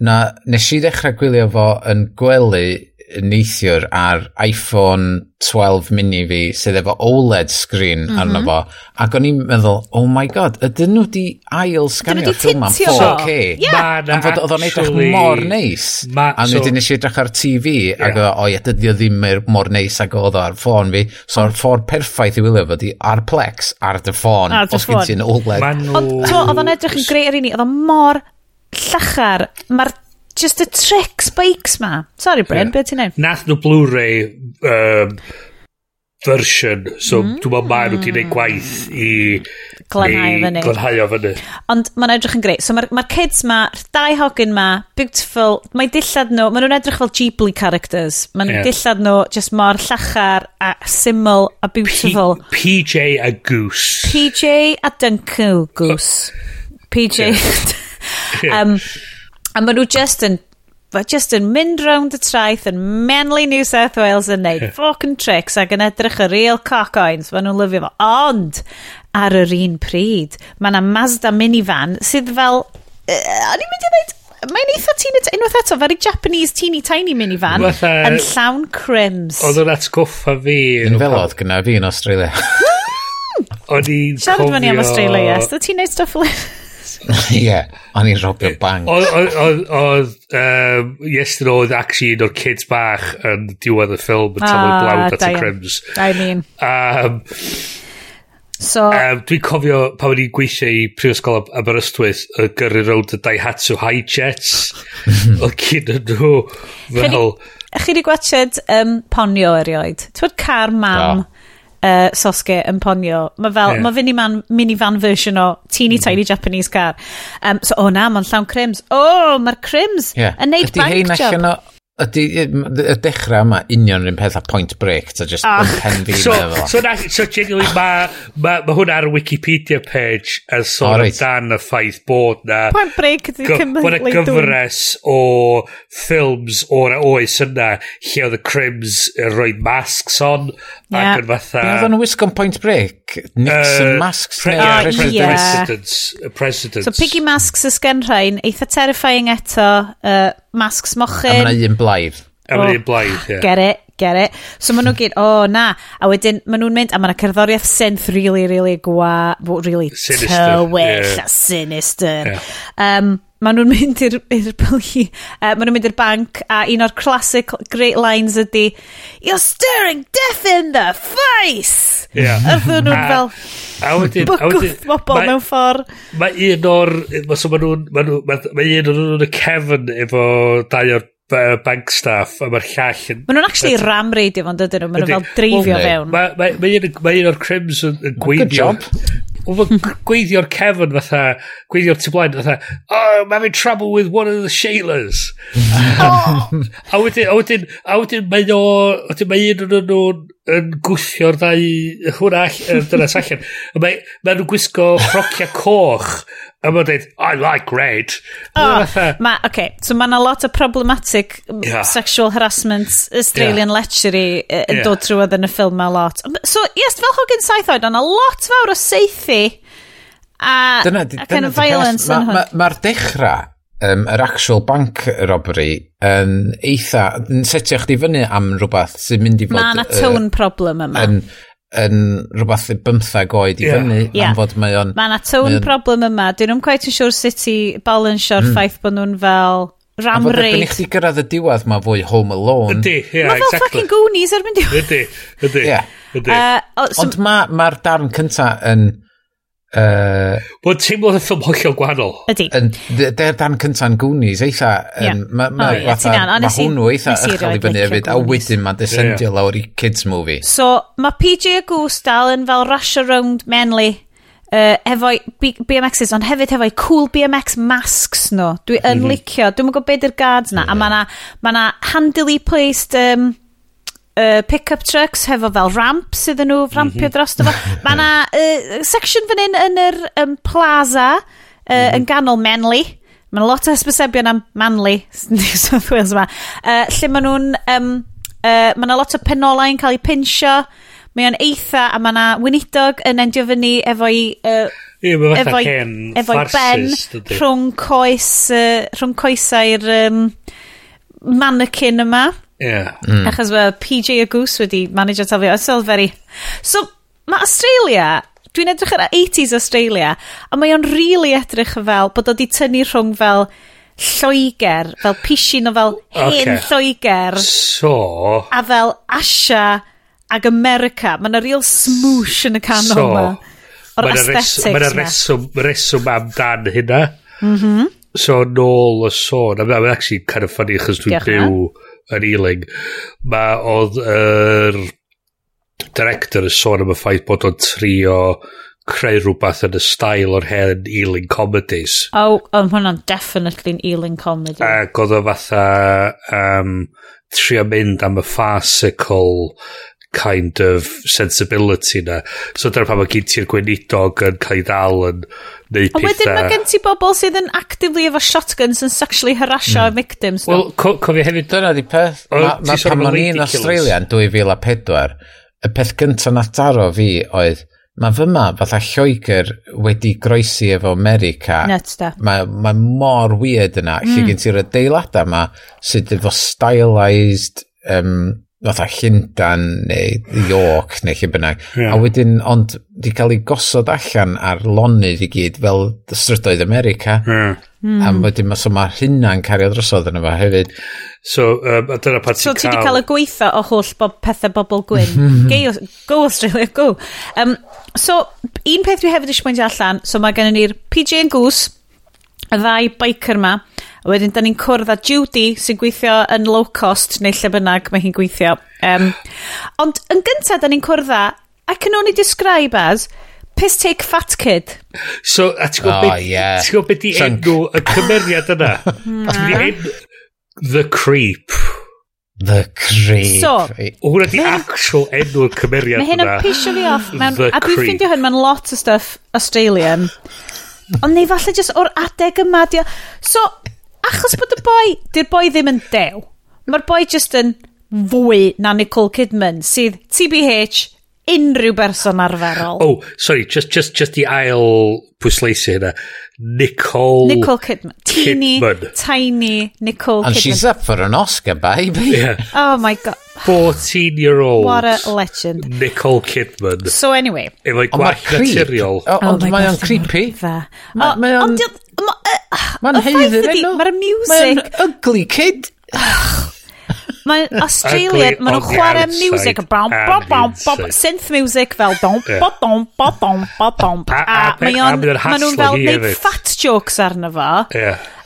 Na, nes i ddechrau gwylio fo yn gwely neithiwr ar iPhone 12 mini fi sydd efo OLED screen mm -hmm. arno fo ac o'n i'n meddwl oh my god ydyn nhw di ail sganio ffilm am 4K yeah. am fod oedd o'n edrych mor neis. ma, a so, wedyn nes i edrych ar TV yeah. ac o ie dydy o ddim mor neis ac oedd o ar ffôn fi. So o'r ffordd perffaith i wylio fo di ar Plex ar dy ffôn. os gyd ti'n OLED ond oedd o'n edrych yn greu ar un i oedd o mor llachar. Mae'r just y tricks bikes ma. Sorry, Bryn, yeah. beth ti'n neud? Nath nhw Blu-ray um, version, so mm. dwi'n meddwl maen nhw wedi gwneud gwaith i... Glanhau o fyny. Glanhau o fyny. Ond mae'n edrych yn greu. So mae'r ma kids ma, dau hogyn ma, beautiful, mae dillad nhw, maen nhw'n edrych fel Ghibli characters. Mae'n yeah. dillad nhw just mor llachar a syml a beautiful. P PJ a Goose. PJ a Duncan Goose. PJ... Yeah. um, A maen nhw just yn Fa just yn mynd round y traeth yn menly New South Wales yn neud fucking tricks ac yn edrych y real cock-oins. Maen nhw'n lyfio fo. Ond, ar yr un pryd, mae yna Mazda minivan sydd fel... Uh, o'n i'n mynd i ddweud, mae'n eitha teen, unwaith eto, fel Japanese teeny tiny minivan Fatha, yn llawn crims. Oedd o'n atgoffa fi. Yn felodd gyda fi yn Australia. o'n i'n cofio... Siarad fyny am Australia, yes. Ti'n neud stuff like... Ie, o'n i'n robio bank. Oedd, um, yesterday oedd actually un o'r kids bach yn diwedd y ffilm yn taflu ah, blawd at y crims. I mean. Um, So, um, dwi'n cofio pan o'n i'n gweithio i Prifysgol Aberystwyth y gyrru rownd y Daihatsu High Jets o cyn yn nhw fel... Chi wedi gwachod um, ponio erioed? Ti'n car mam? No uh, Sosuke yn ponio. Mae fel, yeah. mae minivan, minivan version o teeny mm. tiny Japanese car. Um, so, o oh, na, mae'n llawn crims. O, oh, mae'r crims yeah. yn neud bank job. Ydy hein allan o, Ydy, y dechrau yma, union rhywun peth a point break, ta just ah, pen fi so, meddwl. So, na, so genuinely, mae ma, ma hwnna ar y Wikipedia page yn sôn oh, right. dan y ffaith bod na... Point break ydy Cymru. Bod y gyfres o ffilms o'r oes yna, lle oedd y crims yn rhoi masks on, yeah. ac yn fatha... Be oedd nhw'n wisgo'n point break? Nixon uh, masks? Pre yeah, president. yeah. Presidents, presidents. So, piggy masks ysgen rhain, eitha terrifying eto, uh, masks mochyn. A mae'na un blaidd. A oh, mae'n un blaidd, ie. Yeah. Get it, get it. So maen nhw gyd, o oh, na. A wedyn, maen nhw'n mynd, a mae'na cerddoriaeth synth really, really gwa, really sinister. tywyll yeah. a sinister. Yeah. Um, maen nhw'n mynd i'r bylgi, uh, maen nhw'n mynd i'r banc, a un o'r classic great lines ydy, You're staring death in the face! Yeah. A ddyn nhw'n fel, a wedyn, bygwth bobl mewn ffordd Mae un o'r, so maen nhw'n, mae nhw, ma, mae un o'r nhw'n y cefn efo dau o'r bank staff a mae'r llall yn... Maen nhw'n actually ram radio fo'n dydyn nhw, maen nhw fel dreifio fewn. Mae ma, ma un o'r crims yn gweinio... Good job. Mae'n gweithio'r cefn fatha, gweithio'r tu blaen fatha, oh, I'm having trouble with one of the Shailers. oh! a wedyn, a wedyn, a wedyn mae o, a wedyn mae un o'n nhw'n yn gwthio'r ddau hwrach er, dyna allan. Mae, mae nhw'n gwisgo ffrocia coch a mae'n dweud, I like red. Oh, ma, okay. so mae yna lot o problematic yeah. sexual harassment, Australian yeah. lechery e, yn yeah. dod trwy yn y ffilm ma lot. So, yes, fel Hogan saith oed, yna lot fawr o seithi a, dyna, a kind of violence yn hwn. Mae'r ma, ma dechrau um, yr actual bank robbery yn eitha, yn setio chdi fyny am rhywbeth sy'n mynd i fod... Mae yna tone uh, problem yma. Yn, yn rhywbeth bymthag oed i yeah. fyny yeah. am fod mae o'n... Mae yna tone mae problem yma. Dyn nhw'n quite yn siŵr sut i balansio'r mm. ffaith bod nhw'n fel ram reid. Mae'n eich di gyrraedd y diwedd mae fwy Home Alone. Ydy, yeah, Mae fel exactly. fucking Goonies erbyn diwedd. Ydy, ydy. Yeah. ydy. Uh, oh, so... Ond mae'r ma darn cynta yn... Uh, Wel, teimlo y ffilm hollol gwahanol. Ydy. De'r dan cynta'n Goonies, eitha... Yeah. Um, ma, ma, oh, yeah, fatha, ma hwnnw eitha ychel i fyny hefyd, a wedyn mae'n descendio yeah. lawr i kids movie. So, mae PJ a Goose dal yn fel rush around Menly uh, efo'i BMXs, ond hefyd efo'i cool BMX masks nhw. Dwi yn mm -hmm. licio, dwi'n gwybod beth yw'r guards na, yeah. a mae na, ma na handily placed... Um, uh, pick-up trucks hefo fel ramp sydd nhw rampio mhm. dros dyfa. Mae yna uh, section fan hyn yn yr um, plaza uh, yn ganol Menly. Mae lot o hysbysebion am Manly, South Wales yma, uh, lle mae nhw'n... Um, uh, mae yna lot o penolau yn cael eu pinsio. Mae o'n eitha a mae yna wynidog yn endio fyny efo'i... Uh, Ie, mae fatha hen efo'i ben rhwng coes, uh, rhwng coesau'r um, mannequin yma. Yeah. Mm. Achos mae PJ a Goose wedi manager tafio. It's all very... So, mae Australia... Dwi'n edrych ar 80s Australia, a mae o'n really edrych fel bod o wedi tynnu rhwng fel Lloegr, fel pisin o fel hen okay. Lloegr. So... A fel Asia ag America. Mae yna real smoosh yn y canol so, yma. O'r aesthetics yma. Mae yna reswm, reswm amdan hynna. Mm -hmm. So nôl y sôn, mae'n actually kind of funny achos dwi'n byw yn Ealing, mae oedd yr director yn sôn am y ffaith bod o'n trio creu rhywbeth yn y stael o'r hen Ealing Comedies. O, oh, ond hwnna'n definitely yn Ealing Comedy. Ac oedd o fatha um, trio mynd am y farcical kind of sensibility na. So dyna pa mae gen ti'r gweinidog yn cael ei ddal yn neud pethau. A wedyn mae gen ti bobl sydd yn actively efo shotguns yn sexually harassio mm. victims. Wel, co cofio hefyd dyna di peth. Mae pan o'n i'n Australia yn 2004, y peth gyntaf na daro fi oedd Mae fy ma, fatha Lloegr wedi groesi efo America. Nuts da. Mae ma mor weird yna. Mm. Lle gen ti'r adeiladau yma sydd efo stylized um, fatha Llundan neu York neu lle bynnag. Yeah. A wedyn, ond di cael ei gosod allan ar lonydd i gyd fel strydoedd America. Yeah. Mm. A hmm. wedyn mae so mae hynna'n cario drosodd yn yma hefyd. So, um, a dyna pan so, ti cael... So ti cael y gweitha o holl bob pethau bobl gwyn. go Australia, go. Um, so, un peth dwi hefyd eisiau pwyntio allan, so mae gennym ni'r PJ and Goose, y ddau biker ma, A wedyn, da ni'n cwrdd â Judy sy'n gweithio yn low cost neu lle bynnag mae hi'n gweithio. Um, ond yn gyntaf, da ni'n cwrdd â, I can only describe as, piss take fat kid. So, a ti'n gwybod oh, beth yeah. be di enw y cymeriad yna? The Creep. The Creep. So, hwnna di actual enw'r cymeriad yna. Mae hyn yn pisio fi off. Man, a dwi'n ffeindio hyn mae'n lot o stuff Australian. Ond neu falle jyst o'r adeg yma. Dio. So, Achos bod y boi, di'r boi ddim yn dew. Mae'r boi just yn fwy na Nicole Kidman, sydd TBH unrhyw berson arferol. Oh, sorry, just, just, just i ail pwysleisu hynna. Nicole... Nicole Kidman. Teeny, Kidman. tiny Nicole And Kidman. And she's up for an Oscar, baby. Yeah. Oh my god. 14-year-old. What a legend. Nicole Kidman. So anyway. Efo oh, gwallt naturiol. Oh, oh ond mae'n creepy. Mae o'n... Mae'n heiddi enw. Mae'r music... Mae'n ugly kid. Mae'n Australian, maen nhw'n chwarae music, bom, bom, bom, bom, synth music fel dom, bo, dom, bo, dom, bo, dom. A maen nhw'n fel neud fat jokes arno fo.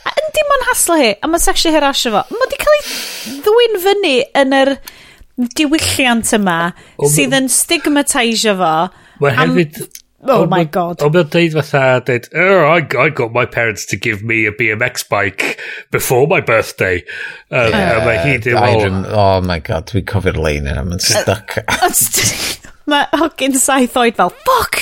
A Yndi ma'n haslo hi, a ma'n sexually harassio fo. Mae wedi cael ei ddwy'n fyny yn yr diwylliant yma sydd yn stigmatisio fo. Mae hefyd oh my god. Ond mae'n deud fatha, deud, oh, I, I got my parents to give me a BMX bike before my birthday. Um, yeah, uh, mae hi ddim oh. oh my god, dwi'n cofio'r lein yna, mae'n stuck. mae hogyn saith oed fel, fuck!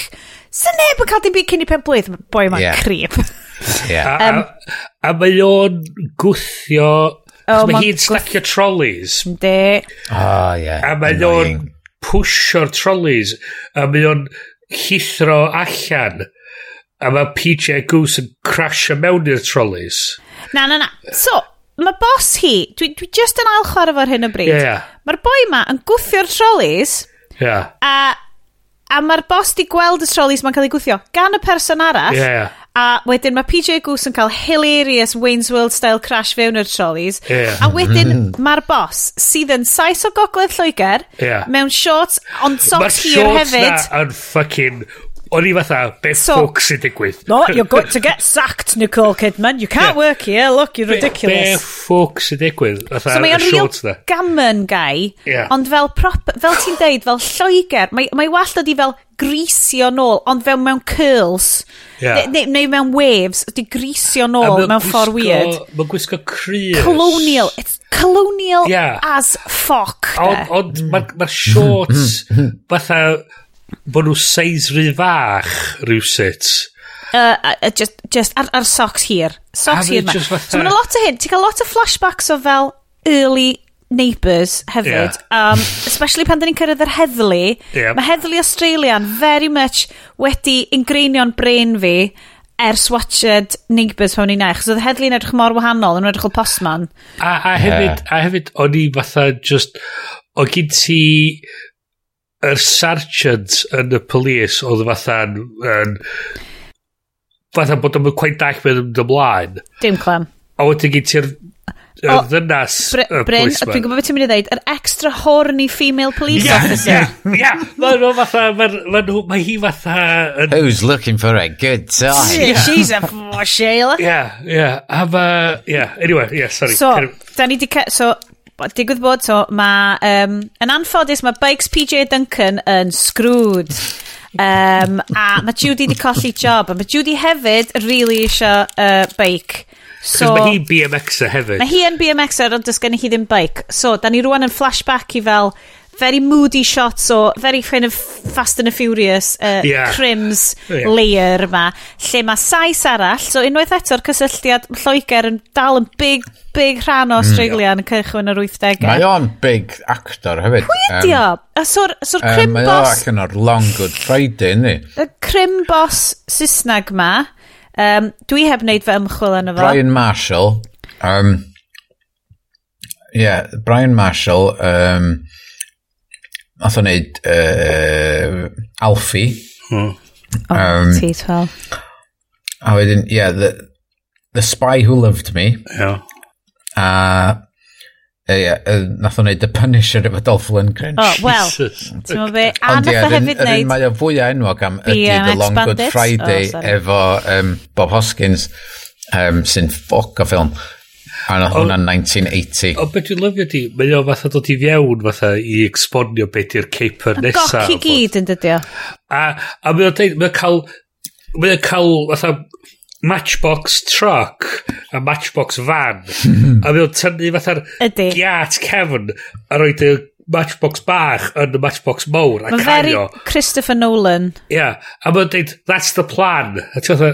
Sy'n neb yn cael dim byd cyn i pen blwydd, boi mae'n yeah. creep. yeah. um, a, a mae o'n gwthio... Oh, mae hi'n stacio trolleys. De. Oh, yeah. A mae o'n pwysio'r trolleys. A mae o'n llithro allan a mae PJ Goose yn crasio mewn i'r trolleys. Na, na, na. So, mae bos hi, dwi, dwi just yn ail chwarae fo'r hyn o bryd. Yeah, yeah. Mae'r boi ma yn gwthio'r trolleys yeah. a, a mae'r bos di gweld y trolleys mae'n cael ei gwthio gan y person arall. Yeah, yeah. A wedyn mae PJ Goose yn cael hilarious Wayne's World style crash fewn yr trolleys. Yeah. A wedyn mm-hmm. mae'r bos sydd yn sais o gogledd Lloegr yeah. mewn shorts ond socks hir hefyd. Mae'r shorts na yn fucking o'n i fatha, beth so, ffwc sy'n digwydd? no, you're going to get sacked, Nicole Kidman. You can't yeah. work here. Look, you're ridiculous. Be, beth ffwc sy'n digwydd? Fatha, so mae o'n real gammon guy, yeah. ond fel, prop, fel ti'n deud, fel lloegr, mae, mae wallad i fel grisio nôl, ond fel mewn curls. Yeah. Neu, neu mewn waves. Ydy grisio nôl mewn ffordd weird. Mae'n gwisgo creus. Colonial. It's colonial yeah. as fuck. Ond on, mm. mae'r ma shorts, fatha bod nhw seis rhy fach rhywsut. Uh, uh, just, just ar, ar socks hir. Socks hir ma. So mae'n lot o hyn. Ti'n cael lot o flashbacks o fel early neighbours hefyd. Yeah. Um, especially pan da ni'n cyrraedd yr heddlu. Yeah. Mae heddlu Australian very much wedi ingreinio'n brain fi ers watched Neighbours pan o'n i'n eich. So, oedd heddlu'n edrych mor wahanol, yn edrych o postman. A, a hefyd, yeah. a hefyd, o'n i fatha just, o gyd ti... Si yr sergeant yn y polis oedd fatha'n... Yn, fatha bod o'n quite dach mynd ymlaen. Dim clem A wedyn gyd ti'r y ddynas Bryn, dwi'n gwybod beth ti'n mynd i ddeud, yr extra horny female police yeah, officer. Ia, ia, yeah. nhw fatha, mae hi fatha... Who's looking for a good time? Yeah. She's a Sheila. Ia, ia. Have a, Ia, anyway, ia, sorry. So, da ni di... So, digwydd bod to, mae, um, yn anffodus, mae Bikes PJ Duncan yn screwed. Um, a mae Judy wedi colli job, a mae Judy hefyd really eisiau uh, bike. So, mae hi BMXer hefyd. Mae hi yn BMXer, ond does gen i hi ddim bike. So, da ni rwan yn flashback i fel very moody shots o very kind of Fast and the Furious uh, yeah. crims yeah. layer yma lle mae sais arall so unwaith eto'r cysylltiad Lloegr yn dal yn big big rhan o mm. Australian mm. cychwyn yr 80au mae o'n big actor hefyd pwy ydi o? Um, so'r so crim um, boss mae o ac yn o'r long good Friday ni y crim boss Saesneg ma um, dwi heb wneud fy ymchwil yn efo Brian Marshall um, yeah Brian Marshall um, Nath o'n neud uh, Alfie. Hmm. Oh, um, T12. A wedyn, yeah, the, the Spy Who Loved Me. Yeah. A Uh, yeah, uh, nath o'n neud The Punisher efo Dolph Lundgren. Oh, wel, ti'n mwyn be, a nath o hefyd neud... Mae o fwy enwog am ydy The uh, Long Good Friday oh, efo um, Bob Hoskins, um, sy'n ffoc o ffilm. A oedd hwnna'n 1980. O, beth dwi'n lyfio di, mae o fatha dod i fiewn fatha i exponio beth i'r caper nesaf. Goc i gyd yn dydio. A, a mae o'n deud, mae o'n cael, mae o'n cael fatha matchbox truck a matchbox van. a mae o'n tynnu fatha'r giat cefn a roed y matchbox bach yn y matchbox mowr a cario. Mae'n very Christopher Nolan. Ia, yeah. a mae'n deud, that's the plan. A ti'n fatha,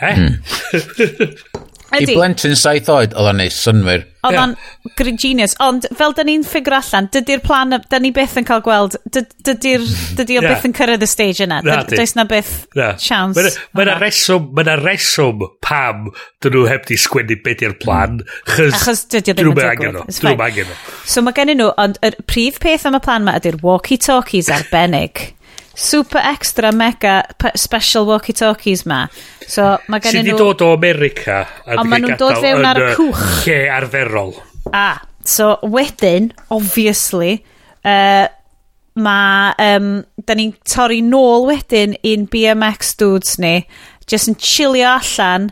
eh? Hmm. Ydy. I blentyn saith oed, oedd o'n neis synwyr. Oedd o'n yeah. green genius. Ond fel da ni'n ffigur allan, dydy'r plan, da ni byth yn cael gweld, dydy'r, dydy o byth yn cyrraedd y stage yna. Does na byth siawns. Mae yna reswm, mae yna reswm pam dyn nhw heb di sgwennu beth i'r plan. Mm. Achos dydy ddim yn digwydd. Drwm angen nhw. So mae gen nhw, ond y prif peth am y plan yma ydy'r walkie-talkies arbennig super extra mega special walkie-talkies ma. So mae gennyn nhw... Sydd dod o America. a Ond maen nhw'n dod fewn ar y cwch. Lle arferol. a so wedyn, obviously, uh, mae... Um, da ni'n torri nôl wedyn i'n BMX dudes ni. Just yn chillio allan.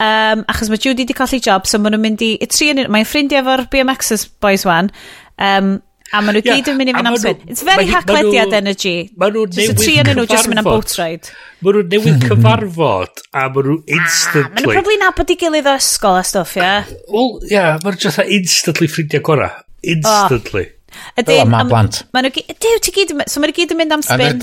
Um, achos mae Judy wedi colli job, so maen nhw'n mynd i... i tri yn... Mae'n ffrindiau efo'r BMXers boys wan. Um, A maen nhw yeah, gyd yn mynd i fynd am swing. It's very hacklediad energy. Maen nhw newydd cyfarfod. Tri yn nhw just mynd am boat ride. Maen nhw newydd cyfarfod a maen ah, nhw instantly... Maen nhw probably nabod i gilydd o ysgol a stwff, ie? Wel, ie, yeah, maen nhw just instantly ffrindiau gora. Instantly. Oh. Ydyn, oh, mae blant. Maen nhw gyd, dew, ti gyd, so maen nhw gyd yn mynd am spin.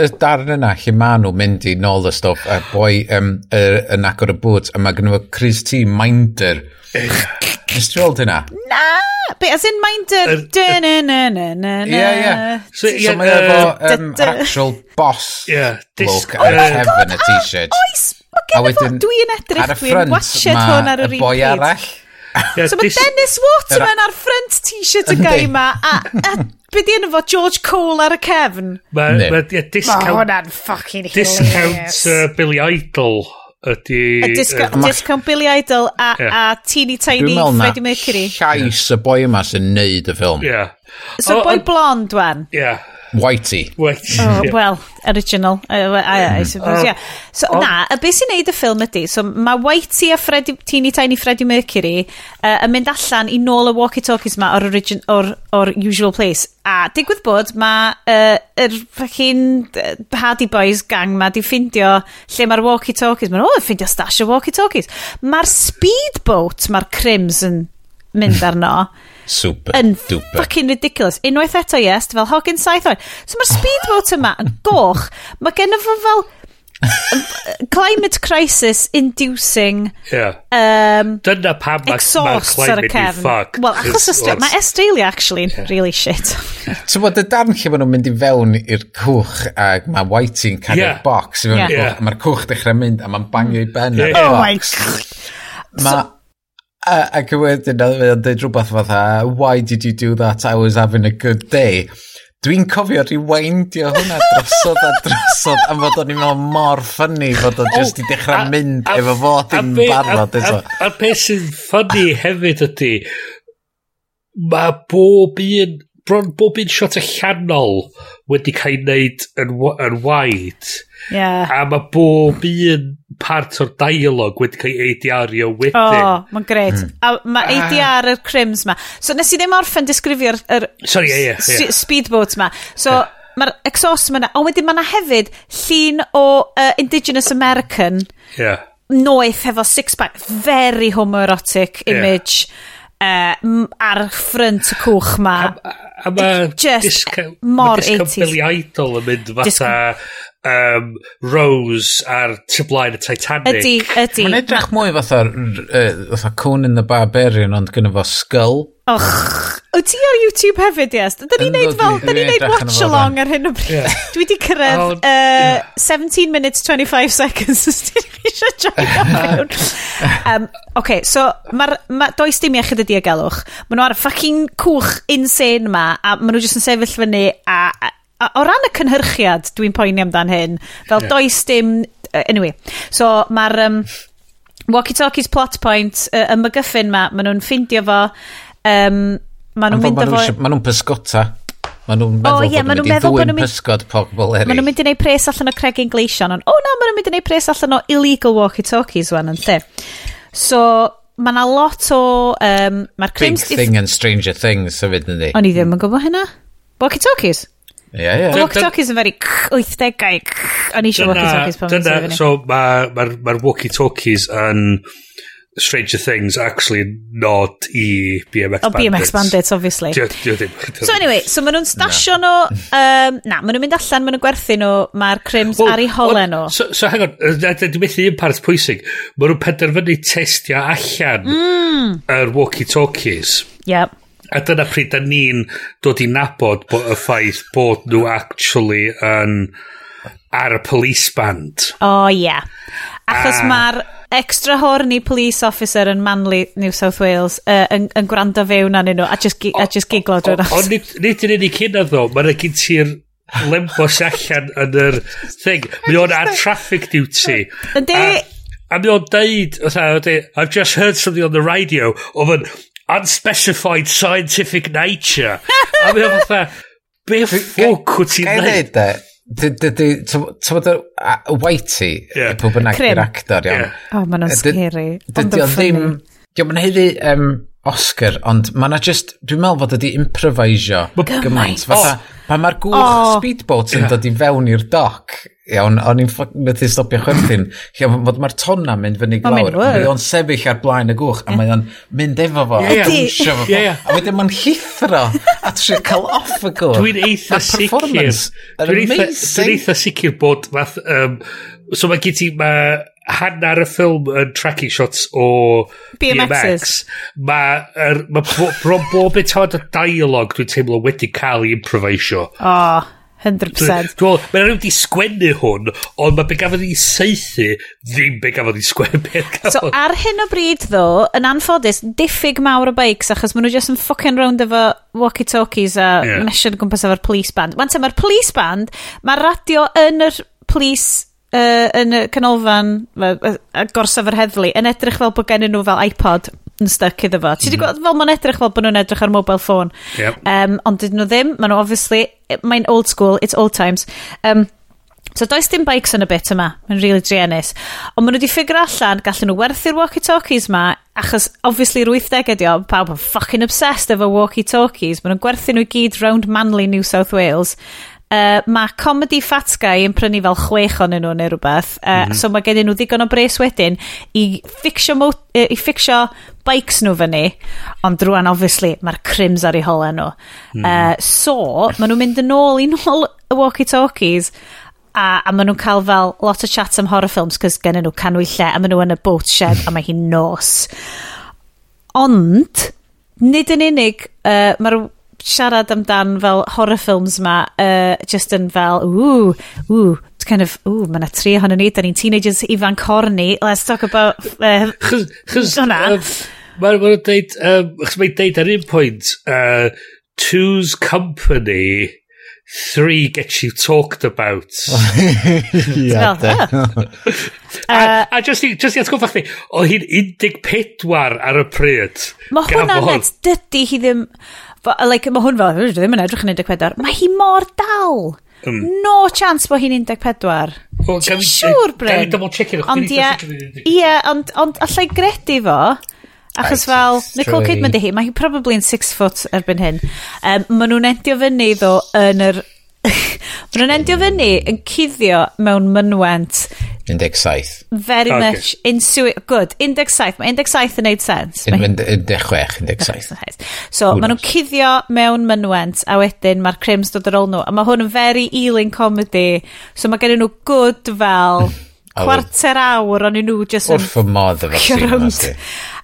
Y darn yna, lle maen nhw mynd i nôl y stwff, a boi um, yn agor y bwt, a mae gen nhw Chris T. Minder. Nes ti weld hynna? Na! Be, as in mae'n dy... Ie, ie. So mae efo actual boss look ar y cefn y t-shirt. Oes, o gen i dwi'n edrych, dwi'n watched hwn ar yr un peth. boi arall. So mae Dennis Waterman ar front t-shirt y gai ma, a be di enw fo George Cole ar y cefn? Mae hwnna'n ffucking hilarious. Discount Billy Idol ydy... A disco, uh, discount Billy Idol a, yeah. a Teeny Tiny Freddie Mercury. Dwi'n meddwl na llais y boi yma sy'n neud y ffilm. Yeah. So oh, boi blond, wan? Yeah. Whitey. Whitey. Oh, well, original. Uh, I, I suppose, uh, yeah. So, oh. na, y beth sy'n neud y ffilm ydy, so mae Whitey a Freddy, Teeny Tiny Freddie Mercury uh, yn mynd allan i nôl y walkie-talkies ma o'r, origin, or, or usual place. A digwydd bod, mae uh, yr fucking Hardy Boys gang ma di ffindio lle mae'r walkie-talkies. Mae'n, o, oh, ffindio stash o walkie-talkies. Mae'r speedboat, mae'r Crims yn mynd arno. Super. Yn duper. fucking ridiculous. Unwaith eto i est, fel hogyn saith oed. So mae'r speedboat yma yn goch. Mae gen fo fel... climate crisis inducing yeah. um, dyna pam mae'r climate yn ffuck well achos Australia mae Australia actually yeah. really shit so bod y darn lle maen nhw'n mynd i fewn i'r cwch a mae Whitey'n cael yeah. box i fewn yeah. yeah. mae'r cwch dechrau mynd a mae'n bangio i ben yeah. oh my god so, A, ac wedyn oedd e'n dweud rhywbeth fatha, why did you do that, I was having a good day. Dwi'n cofio rewindio hwnna drosodd a drosodd am fod o'n i'n meddwl mor ffynnu fod o'n just i dechrau mynd efo fod yn barod eto. A'r peth sy'n ffynnu hefyd ydy, mae bob un bron bob un shot allanol wedi cael ei wneud yn, yn waid. Yeah. A mae bob un part o'r dialog wedi cael ei ADR-io wedyn. O, oh, mae'n gret. Mm. A mae ADR ah. yr crims ma. So nes i ddim orffen disgrifio'r er, Sorry, yeah, yeah, yeah. speedboat ma. So yeah. mae'r exhaust ma na. O, wedyn mae na hefyd llun o uh, Indigenous American. Yeah. Noeth efo six-pack. Very homoerotic image. Yeah uh, ar ffrynt y cwch ma. A, A mae disco, mor disco Billy Idol yn mynd fatha um, Rose ar tyblaen y Titanic. Ydy, ydy. Mae'n edrych mwy fatha, uh, fatha Conan the Barbarian ond gyda fo skull. Och, wyt ti o YouTube hefyd, yes? Da ni'n neud fel, da ni'n neud watch along ar hyn o bryd. Dwi wedi cyrraedd 17 minutes 25 seconds os ti'n eisiau joio mewn. Um, okay, so, ma, does dim iechyd y diogelwch. Maen nhw ar fucking cwch insane ma, a maen nhw jyst yn sefyll fyny, a, a, a o ran y cynhyrchiad, dwi'n poeni amdan hyn, fel yeah. does dim... Anyway, so mae'r... Um, Walkie Talkies plot point, y uh, mygyffin ma, maen nhw'n ffindio fo Um, maen nhw'n mynd efo... Ma nhw'n pysgota. Maen nhw'n meddwl oh, yeah, bod nhw'n mynd i ddwy'n pysgod pobl eraill. Ma nhw'n mynd i wneud pres allan o Craig Ingleision, ond o na, maen nhw'n mynd i wneud pres allan o illegal walkie-talkies wan yn lle. So, ma na lot o... Um, Mae'r crims... Big thing and Stranger Things hefyd yn di. O'n i ddim yn gwybod hynna. Walkie-talkies? Ie, ie. Walkie-talkies yn feri 80au. O'n i eisiau walkie-talkies pan Dyna, so mae'r ma, ma walkie-talkies yn... Stranger Things actually nod i BMX oh, Bandits. BMX Bandits, obviously. Dio, dio ddim. So anyway, so maen nhw'n stasio nhw, um, na, maen nhw'n mynd allan, maen nhw'n gwerthu nhw, mae'r crims well, ar ei holen nhw. So, so hang on, dwi'n methu un parth pwysig, maen nhw'n penderfynu testio allan mm. yr walkie-talkies. Yep. A dyna pryd da ni'n dod i nabod bo, y ffaith bod nhw actually yn... Um, ar y police band. O, oh. Yeah. Achos a... mae'r extra horny police officer yn Manly, New South Wales, uh, yn, yn gwrando fewn anyn nhw, a just, a just giglo drwy'r nos. Ond nid yn unig hynna ddo, mae'n gyn ti'r lembos allan yn yr thing. Mae o'n ar traffic duty. Yndi. A mae o'n deud, I've just heard something on the radio of an unspecified scientific nature. a mae o'n fatha, be ffwc wyt ti'n neud? dydy, ti'n bod y Whitey, yeah. pwy bynnag i'r actor, iawn. Yeah. Oh, ma'n scary. Dydy o ddim, diolch yn heddi um, Oscar, ond ma'n just, dwi'n meddwl fod ydi improvisio gymaint. Fatha, pan mae'r gwch speedboat yn dod i fewn i'r doc, iawn, o'n i'n methu stopio chwerthin. Lle fod mae'r tonna mynd fyny glawr. Mae o'n sefyll ar blaen y gwch, a mae o'n mynd efo fo, a dwnsio fo. A wedyn mae'n llithro, a trio cael off y gwch. Dwi'n eitha sicr. Dwi'n eitha sicr bod fath... Um, so mae gen ti, mae hanner y ffilm yn tracking shots o BMX. Mae er, ma bron bob eto o dialog dwi'n teimlo wedi cael ei improvisio. O. Oh. 100%. Dwi'n meddwl, rhyw di sgwennu hwn, ond mae be gafodd i seithi ddim be gafodd i sgwennu. So ar hyn o bryd ddo, yn anffodus, diffyg mawr o bikes, achos maen nhw jyst yn ffocin rownd efo walkie-talkies a yeah. mesion gwmpas efo'r police band. Wan te, mae'r police band, mae'r radio yn yr police uh, yn y canolfan uh, gorsaf yr heddlu yn edrych fel bod gen nhw fel iPod yn stuck iddo fo. Ti wedi mm -hmm. gweld fel ma'n edrych fel bod nhw'n edrych ar mobile phone. Yep. Um, ond dydyn nhw ddim, maen nhw obviously mae'n old school, it's old times. Um, So does dim bikes yn y bit yma, mae'n really drienus. Ond maen nhw wedi ffigur allan, gallen nhw werthu'r walkie-talkies yma, achos obviously yr 80au ydi o, pawb yn fucking obsessed efo walkie-talkies. Maen nhw'n gwerthu nhw i gyd round Manly, New South Wales. Uh, mae Comedy Fat Guy yn prynu fel chwech o'n nhw neu rhywbeth. Uh, mm -hmm. So mae gen nhw ddigon o bres wedyn i ffixio, mo, i ffixio bikes nhw fyny. Ond rwan, obviously, mae'r crims ar ei hola nhw. Mm. Uh, so, maen nhw'n mynd yn ôl i nôl y walkie-talkies a, a maen nhw'n cael fel lot o chat am horror films cos gen nhw canwyllau a maen nhw yn y boat shed a mae hi'n nos. Ond, nid yn unig, uh, mae'r siarad amdan fel horror films ma, uh, just yn fel, ooh, ooh, it's kind of, ooh, mae yna tri ohonyn ni, da ni'n teenagers ifanc horny, let's talk about... Uh, chys, chys, hwnna. Um, mae'n ma deud, um, chys mae'n deud ar un pwynt, uh, two's company, three gets you talked about. yeah, well, a, a just i, just i atgoffa chdi, o hi'n 14 ar y pryd. Mae hwnna'n net, dydy hi ddim like, mae hwn fel, dwi ddim yn edrych yn 14. Mae hi mor dal. Mm. No chance bod hi'n 14. Ti'n siŵr, Bryn? Gael double check it. Ond ie, ie, ond, ond allai gredu fo. Achos fel, Nicole Kidman di hi, mae hi probably yn 6 foot erbyn hyn. Um, maen nhw'n endio fyny ddo yn yr... maen nhw'n endio fyny yn cuddio mewn mynwent 17. Very okay. much insuit. Good. 17. Mae 17 yn neud sens. 16, 17. So, maen nhw'n cuddio mewn mynwent a wedyn mae'r crims dod ar ôl nhw. A mae hwn yn very ealing comedy. So, mae gen nhw good fel cwarter awr o'n nhw just yn... Wrth y modd efo sy'n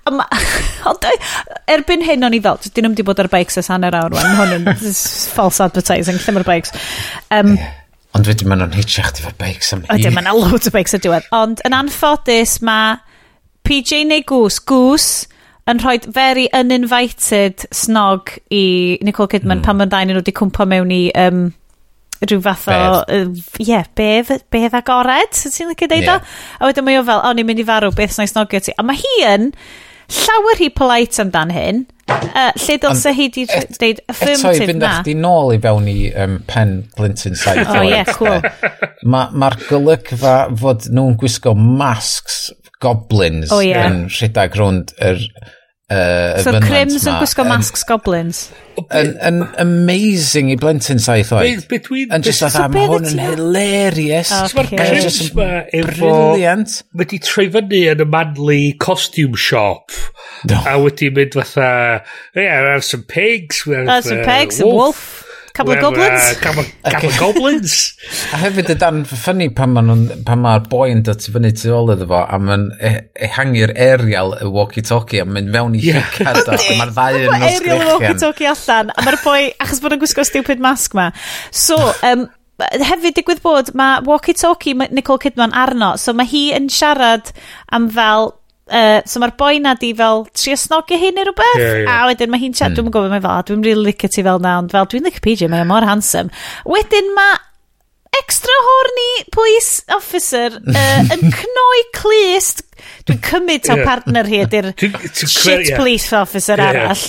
erbyn hyn o'n i fel, dyn nhw'n di bod ar bikes ys hanner awr wan, hwn yn false advertising, lle mae'r bikes. Um, yeah. Ond wedyn maen nhw'n hitio chdi fo beics am hir. Ydy, maen nhw'n loads o bikes ar diwedd. Ond yn anffodus mae PJ neu Goose, Goose yn rhoi very uninvited snog i Nicole Kidman mm. pan mae'n dain nhw wedi cwmpa mewn i um, rhyw fath o... Ie, uh, yeah, bef, bef agored, ti'n lycio deud yeah. o? A wedyn mae o fel, o, ni'n mynd i farw, beth sy'n snogio ti. A mae hi yn llawer hi polite amdan hyn. Uh, lle ddylse hi di dweud affirmative eto i fynd na. chdi nôl i fewn i um, pen Blinton side. o oh, ie, yeah, cool. Mae'r ma golygfa fod nhw'n gwisgo masks goblins oh, yeah. yn rhedeg rhwnd yr... Er, Uh, so crims yn gwisgo masks goblins? Yn, yn amazing i blentyn saith oed. Be, be yn just so am hwn yn hilarious. Okay. Mae'r crims ma efo... Brilliant. Wedi di troi fyny yn y manly costume shop. No. A wedi mynd fatha, yeah, we have some pigs. We oh, have, some uh, pigs, a wolf. Couple of goblins? Uh, couple, couple of goblins. a hefyd y dan ffynnu pan mae'r boi yn dod i fyny tu ôl iddo fo, a mae'n e, ehangu'r aerial y walkie-talkie, a mae'n mewn i yeah. llygad, a mae'r ddau yn nos grichian. Aerial walkie-talkie allan, a mae'r boi, achos bod yn gwisgo stupid mask ma. So, um, hefyd digwydd bod, mae walkie-talkie Nicole Kidman arno, so mae hi yn siarad am fel Uh, so mae'r boi na di fel trio snogi hi neu rhywbeth yeah, yeah. a wedyn mae hi'n chat mm. dwi'n gwybod mae fel dwi'n really licio ti fel na ond fel dwi'n licio PJ mae mor handsome wedyn mae extra horny police officer uh, yn cnoi clust dwi'n cymryd taw yeah. partner hi ydy'r shit yeah. police officer yeah. arall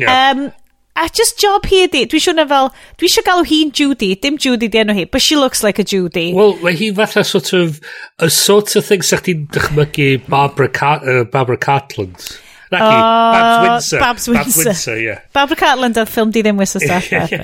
yeah. Um, a just job hi ydi, dwi siwr na fel, dwi eisiau galw hi'n Judy, dim Judy di enw hi, but she looks like a Judy. Wel, mae hi fatha sort of, a sort of thing sa'ch ti'n dychmygu Barbara, Car uh, Barbara Cartland. Naci, oh, Babs Windsor. Babs Windsor, Babs Windsor yeah. Barbara Cartland ar ffilm di ddim wis ystafell.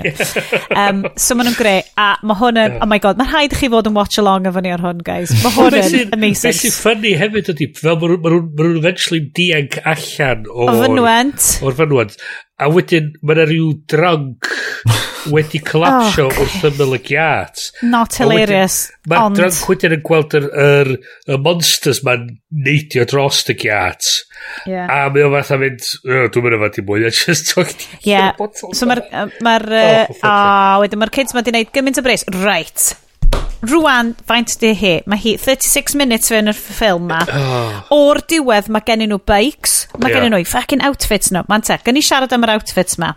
um, so maen nhw'n greu, a mae hwn yn, yeah. oh my god, mae'n rhaid i chi fod yn watch along efo ni ar hwn, guys. Mae hwn yn amazing. Beth sy'n ffynnu hefyd ydy, fel maen nhw'n eventually dianc allan o... O'r fynwent. O'r fynwent. A wedyn, mae yna rhyw drunk wedi collapsio oh, okay. wrth ymyl y giat. Not hilarious, wedyn, ma ond... Mae'r drunk wedyn yn gweld yr, yr, y monsters ma'n neidio dros y giat. Yeah. A mae o a mynd, oh, dwi'n mynd efo mwy, a just took Yeah, so mae'r... Ma uh, oh, a wedyn mae'r kids ma'n di wneud gymaint o bres. Right, rwan, faint di hi? Mae hi 36 minutes fe yn y ffilm ma. O'r diwedd mae gen nhw bikes, mae yeah. gen nhw fucking outfits nhw. Mae'n te, gen i siarad am yr outfits ma.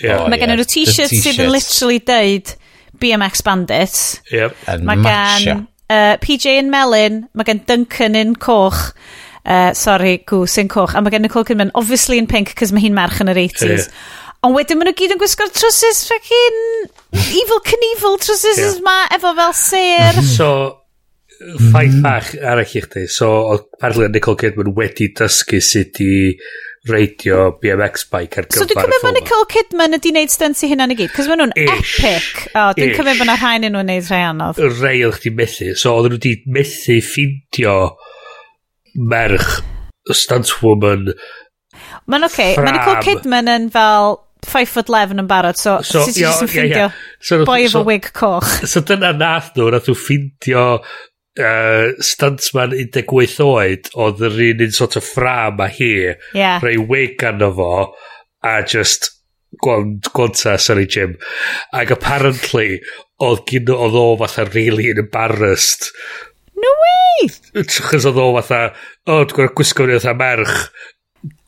Yeah. Mae gen gennyn nhw yeah. t-shirts sydd yn literally deud BMX Bandits. Yep. Mae gen uh, PJ yn melyn, mae gen Duncan yn coch. Uh, sorry, gwsyn coch. A mae gen Nicole Kidman, obviously in pink, cos mae hi'n merch yn yr 80s. Yeah. Ond wedyn maen nhw gyd yn gwisgo'r trwsus fucking evil Knievel trwsus yeah. ma efo fel ser. So, ffaith bach arall i chdi. So, apparently Nicole Kidman wedi dysgu sut i radio BMX bike ar gyfer so, y ffilm. So, dwi'n cymryd bod Nicole Kidman ydi wneud stunts i hynna'n i gyd, cos maen nhw'n epic. O, oh, dwi'n cymryd bod yna rhain yn nhw'n wneud rhai anodd. Rai oedd chdi methu. So, oedden nhw wedi methu ffindio merch stuntwoman. Mae'n oce. Okay. Mae Nicole Kidman yn fel 5 foot 11 yn barod, so, so ti jyst yn ffeindio so, boi efo so, wig coch. So dyna nath nhw, nath nhw ffindio uh, stuntsman 18 oed oedd yr un un sort of ffram a hi, yeah. rei wig arno fo, a just gwant, gwanta, sorry Jim. Ac apparently, oedd gyn oedd o fatha really embarrassed No way! Chos oedd o fatha, o, dwi'n gwrdd gwisgo ni fatha merch,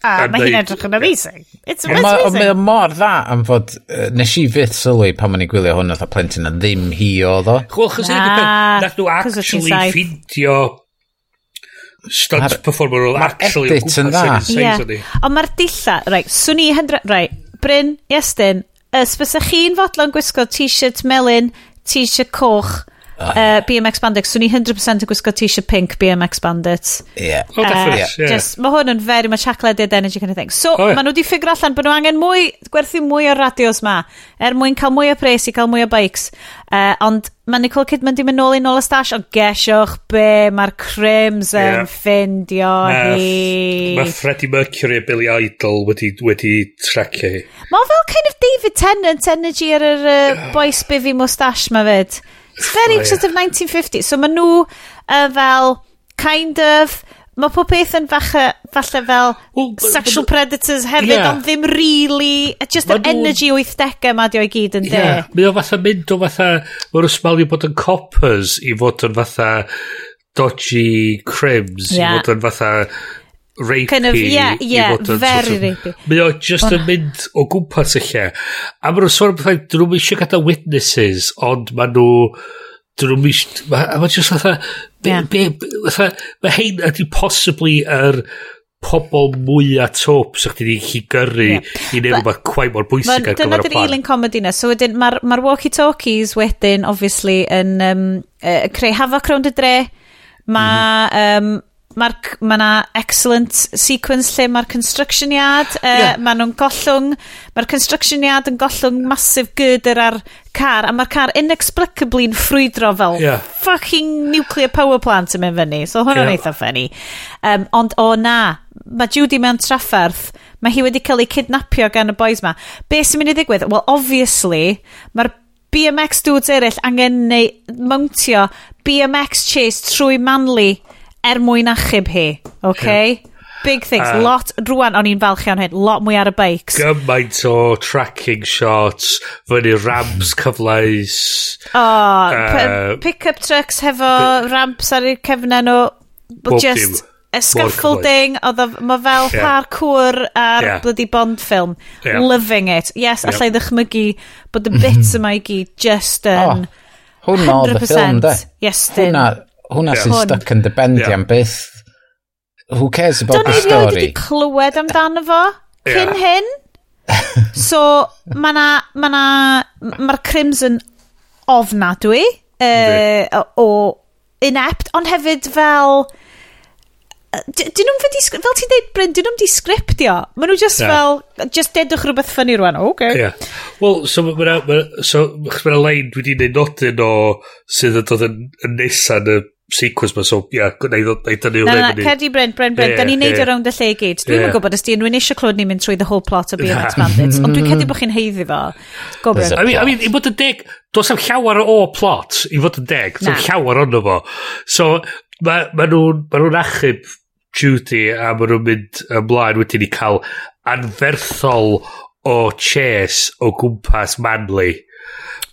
A, a mae hi'n edrych yn amazing. It's, it's ma, amazing. Mae o mor dda am fod... Uh, nes i fydd sylwi pan ma'n i gwylio hwn oedd plentyn a ddim hi oedd o. Chwch, chos nath nhw actually ffidio stunt performer oedd actually... Mae'r edit yn dda. Ond mae'r dilla... Rai, swn i hendra... Rai, Bryn, Iestyn, ys bys chi'n fodlon gwisgo t-shirt melyn, t-shirt coch, Ah. Uh, BMX Bandits. Swn i 100% yn gwisgo t-shirt pink BMX Bandits. Yeah. Oh, uh, yeah. Just, mae hwn yn very much acleded energy kind of thing. So, oh, yeah. maen nhw wedi ffigur allan bod nhw angen mwy, gwerthu mwy o radios ma, er mwyn cael mwy o pres i cael mwy o bikes. Uh, ond mae Nicole Kidman di mynd nôl i nôl y stash, o gesiwch be mae'r crims yeah. yn ffindio hi. Mae Freddie Mercury a Billy Idol wedi, wedi tracio hi. Mae fel kind of David Tennant energy ar yr uh, boys bifi moustache ma fyd. It's very oh, sort of 1950s. So maen nhw uh, fel, kind of, mae pob peth yn falle, falle fel well, but, sexual but, predators hefyd, yeah. ond ddim really, just yr energy 80au ma di o'i gyd yn de. Yeah. Mae o fatha mynd o fatha, mae'n ysmalio bod yn coppers i fod yn fatha dodgy crims, yeah. i fod yn fatha rapey kind of, yeah, yeah, very sort of, rapey mae o just yn mynd o gwmpas y lle a mae nhw'n sôn am pethau dyn nhw'n eisiau gada witnesses ond mae nhw dyn nhw'n eisiau a maen just fatha yeah. be, be, mae hein ydy possibly yr pobol mwy a top sy'ch ti'n chi gyrru yeah. i neud rhywbeth quite mor bwysig ar gyfer y plan. Dyna dy'r eilen comedy na. So wedyn, mae'r ma, ma walkie-talkies wedyn, obviously, yn um, uh, creu hafoc rownd y dre. Mae mm um, mae'r mae na excellent sequence lle mae'r construction yard, uh, e, yeah. mae nhw'n gollwng, mae'r construction yard yn gollwng massive gydyr ar car, a mae'r car inexplicably'n ffrwydro fel yeah. fucking nuclear power plant yn mynd fyny, so hwnna'n yeah. eitha ffynnu. Um, ond o na, mae Judy mewn trafferth, mae hi wedi cael ei kidnapio gan y boys ma. Be sy'n mynd i ddigwydd? Well, obviously, mae'r BMX dudes eraill angen neu mountio BMX chase trwy Manly er mwyn achub hi. Okay? Yeah. Big things, uh, lot, rwan o'n i'n falch iawn hyn, lot mwy ar y bikes. Gymaint o tracking shots, fyny ramps hmm. cyfleus. Oh, uh, pick-up trucks hefo uh, ramps ar eu cefnau nhw. Just, dim A scaffolding, oedd ma fel yeah. parkour ar yeah. bloody Bond film. Yeah. Loving it. Yes, yeah. allai ddychmygu bod y bits yma i gyd just yn... Um, oh, hwnna oedd y ffilm, de. Yes, Hwnna, hwnna yeah. sy'n stuck yn dy bendy yeah. am byth. Who cares about Don't the story? Don't i wedi clywed amdano fo cyn yeah. hyn. so, ma na, ma na, mae'r Crimson ofnadwy uh, o inept, ond hefyd fel... Dyn nhw'n fel ti'n deud, Bryn, dyn nhw'n di sgriptio. Maen nhw just yeah. fel, just dedwch rhywbeth ffynnu rwan, o, okay. Yeah. Wel, so mae'na, ma, so, ma lein wedi neud nodyn o sydd yn dod yn, yn nesa yn y sequence ma, so ia, gwneud oedd hynny Na, na, cerdi Bryn, Bryn, Bryn, da ni'n neud o rownd y lle i gyd. Dwi'n yeah. gwybod, os di unrhyw'n eisiau clywed ni'n mynd trwy the whole plot o Beyond Bandits, ond dwi'n cedi bod chi'n heiddi fo. Go Bryn. I mean, I mean, i fod yn deg, does am llawer o plot, i fod yn deg, does am llawer ond fo. So, mae ma nhw'n ma nhw achub Judy a maen nhw'n mynd ymlaen wedyn i cael anferthol o chase o gwmpas Manly.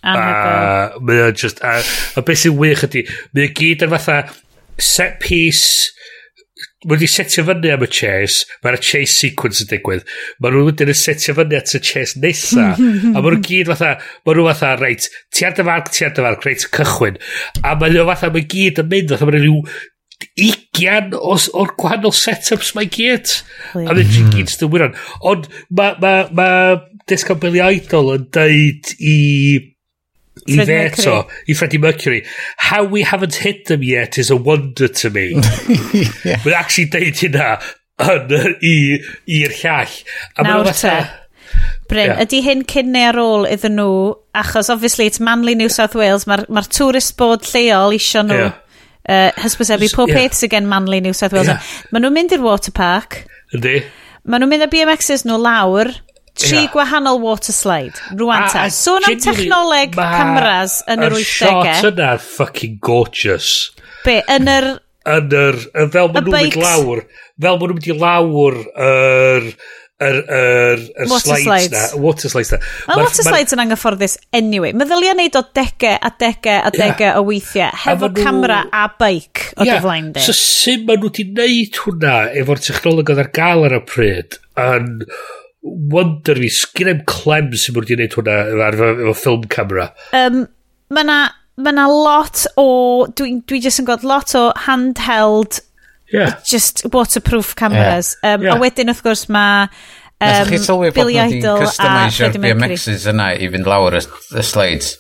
Anhygoel. A mae o'n just... A, a beth sy'n wych ydy, mae o'n gyd yn fatha set piece... Mae wedi setio fyny am y chase, mae'r chase sequence yn digwydd. Mae nhw wedyn yn setio fyny at y chase nesa. a mae nhw gyd fatha, mae nhw fatha, reit, ti ar dy farc, ti ar dy farc, reit, cychwyn. A mae nhw fatha, mae gyd yn mynd, fatha mae nhw ugian os, o'r gwahanol setups mae gyd. A mae'n gyd sydd yn wyron. Ond mae ma, ma, ma disco Billy Idol yn deud i i fe eto, i Freddie Mercury, how we haven't hit them yet is a wonder to me. yeah. Mae'n actually deud hynna yn i'r llall. A Nawr te. Bryn, yeah. ydy hyn cyn neu ar ôl iddyn nhw, achos obviously it's Manly New South Wales, mae'r ma tourist board lleol isio nhw yeah. uh, hysbysebu pob yeah. peth sydd gen Manly New South Wales. Yeah. Maen nhw'n mynd i'r water park. Ydy. Maen nhw'n mynd â BMXs nhw lawr tri yeah. gwahanol water slide. Rwan ta. sôn am technoleg cameras yn yr 80au y shot yna'n fucking gorgeous. Be yn yr yn yr fel maen nhw'n mynd lawr fel maen nhw'n mynd i lawr yr yr yr yr water slides na water slides na. Mae water slides yn anghyfforddus anyway. Meddylia neud o degau a degau a degau o weithiau hefo camera a beic o yeah. dyflaen di so sut maen nhw wedi neud hwnna efo'r technoleg oedd ar gael ar y pryd yn wonder fi, sgyn em clem sy'n mwyd i wneud hwnna efo ffilm camera. Um, mae na, ma na lot o, dwi, dwi jyst yn gweld lot o handheld, yeah. just waterproof cameras. Yeah. Um, yeah. A wedyn wrth gwrs mae um, Billy Idol a Freddie Mercury. Nethach chi sylwi bod nhw wedi BMXs yna i fynd lawr y, y slides?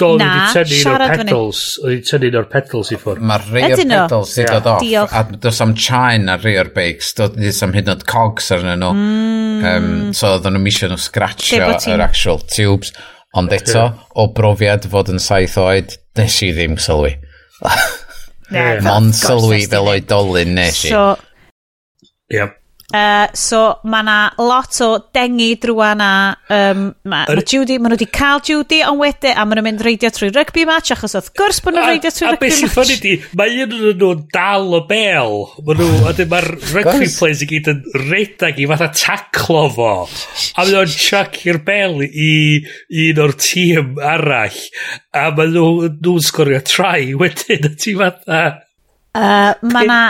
Do, na, wedi tynnu o'r pedals. Oedd wedi tynnu o'r pedals i ffwrdd. Mae rei o'r pedals wedi dod off. Diolch. A does am chain ar rei o'r beics. Does am hyd yn oed cogs arnyn nhw. Mm. Um, so oedden nhw'n misio nhw scratchio yr actual tubes. Ond eto, o brofiad fod yn saith oed, nes i ddim sylwi. Ond sylwi fel oedolyn nes i. So, Yep. Uh, so mae na lot o dengi drwa na um, ma, er, ma Judy, maen nhw wedi cael Judy ond wedyn a maen nhw'n mynd reidio trwy rygbi match achos wrth gwrs bod nhw'n reidio trwy rygbi match a beth sy'n ffynnu di mae un o'n nhw'n dal y bel mae nhw a dyn mae'r rygbi players i gyd yn redag i fatha taclo fo. A mae nhw'n chuck i'r bel i un o'r tîm arall a maen nhw'n nhw sgorio try wedyn a ti fatha uh, mae na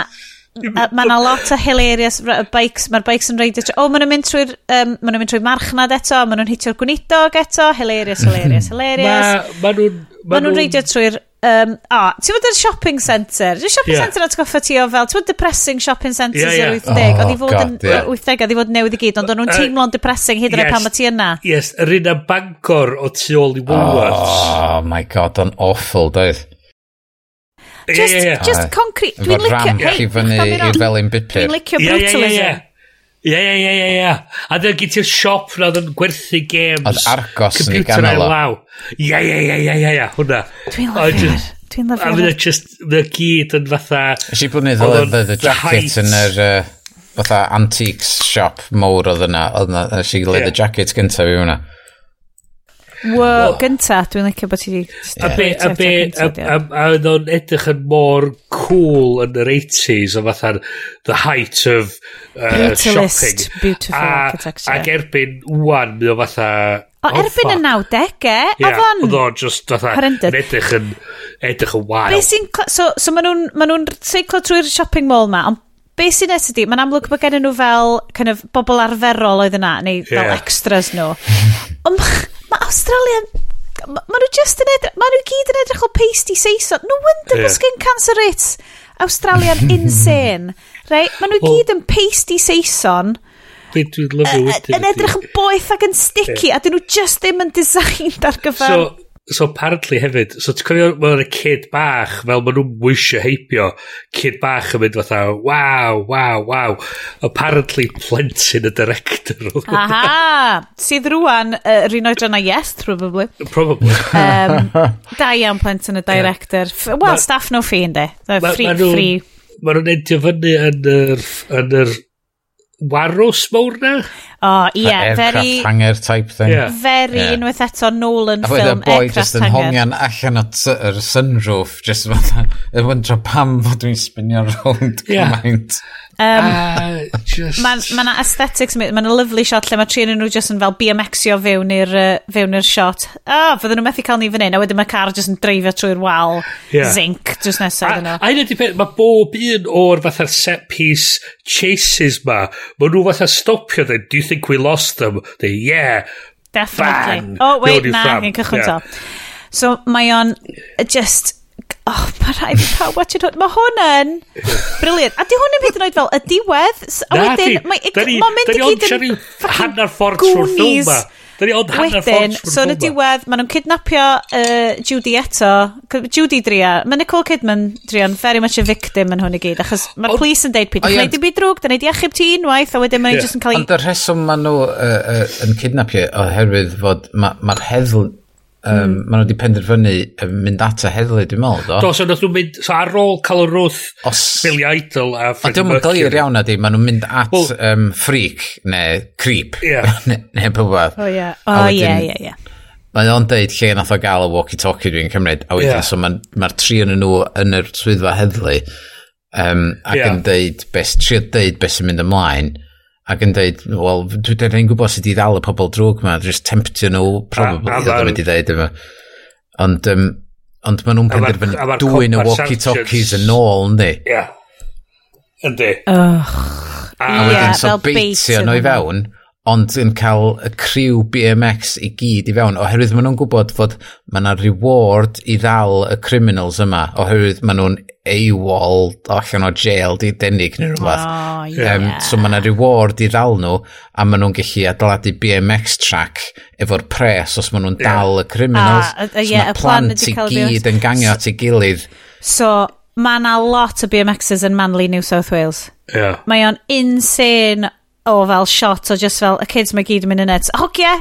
Mae yna lot o hilarious bikes, mae'r bikes yn reidio... O, oh, maen nhw'n mynd trwy'r um, maen nhw'n mynd trwy marchnad eto, maen nhw'n hitio'r gwneidog eto, hilarious, hilarious, hilarious. Maen nhw'n... Maen nhw'n reidio trwy'r... Um, o, ti'n fod yn shopping centre? Dwi'n shopping yeah. centre yn atgoffa ti o fel, ti'n fod depressing shopping centres yeah, yeah. i'r 80, oh, oedd i fod yn yeah. 80, oedd i fod newydd i gyd, ond o'n nhw'n teimlo'n depressing hyd yn yes, pan mae ti yna. Yes, yr un am Bangor o tu ôl i Woolworths. Oh my god, o'n awful, doedd. Just, yeah, yeah. just concrete. Dwi'n licio... Ramp ramp i fyny i i'r felyn bupur. Dwi'n licio brutalism. Ie, ie, ie, ie, ie. A dyna gyd ti'r siop na oedd yn gwerthu games. Oedd Argos yn ei ganol o. Ie, ie, ie, ie, ie, ie, hwnna. Dwi'n lyfio'r. Dwi'n lyfio'r. A fydd just, fydd gyd yn fatha... Ys i bod ni ddod y jacket yn yr... Fatha antiques shop mowr oedd yna. Oedd yna, ys i gilydd y jacket gyntaf i hwnna. Wow, gynta, dwi'n licio bod ti wedi... A be, a be, a, a, o'n edrych yn mor cool yn yr 80s, o fatha'n the height of uh, shopping. beautiful architecture. Ac erbyn wan, mi o fatha... O, oh, erbyn y 90au, oedd o'n... Oedd o'n just fatha, yn edrych yn, edrych yn wael. Be sy'n... So, so maen nhw'n ma nhw seiclo trwy'r shopping mall ma, ond be sy'n nes ydi, mae'n amlwg bod gen nhw fel kind of, bobl arferol oedd yna, neu yeah. fel extras nhw. Ond mae Australian... Mae nhw just yn edrych... Mae nhw gyd yn edrych o pasty Saeson. No wonder yeah. bod skin cancer rates Australian insane. Right? Mae nhw well, gyd yn pasty Saeson. Dwi'n lyfio wedyn. Yn edrych yn boeth ac yn sticky yeah. a dyn nhw just ddim yn designed ar gyfer... So, so apparently hefyd, so ti'n cofio, mae'n y kid bach, fel maen nhw'n wisio heipio, kid bach yn mynd fatha, waw, waw, waw. Apparently plentyn y director. Aha, sydd rwan, uh, un oedran a yes, probably. Probably. um, da iawn plentyn y director. Yeah. Well, ma, staff no fee, ynddi. Free, ma free. Mae nhw'n edio fyny yn yr, yn yr warws mawr na? Oh, ie, yeah, very... hanger type thing. Yeah. Very yeah. unwaith eto Nolan a film aircraft hanger. A boi just yn hongian allan o'r sunroof, just fatha, yn wyntro pam fod dwi'n spinio rownd yeah. gymaint. Um, uh, just... Mae'n ma yna aesthetics, mae'n ma lovely shot lle mae tri nhw just yn fel BMXio fewn i'r uh, fewn i'r shot. O, oh, fydden nhw'n methu cael ni fan hyn, a wedyn mae car just yn dreifio trwy'r wal, yeah. zinc, just nesaf yna. A un di peth, mae bob un o'r fatha'r set piece chases ma, mae nhw fatha stopio dweud, do you think we lost them. They, yeah, Definitely. Bang. Oh, wait, na, yn cychwyn yeah. to. So, mae o'n just... Oh, mae rhaid i pawb watch it. Mae hwn yn... Briliant. A di hwn yn byd yn oed fel y diwedd. A wedyn, mae'n mynd i gyd yn... Hanna'r ffordd trwy'r ffilm ni ond hanner ffordd Wedyn, so yn y diwedd, maen nhw'n kidnapio uh, Judy eto. Judy dria. Mae Nicole Kidman dria'n very much a victim yn hwn i gyd. Achos mae'r police yn deud pyd. Dwi'n gwneud i byd drwg, dwi'n gwneud i achub ti unwaith, a wedyn mae'n yeah. just yn cael ei... Ond y rheswm maen nhw uh, uh, yn kidnapio, oherwydd fod mae'r ma heddl um, hmm. maen nhw wedi penderfynu mynd at y heddlu, dwi'n meddwl, do? Do, so nath nhw'n mynd, so ar ôl cael y rwth Os... Billy Idol a Freddie Mercury. Ond glir iawn ydy, maen nhw'n mynd at well, um, freak, neu creep, yeah. neu ne, pwbeth. O ie, o ie, ie, ie. Mae o'n deud lle nath o gael y walkie-talkie dwi'n cymryd, a wedyn, yeah. so mae'r ma tri yn nhw yn yr swyddfa heddlu, um, ac yeah. yn deud, bes, tri o deud beth sy'n mynd ymlaen, ac yn dweud, wel, dwi ddim yn gwybod sut i ddal y pobl drwg ma, just temptio nhw, probably, oedd o'n wedi dweud yma. Ond, um, ond maen nhw'n penderfynu dwy'n y walkie-talkies yn ôl, yndi? Ie. Yndi. Och. A wedyn, so beitio nhw i fewn ond yn cael y criw BMX i gyd i fewn oherwydd maen nhw'n gwybod fod mae yna reward i ddal y criminals yma oherwydd maen nhw'n eiwol allan o jail di denig neu rhywbeth oh, yeah. um, so mae yna reward i ddal nhw a maen nhw'n gallu adeiladu BMX track efo'r pres os maen nhw'n yeah. dal y criminals a, y- a, so yeah, mae plant i gyd yn gangio at ei gilydd so mae yna lot o BMXs yn Manly New South Wales yeah. mae o'n insane o fel shot o just fel, y kids mae gyd yn mynd yn nets. Hogia,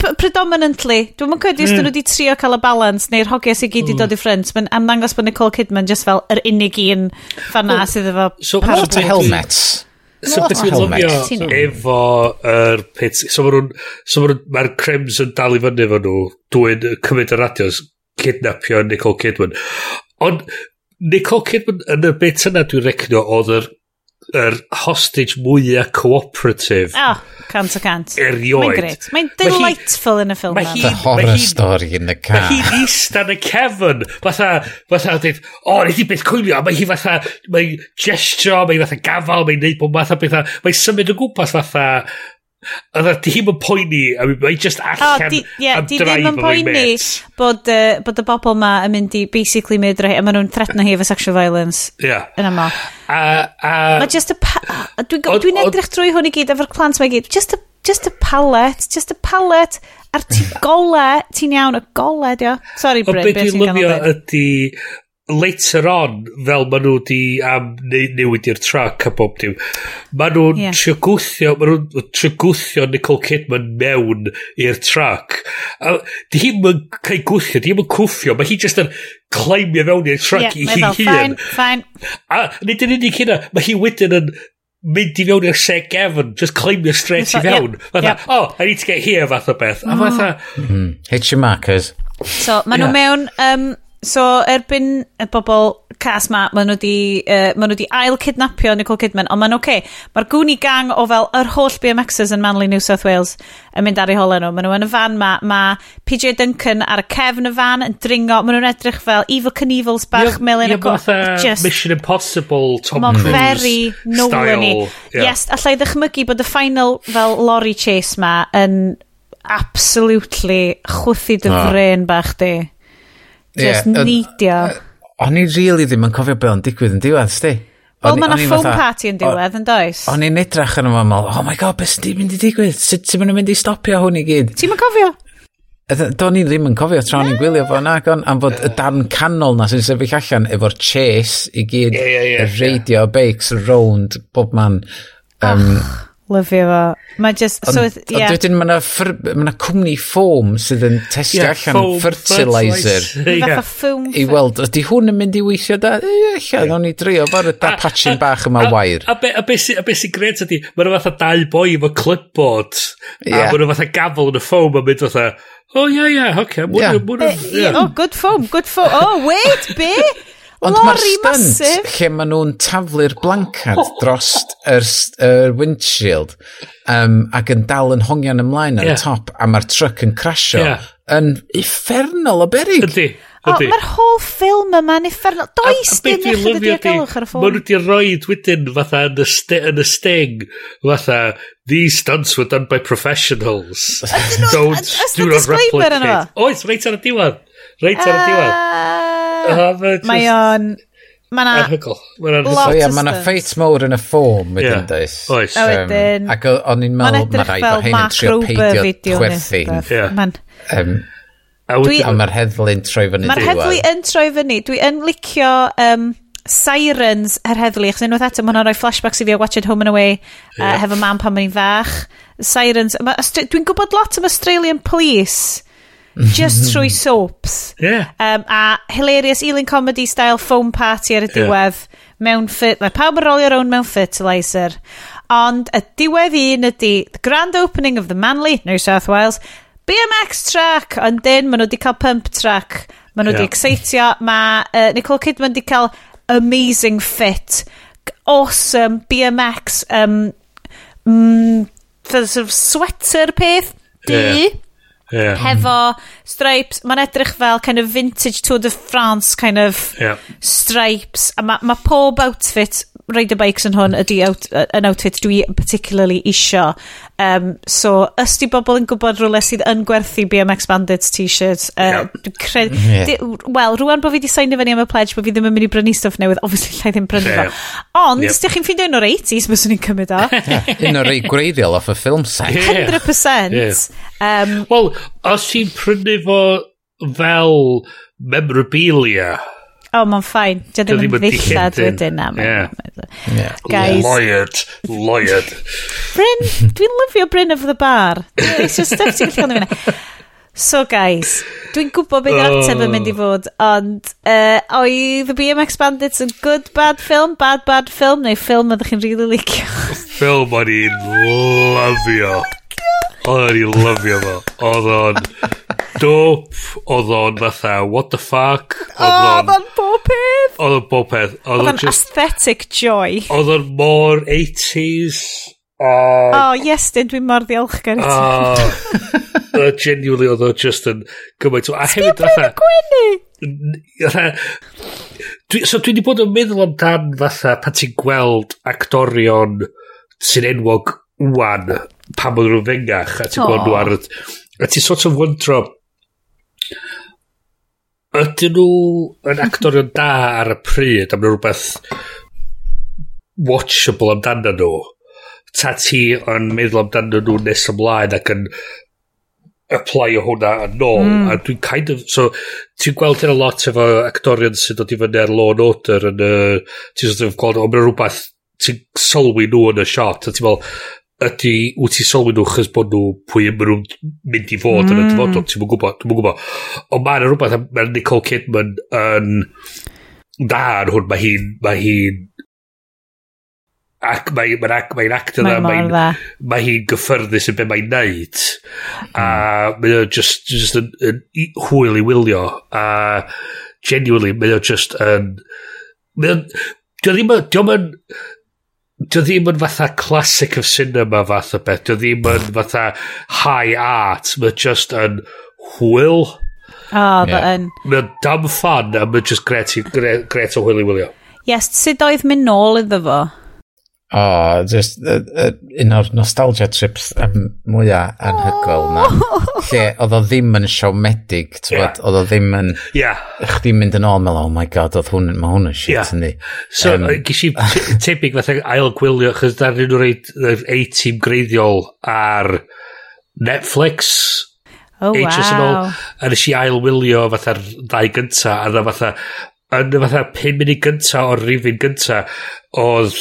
predominantly, dwi'n mwyn cwedi os dyn nhw hmm. wedi trio cael y balance neu'r hogia sy'n gyd i hmm. dod i ffrind. Mae'n amddangos bod Nicole Kidman just fel yr unig un fanna well, sydd efo... So, lot o helmets. So, beth fi'n lyfio efo yr pit So, mae'r so ma crems yn dal i fyny efo nhw, dwi'n cymryd y radios, kidnapio Nicole Kidman. Ond Nicole Kidman yn y bit yna dwi'n recnio oedd yr yr hostage mwyaf cooperative. Oh, cant o cant. Erioed. Mae'n great. Mae'n delightful yn y ffilm. Mae The horror story in the car. Mae hi'n yn y cefn. Fatha, fatha, dweud, o, oh, neith i beth cwilio. Mae hi fatha, mae'n gestio, mae'n fatha gafal, mae'n neud bod fatha beth. Mae'n symud o gwmpas fatha, Oedd y dîm yn poeni, a mae'n just allan oh, di, yeah, am drive yn poeni bod, uh, bod y bobl ma yn mynd i basically mynd rhaid, a maen nhw'n threatno hi efo sexual violence. Yeah. Yn yma. A, a... Mae just a... Dwi'n dwi edrych drwy hwn i gyd efo'r plant mae gyd. Just a, just a pallet, just a pallet. A'r ti gole, ti'n iawn, y gole, dio. Sorry, Bryn, beth sy'n ganol ydy later on, fel maen nhw di am newid i'r trac a bob dim, maen nhw'n yeah. trio gwthio, maen nhw'n trio gwthio Nicole Kidman mewn i'r trac. A di hi'n yn cael gwthio, di hi'n yn cwffio, mae hi jyst yn claimio fewn i'r trac yeah, i hi hun. Fine, fine. A nid yn unig hynna, mae hi wedyn yn mynd i fewn i'r seg gefn, just claimio straight i fewn. Yep, fatha, yep. oh, I need to get here fath o beth. A mm. fatha... Mm. Hitch your markers. So, maen nhw mewn... Um, So, erbyn y bobl cas ma, maen nhw di, uh, maen nhw di ail kidnapio Nicole Kidman, ond maen nhw'n okay. Mae'r gwni gang o fel yr holl BMXers yn Manly New South Wales yn mynd ar ei holen nhw. Maen nhw yn y fan ma, mae PJ Duncan ar y cefn y fan yn dringo, maen nhw'n edrych fel Evil Knievel's bach yep, melyn yep, ac just... Mission Impossible, Tom Cruise very Nolan i. Yeah. Yes, allai ddychmygu bod y final fel lorry chase ma yn absolutely chwthu dy ah. fren bach di. Just yeah, neidio. O'n i really ddim yn cofio beth o'n digwydd yn diwedd, sti. Wel, mae yna phone party yn diwedd, yn does? O'n i'n edrach yn yma, oh my god, beth sy'n mynd i digwydd? Sut ti'n mynd i stopio hwn i gyd? Ti'n mynd cofio? Do'n i ddim yn cofio tra o'n i'n ah. gwylio fo na, gan am fod y darn canol na sy'n sefyll allan efo'r chase i gyd, yeah, yeah, yeah, y radio bakes round, bob man. Um, Ach lyfio fo. Mae just... So, ond yeah. wedyn mae yna cwmni ffôm sydd yn testio yeah, allan fertilizer. Fath o ffwm. I weld, ydy hwn yn mynd i weithio da? E, lla, yeah. i drio fo'r da patchin bach yma a, wair. A, a, a beth sy'n be sy gret ydy, mae'n fath o dau boi efo clipboard, yeah. a mae'n fath o gafel yn y ffom a mynd fatha, o, oh yeah, yeah, okay. Mwna, yeah. Mwna, yeah. Oh, good foam, good foam. Oh, wait, be? Ond mae'r stunt lle maen nhw'n taflu'r blancad dros yr, yr windshield um, ac yn dal yn hongian ymlaen ar yeah. y top a mae'r truck yn crasio yeah. yn effernol o berig. Ydy. Ydy. Mae'r holl ffilm yma'n effernol. Does dim eich ydy diogelwch ar y ffôn. Mae nhw wedi rhoi wedyn fatha yn y, st yn y steng fatha these stunts were done by professionals. Don't do not replicate. Oes, reit ar y diwedd. Reit ar y diwedd. Ah. Uh, mae o'n... Mae na... Anhygol. Mae lot o Mae na ffeit mowr yn y ffôn, wedyn dweud. Oes. A wedyn... Ac o'n i'n meddwl, mae rhaid bod hyn yn trio peidio chwerthu. Ie. A mae'r heddlu'n troi fyny. Mae'r heddlu yn troi fyny. Dwi yn licio... Um, Sirens yr heddlu, achos unwaith eto, mae hwnna'n rhoi flashbacks i fi o Watch It Home and Away yeah. uh, hefo mam pan mae'n fach. Sirens, Ma, dwi'n gwybod lot am Australian Police, just trwy mm-hmm. soaps. Yeah. Um, a hilarious Ealing comedy style foam party ar y diwedd. Yeah. Mewn fit, mae pawb yn rolio rown mewn fertilizer. Ond y diwedd un ydy the grand opening of the Manly, New South Wales, BMX track, ond dyn, maen nhw wedi cael pump track. Maen nhw wedi yeah. exeitio. Mae uh, Nicole Kidman wedi cael amazing fit. Awesome BMX um, mm, sort of sweater peth. Di. Yeah. Hefo stripes, mae'n edrych fel kind of vintage Tour de France kind of yeah. stripes. A mae ma pob outfit rider bikes yn hwn ydy out, an outfit dwi particularly isio. Um, so, ys di bobl yn gwybod rhywle sydd yn gwerthu BMX Bandits t-shirts? Uh, yeah. Cred... Yeah. Wel, rwan bod fi wedi sain fyny am y pledge bod fi ddim yn mynd i brynu stuff newydd, obviously llai ddim brynu yeah. fo. Ond, yep. ydych chi'n ffeindio un o'r 80s, bys ni'n cymryd o. un o'r rei gwreiddiol off y ffilm set. Yeah. 100%. Yeah. Um, Wel, os ti'n prynu fo fel memorabilia, Oh, o, mae'n ffain. Dio ddim yn ddillad wedyn na. Guys. Lawyered. Lawyered. Bryn, dwi'n lyfio Bryn of the Bar. It's just stuff ti'n gallu gwneud fyna. So guys, dwi'n gwybod beth yw'r ateb yn mynd i oh. fod, ond uh, oedd The BMX Bandits yn good bad film, bad bad film, neu ffilm ydych chi'n really licio? Ffilm o'n i'n lyfio. Oh o'n i'n lyfio fo. Oedd o'n Dope, oedd o'n fatha, what the fuck? Oedd o'n bob peth? Oedd o'n bob peth. Oedd o'n aesthetic joy. Oedd o'n mor 80s. Uh, oh, yes, dyn, dwi'n mor ddiolchgar i ti. Uh, genuinely, oedd o'n just yn gymaint. A hefyd, fatha... Gwenu! Dwi, So dwi wedi bod yn meddwl amdan fatha pan ti'n gweld actorion sy'n enwog wwan pan bod nhw'n fengach a ti'n oh. gweld nhw ar... A ti'n sort of wondro, Ydyn nhw yn actorion da ar y pryd, am rhywbeth watchable amdano nhw? Ta ti yn meddwl amdano nhw nes ymlaen ac yn apply o hwnna yn ôl mm. a dwi'n kind of so ti'n gweld hyn a lot efo actorion sy'n dod i fyny ar Law and Order yn y ti'n sort of gweld o mae'n rhywbeth ti'n sylwi nhw yn y shot a ti'n meddwl ydy wyt ti sylwi nhw chys bod nhw pwy ym nhw'n mynd i fod mm. yn y hmm. dyfodol ti'n mwyn gwybod ti'n mwyn gwybod ond mae'n rhywbeth mae Nicole Kidman yn da yn hwn mae hi'n mae hi'n ac mae'n mae ac, mae actor mae mae'n mae hi'n gyffyrddus yn be mae'n neud. A mae'n just, just yn, yn hwyl i wylio a genuinely mae'n just yn mae'n diolch ddim yn Dio ddim yn fatha classic of cinema fath o beth. Dio ddim yn hmm. fatha high art. Mae just yn hwyl. O, dda yn. Mae Mae'n dam fan a mae'n just gret, gret, gret o hwyl i wylio. Yes, sut oedd mynd nôl iddo fo? O, oh, just uh, uh, un o'r nostalgia trips um, mwyaf anhygoel oh. na. Lle, oedd o ddim yn siomedig, yeah. oedd o ddim yn... Yeah. Chdi'n mynd yn ôl, meddwl, oh my god, oedd hwn, mae hwn yn shit yeah. yn ni. So, um, gys i tebyg fatha ail gwylio, chys darnyn nhw reid A-team greiddiol ar Netflix. Oh, Ages wow. Yn ôl, a nes i ail wylio fatha'r ddau gynta, a dda fatha, yn y fatha 5 munud gynta o'r rifin gynta oedd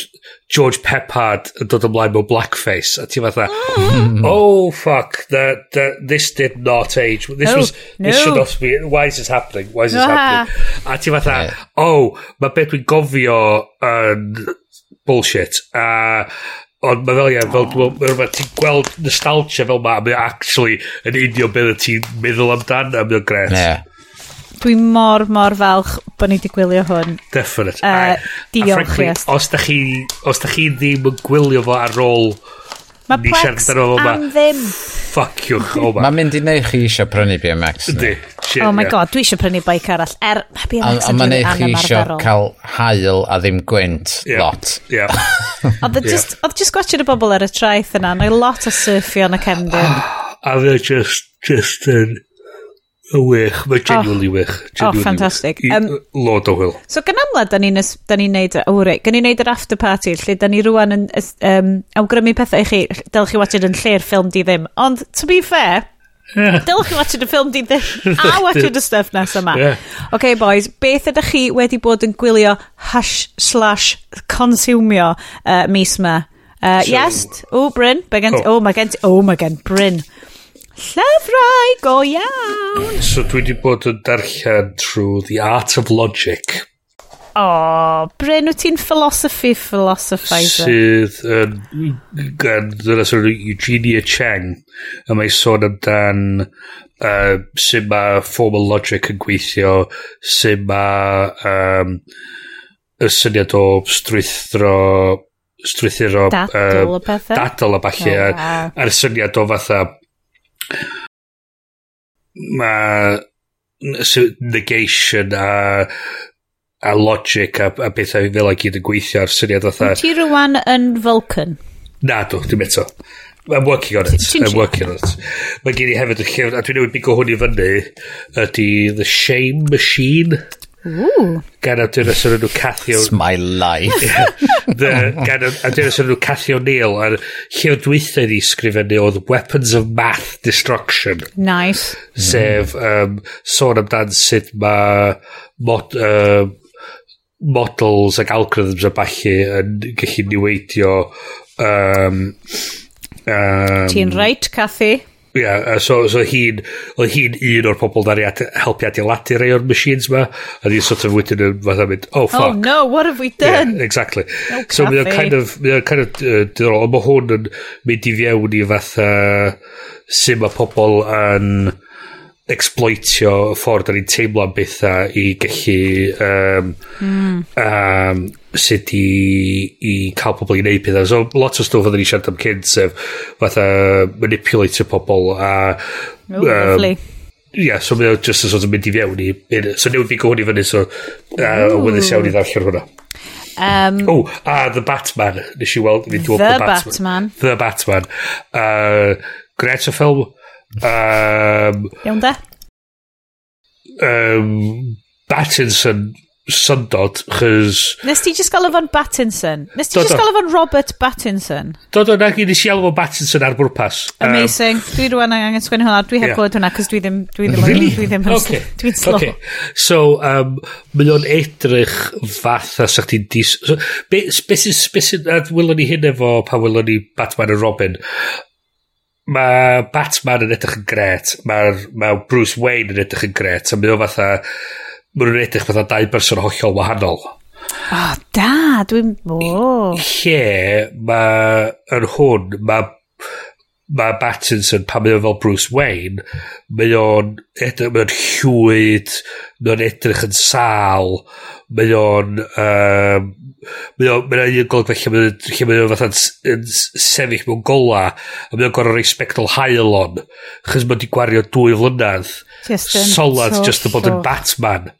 George Peppard yn dod ymlaen mewn blackface a ti fatha mm. oh fuck that, that, this did not age. This, no, was, this no. should not be why is this happening? Why is this happening? A ti fatha yeah. oh mae beth dwi'n gofio yn um, bullshit. A uh, ond mae fel ia fel oh. rhywbeth ti'n gweld nostalgia fel ma a mae actually yn union beth ti'n meddwl amdan a mae'n gret yeah dwi mor, mor falch bod ni wedi gwylio hwn. Definite. Uh, diolch, a frankly, yes. os da chi, os da chi ddim yn gwylio fo ar ôl Mae Plex am oh ma. ddim. Fuck you, oh ma. Mae'n mynd i neud chi eisiau prynu BMX. Ydy. Oh my god, dwi eisiau prynu bike arall. Er, mae BMX yn dwi'n anam arferol. A cael hael a ddim gwynt yeah. lot. Yeah. Oedd e just, yeah. just gwachod y bobl ar y traeth yna. Mae lot o surfio yn y cefndir. a fe just, just yn... Uh, wych, mae oh. genuinely oh, wych. Genuinely oh, I- Um, Lord o wyl. So gan amla, da ni'n ni, da ni neud, o oh, rei, gan ni'n neud yr after party, lle da ni rwan yn um, awgrymu pethau i chi, dylch chi watched yn lle'r ffilm di ddim. Ond, to be fair, Yeah. Dylch chi watched y ffilm di ddim a watched y stuff nes yma. Yeah. OK, boys, beth ydych chi wedi bod yn gwylio hash slash consumio uh, mis yma? Uh, so, yes, o Bryn, oh, oh mae gen, oh mae gen, oh mae gen, Bryn. Llyfrau go iawn! So dwi wedi bod yn darllen trwy The Art of Logic. O, oh, Bryn, wyt ti'n philosophy philosophizer? Sydd yn gan dyna sy'n Eugenia Cheng a mae sôn amdan uh, sy'n ma formal logic yn gweithio sy'n ma um, y syniad o strwythro strwythuro dadl uh, o pethau dadl o falle oh, wow. a'r syniad o fatha mae negation a a logic a, a bethau fel a gyd yn gweithio ar syniad fatha. Ti rwan yn Vulcan? Na, dw, dim eto. I'm working on it. I'm working on it. Mae gen i hefyd y llyfr, a dwi'n newid bigo hwn i fyny, ydy The Shame Machine. Ooh. gan awdurnes o'r enw Cathy It's my life. the, gan awdurnes o'r enw Cathy O'Neill a'r lle o dwythau ni sgrifennu oedd Weapons of Math Destruction. Nice. Sef um, sôn amdan sut mae mod, um, models ac algorithms a balli yn gallu niweidio um, Um, Ti'n reit, Cathy? Ia, yeah, so, so hi'n, oedd hi'n un o'r pobol na at, helpu adeiladu rei o'r machines ma, a ni'n sort of wedyn yn fatha mynd, oh, oh fuck. Oh no, what have we done? Yeah, exactly. No so mae o'n kind of, mae o'n kind of uh, diddorol, ond mae hwn yn mynd i fiewn i fatha uh, sy'n mae pobl yn... Uh, exploitio y ffordd da ni'n teimlo am bethau i gallu um, mm. um, sut i, i cael pobl i wneud pethau. So, lot o stwff oedden ni siarad am cyn sef fatha manipulator pobl a... Oh, Ie, yeah, so mae o just yn sort of mynd i fewn i... So newid fi gwni fyny, so uh, Wyddys iawn i ddarllen hwnna. Um, oh, a The Batman. Nes i weld, fi The, The Batman. Batman. The Batman. Uh, Gret o ffilm Um, Iawn da? Um, Battinson syndod, chys... Nes ti just gael efo'n Battinson? Nes ti do, just gael efo'n Robert Battinson? Do, do, nag i nes i alw Battinson ar bwrpas. Amazing. Um, dwi rwan angen sgwennu hwnna. Dwi heb yeah. clywed hwnna, cos dwi ddim... Dwi ddim, really? Dwi ddim okay. Dwi'n slow. Okay. So, um, mae o'n edrych fatha sa chdi dis... So, be, be sy'n... Be sy'n... Wylwn ni hyn efo pa wylwn ni Batman a Robin mae Batman yn edrych yn gret, mae, ma Bruce Wayne yn edrych yn gret, a mae o fatha, mae nhw'n edrych fatha dau berson hollol wahanol. O, oh, da, dwi'n... Oh. Lle, mae yn hwn, mae mae Battinson pan mae o fel Bruce Wayne, mae o'n edrych, mae o'n llwyd, mae o'n edrych yn sal, mae o'n, um, mae o'n, mae o'n un golwg felly, mae o'n, mae o'n fatha yn sefyll mewn gola, a mae o'n gorau rei spectol hael on, chys mae o'n di gwario dwy flynydd, solad just yn bod yn Batman.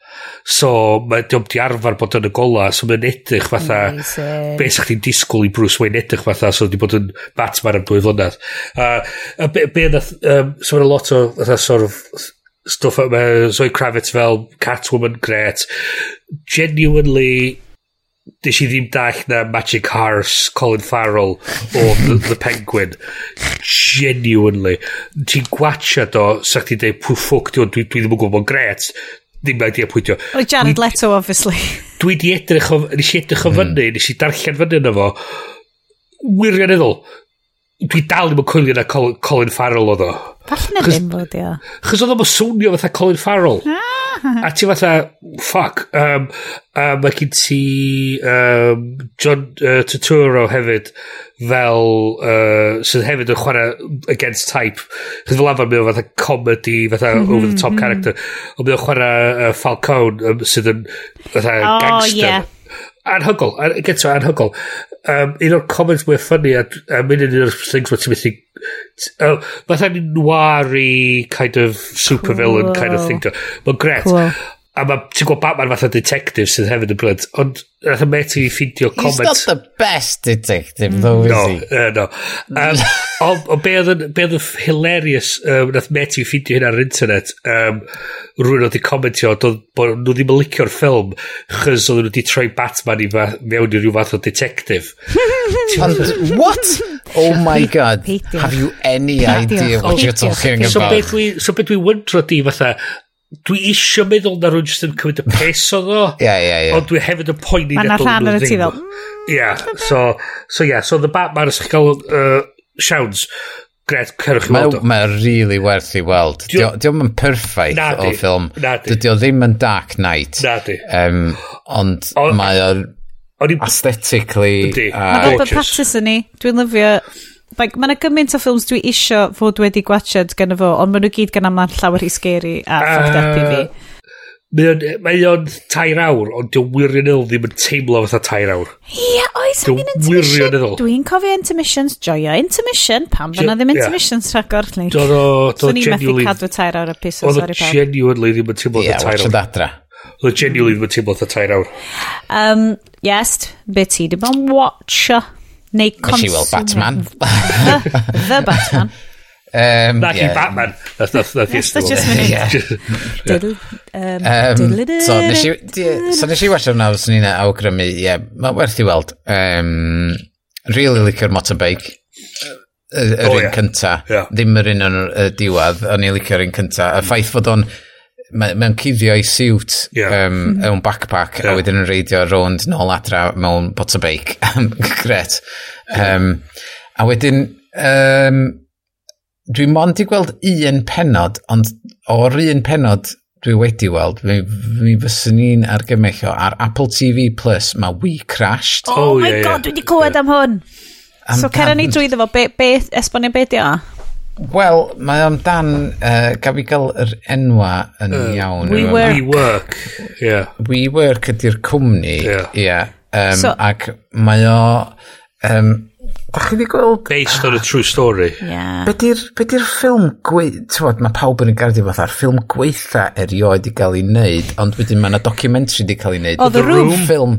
So, mae diolch di arfer bod yn y gola, so mae'n edrych fatha, Amazing. be sa'ch chi'n disgwyl i Bruce Wayne edrych fatha, so di bod yn Batman am dwy flynydd. Uh, a be, be nath, um, so mae'n lot o, fatha, sort of, stwff mae Zoe Kravitz fel Catwoman great. Genuinely nes i ddim dall na Magic Horse, Colin Farrell o The, the Penguin. Genuinely. Ti'n gwatcha do sa'ch ti'n dweud pwy ffwc di dwi, dwi ddim yn gwybod bod gret ddim mae di apwyntio o Jared Leto obviously. Dwi di edrych o nes i edrych o fyny hmm. nes i darllen fyny yna fo. Wirioneddol dwi dal ddim yn coelio na Colin, Colin Farrell oedd o. Falle na ddim fod, ia. Chos oedd o'n swnio fatha Colin Farrell. Ah. a ti fatha, fuck. Um, a mae gen ti um, John uh, Turturro hefyd fel, uh, sydd hefyd yn chwarae against type. Chos fel arfer mae o fatha comedy, fatha mm -hmm, over the top mm -hmm. character. Ond mae o chwarae uh, Falcone, um, sydd yn fatha oh, gangster. Yeah anhygol, an, gyda anhygol. Um, un o'r comments mwy ffynnu, a a mynd yn un o'r things mae ti'n mythi, uh, mae'n nwari kind of supervillain cool. kind of thing. Mae'n gret. Cool. A ma, ti'n gwybod Batman fatha detective sydd hefyd yn bryd, ond nath y met i ffindio comment... He's not the best detective, though, is no, he? Uh, no, um, Ond on, be oedd yn hilarious, um, nath met i ffindio hyn ar internet, um, rwy'n oedd i commentio, comentio, bod nhw ddim yn licio'r ffilm, chys oedd nhw wedi troi Batman i fa, mewn i rhyw fath o detective. And what? Oh my god, have you any idea what you're talking about? So beth dwi'n wyndro di fatha, dwi isio meddwl na rwy'n jyst yn cymryd y pes o ddo. Ia, ia, ia. Ond dwi hefyd yn poeni na dod nhw ddim. Fel... Ia, so, so ia, yeah, so The Batman os chi'n cael uh, siawns, gret, cerwch i weld o. Mae'n really werth i weld. Dio yn perffaith o ffilm. Dio ddim yn Dark Knight. Na di. Um, ond mae o'n aesthetically... Mae Robert Pattinson ni, dwi'n lyfio Like, mae yna gymaint o ffilms dwi isio fod wedi gwachod gen fo, ond maen nhw gyd gan amlan llawer i scary a fucked up i fi. Mae o'n mae o'n tair awr, ond dwi'n wirioneddol ddim yn teimlo fatha tair awr. Ie, yeah, oes dwi'n un intermission. Dwi'n cofio intermissions, joio intermission, pam fyna ddim intermissions yeah. rhagor. Like. Do, do, do, so ni'n methu cadw tair awr y pus o sori pam. Genuinely ddim yn teimlo fatha tair awr. Ie, adra. Oedd o genuinely ddim yn teimlo fatha tair awr. Um, yes, beth ti, dim ond watcha. Neu cons... Nes i weld Batman. the, the Batman. Um, Naci yeah. Batman. That's, that's, that's, yes, that's just me. Yeah. Diddle, um, um, so, nes i, so nes i wasio hwnna, fos ni'n awgrymu, ie, yeah, mae werth i weld. Um, really licio'r motorbike. Yr oh, un yeah. cynta. Yeah. Ddim yr un yn y diwedd, o'n i licio'r un cynta. Y ffaith fod o'n mewn cuddio i siwt yeah. um, mhm. mewn backpack yeah. a wedyn yn reidio rownd nôl adra mewn pot o beic. Gret. Yeah. Um, a wedyn, um, dwi mond i gweld un penod, ond o'r un penod dwi wedi weld, mi, mi fyswn i'n argymell o, ar Apple TV Plus mae We Crashed. Oh, oh my yeah, god, yeah. dwi wedi clywed yeah. am hwn. Am so cer ni drwy ddefo, be, be, esbonio be di o? Wel, mae o'n dan, uh, gaf i gael yr enwa yn uh, iawn. We work. yeah. WeWork ydy'r cwmni, yeah. yeah. Um, so, ac mae o... Um, Da chi wedi gweld... Based on a true story. Yeah. Be di'r ffilm gweith... Tywod, mae pawb yn y gardi fath ar ffilm gweitha erioed i gael ei wneud, ond wedyn mae yna documentary wedi cael ei wneud. Oh, The, the Room. Ffilm,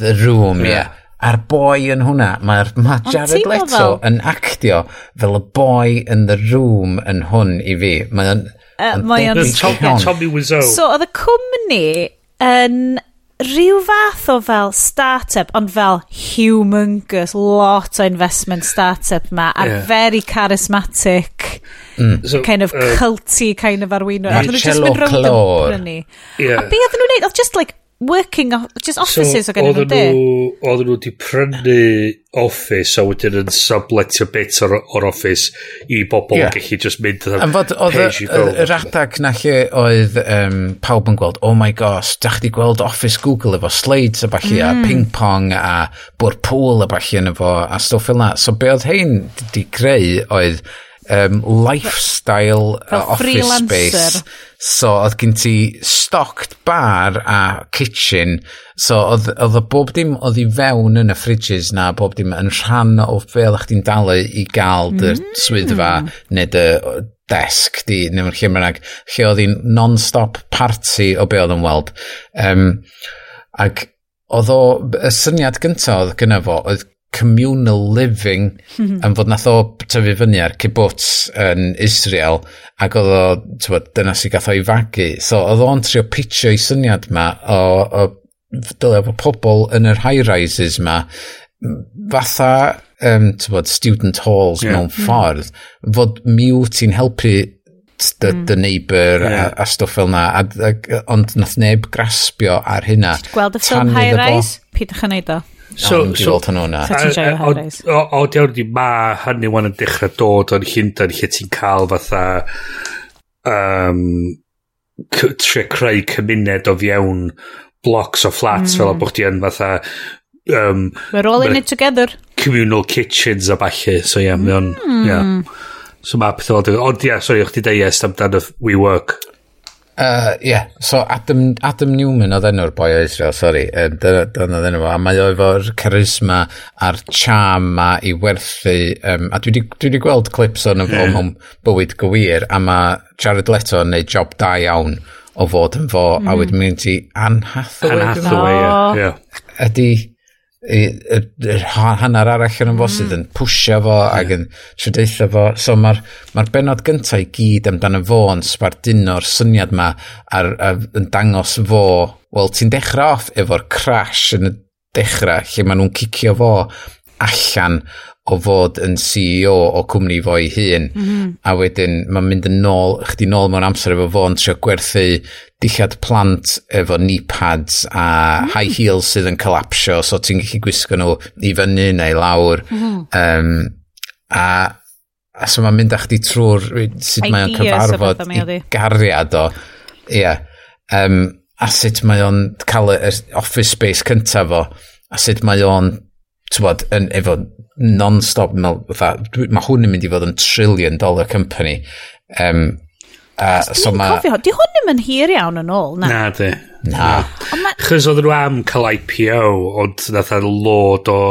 The Room, ie. Yeah. yeah a'r boi yn hwnna, mae'r ma Jared Leto fel... yn actio fel y boi yn the room yn hwn i fi. Mae o'n... Uh, mae o'n... Tommy Wiseau. So, oedd y cwmni yn rhyw fath o fel start-up, ond fel humongous, lot o investment start-up ma, a yeah. very charismatic, mm. so, kind of uh, culty kind of arweinwyr. Marcello Clor. Yeah. A be oedden nhw'n neud? Oedd just like working, just offices so, o gen nhw. Oedden nhw wedi prynu office a wedyn yn sublet y bit o'r, or office i bobl yeah. gallu just mynd yn fod, oedd yr adag na lle oedd um, pawb yn gweld, oh my gosh, da chdi gweld office Google efo slides a falle, mm. a ping pong a bwr pool a falle yn efo, a stwff fel na. So be oedd hein di greu oedd um, lifestyle uh, Fel office space. So oedd gen ti stocked bar a kitchen. So oedd, oedd bob dim oedd i fewn yn y fridges na bob dim yn rhan o fel ych chi'n dalu i gael dy mm. swyddfa neu dy desk di, neu mae'r lle mae'n lle oedd hi'n non-stop party o be oedd yn weld. Um, ac oedd o, y syniad gyntaf oedd gyna fo, oedd communal living mhm. yn fod nath o tyfu fyny ar kibbutz yn Israel ac oedd o, tywed, dyna sy'n gath i fagu. So oedd o'n trio pitio i syniad ma o, o dylai bod pobl yn yr high-rises ma fatha um, tywed, student halls yeah. mewn mhm. ffordd fod miw ti'n helpu the, mm. the neighbour yeah. a, a stwff fel na a, a, ond nath neb graspio ar hynna gweld y ffilm high-rise? Pidwch yn neud o So, oh, so, hwnnw na. O, diawn di, ma hynny wan yn dechrau dod o'n Llundain lle ti'n cael fatha um, tre creu cymuned o fiewn blocks o flats mm. fel o bod ti yn fatha um, We're all in it together. Communal kitchens a falle. So, ie, yeah, mm. mae o'n... Yeah. Hmm. So mae pethau fel... Ond, ie, yeah, sori, o'ch ti deus amdano WeWork. Uh, yeah, so Adam, Adam Newman oedd enw'r boi o Israel, sori, dyna oedd enw a mae o efo'r charisma a'r charm ma i werthu, um, a dwi wedi gweld clips o'n efo yeah. mewn bywyd gywir, a mae Jared Leto yn neud job da iawn o fod yn fo, mm. a mhm. wedyn mynd i Anne Hathaway. Anne Hathaway, ie. Yeah. Ydy, yr hanner arall yn ymfosydd mm. yn pwysio fo yeah. ac yn trydeitha fo. So mae'r ma benod gyntaf i gyd amdano fo yn sbarduno'r syniad ma ar, ar, yn dangos fo, wel ti'n dechrau off efo'r crash yn y dechrau lle maen nhw'n cicio fo allan o fod yn CEO o cwmni fo ei hun mm -hmm. a wedyn mae'n mynd yn nôl chdi nôl mewn amser efo fo'n trio gwerthu dillad plant efo knee pads a mm. high heels sydd yn collapsio so ti'n gallu gwisgo nhw i fyny neu lawr mm -hmm. um, a, a so mae'n mynd â chdi trwy'r sut mae o'n cyfarfod i gariad o ia yeah. um, a sut mae o'n cael y office space cyntaf fo a sut mae o'n tywod, yn, efo non-stop, mae hwn yn mynd i fod yn trillion dollar company. Um, a, Dwi'n so ma... cofio, di hwn ddim yn hir iawn yn ôl, na? Na, di. Na. na. Ma... Chos oedden nhw am cael IPO, ond nath lod o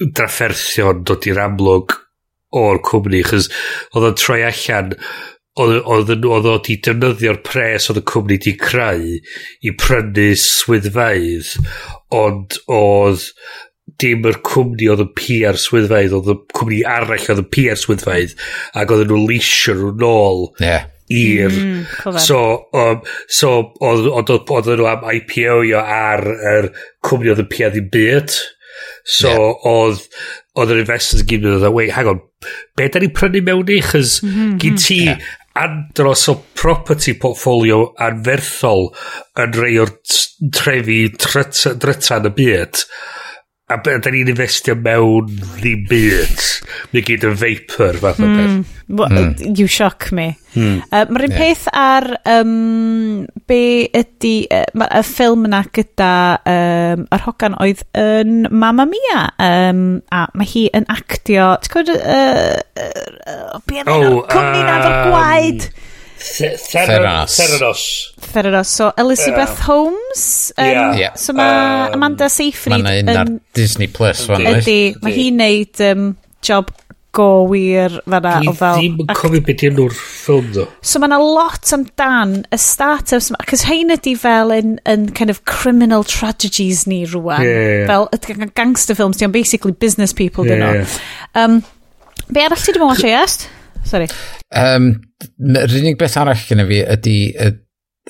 drafferthion dod i'r amlwg o'r cwmni, chos oedd o'n troi allan oedd o di defnyddio'r pres oedd y cwmni di creu i prynu swyddfaidd ond oedd dim yr cwmni oedd yn PR swyddfaidd, oedd y cwmni arall oedd yn PR swyddfaidd, ac oedd nhw leisio nhw nôl yeah. i'r... Mm, so, um, so oedd, oedd, oedd oedd nhw am IPO io ar yr cwmni oedd yn PR ddim byd. So, yeah. oedd, oedd yr investors yn gyd yn dweud, wait, hang on, be da ni'n prynu mewn i? Chos mm -hmm, gyd mhm. ti yeah. andros o property portfolio anferthol yn rei o'r trefi dryta yn y byd a be, da ni'n investio mewn ddim byd. Mi gyd yn vapor fath o beth. Mm. Hmm. You shock me. Mm. Uh, Mae'r un yeah. peth ar um, be ydy, uh, y ffilm yna gyda um, yr hogan oedd yn Mamma Mia, um, a mae hi yn actio, ti'n gwybod, uh, uh, uh, oh, cwmni um, nad o'r gwaed. Um, Theranos. Theranos. Theranos. So, Elizabeth yeah. Holmes. Um, yeah. So, mae um, Amanda Seyfried... Mae'n un ar Disney Plus. Ydy. Mae hi'n neud um, job go wir fanna o fel... Dwi ddim yn cofio beth yw'n o'r ffilm ddo. So mae'na lot amdan y start-ups yma, cos hein ydi fel yn, yn kind of criminal tragedies ni rwan. Yeah. Fel y gangster films, dio'n basically business people, yeah. dyn nhw. Um, be arall ti ddim yn watch o, yes? Sorry. Um, yr unig beth arall gyda fi ydy y,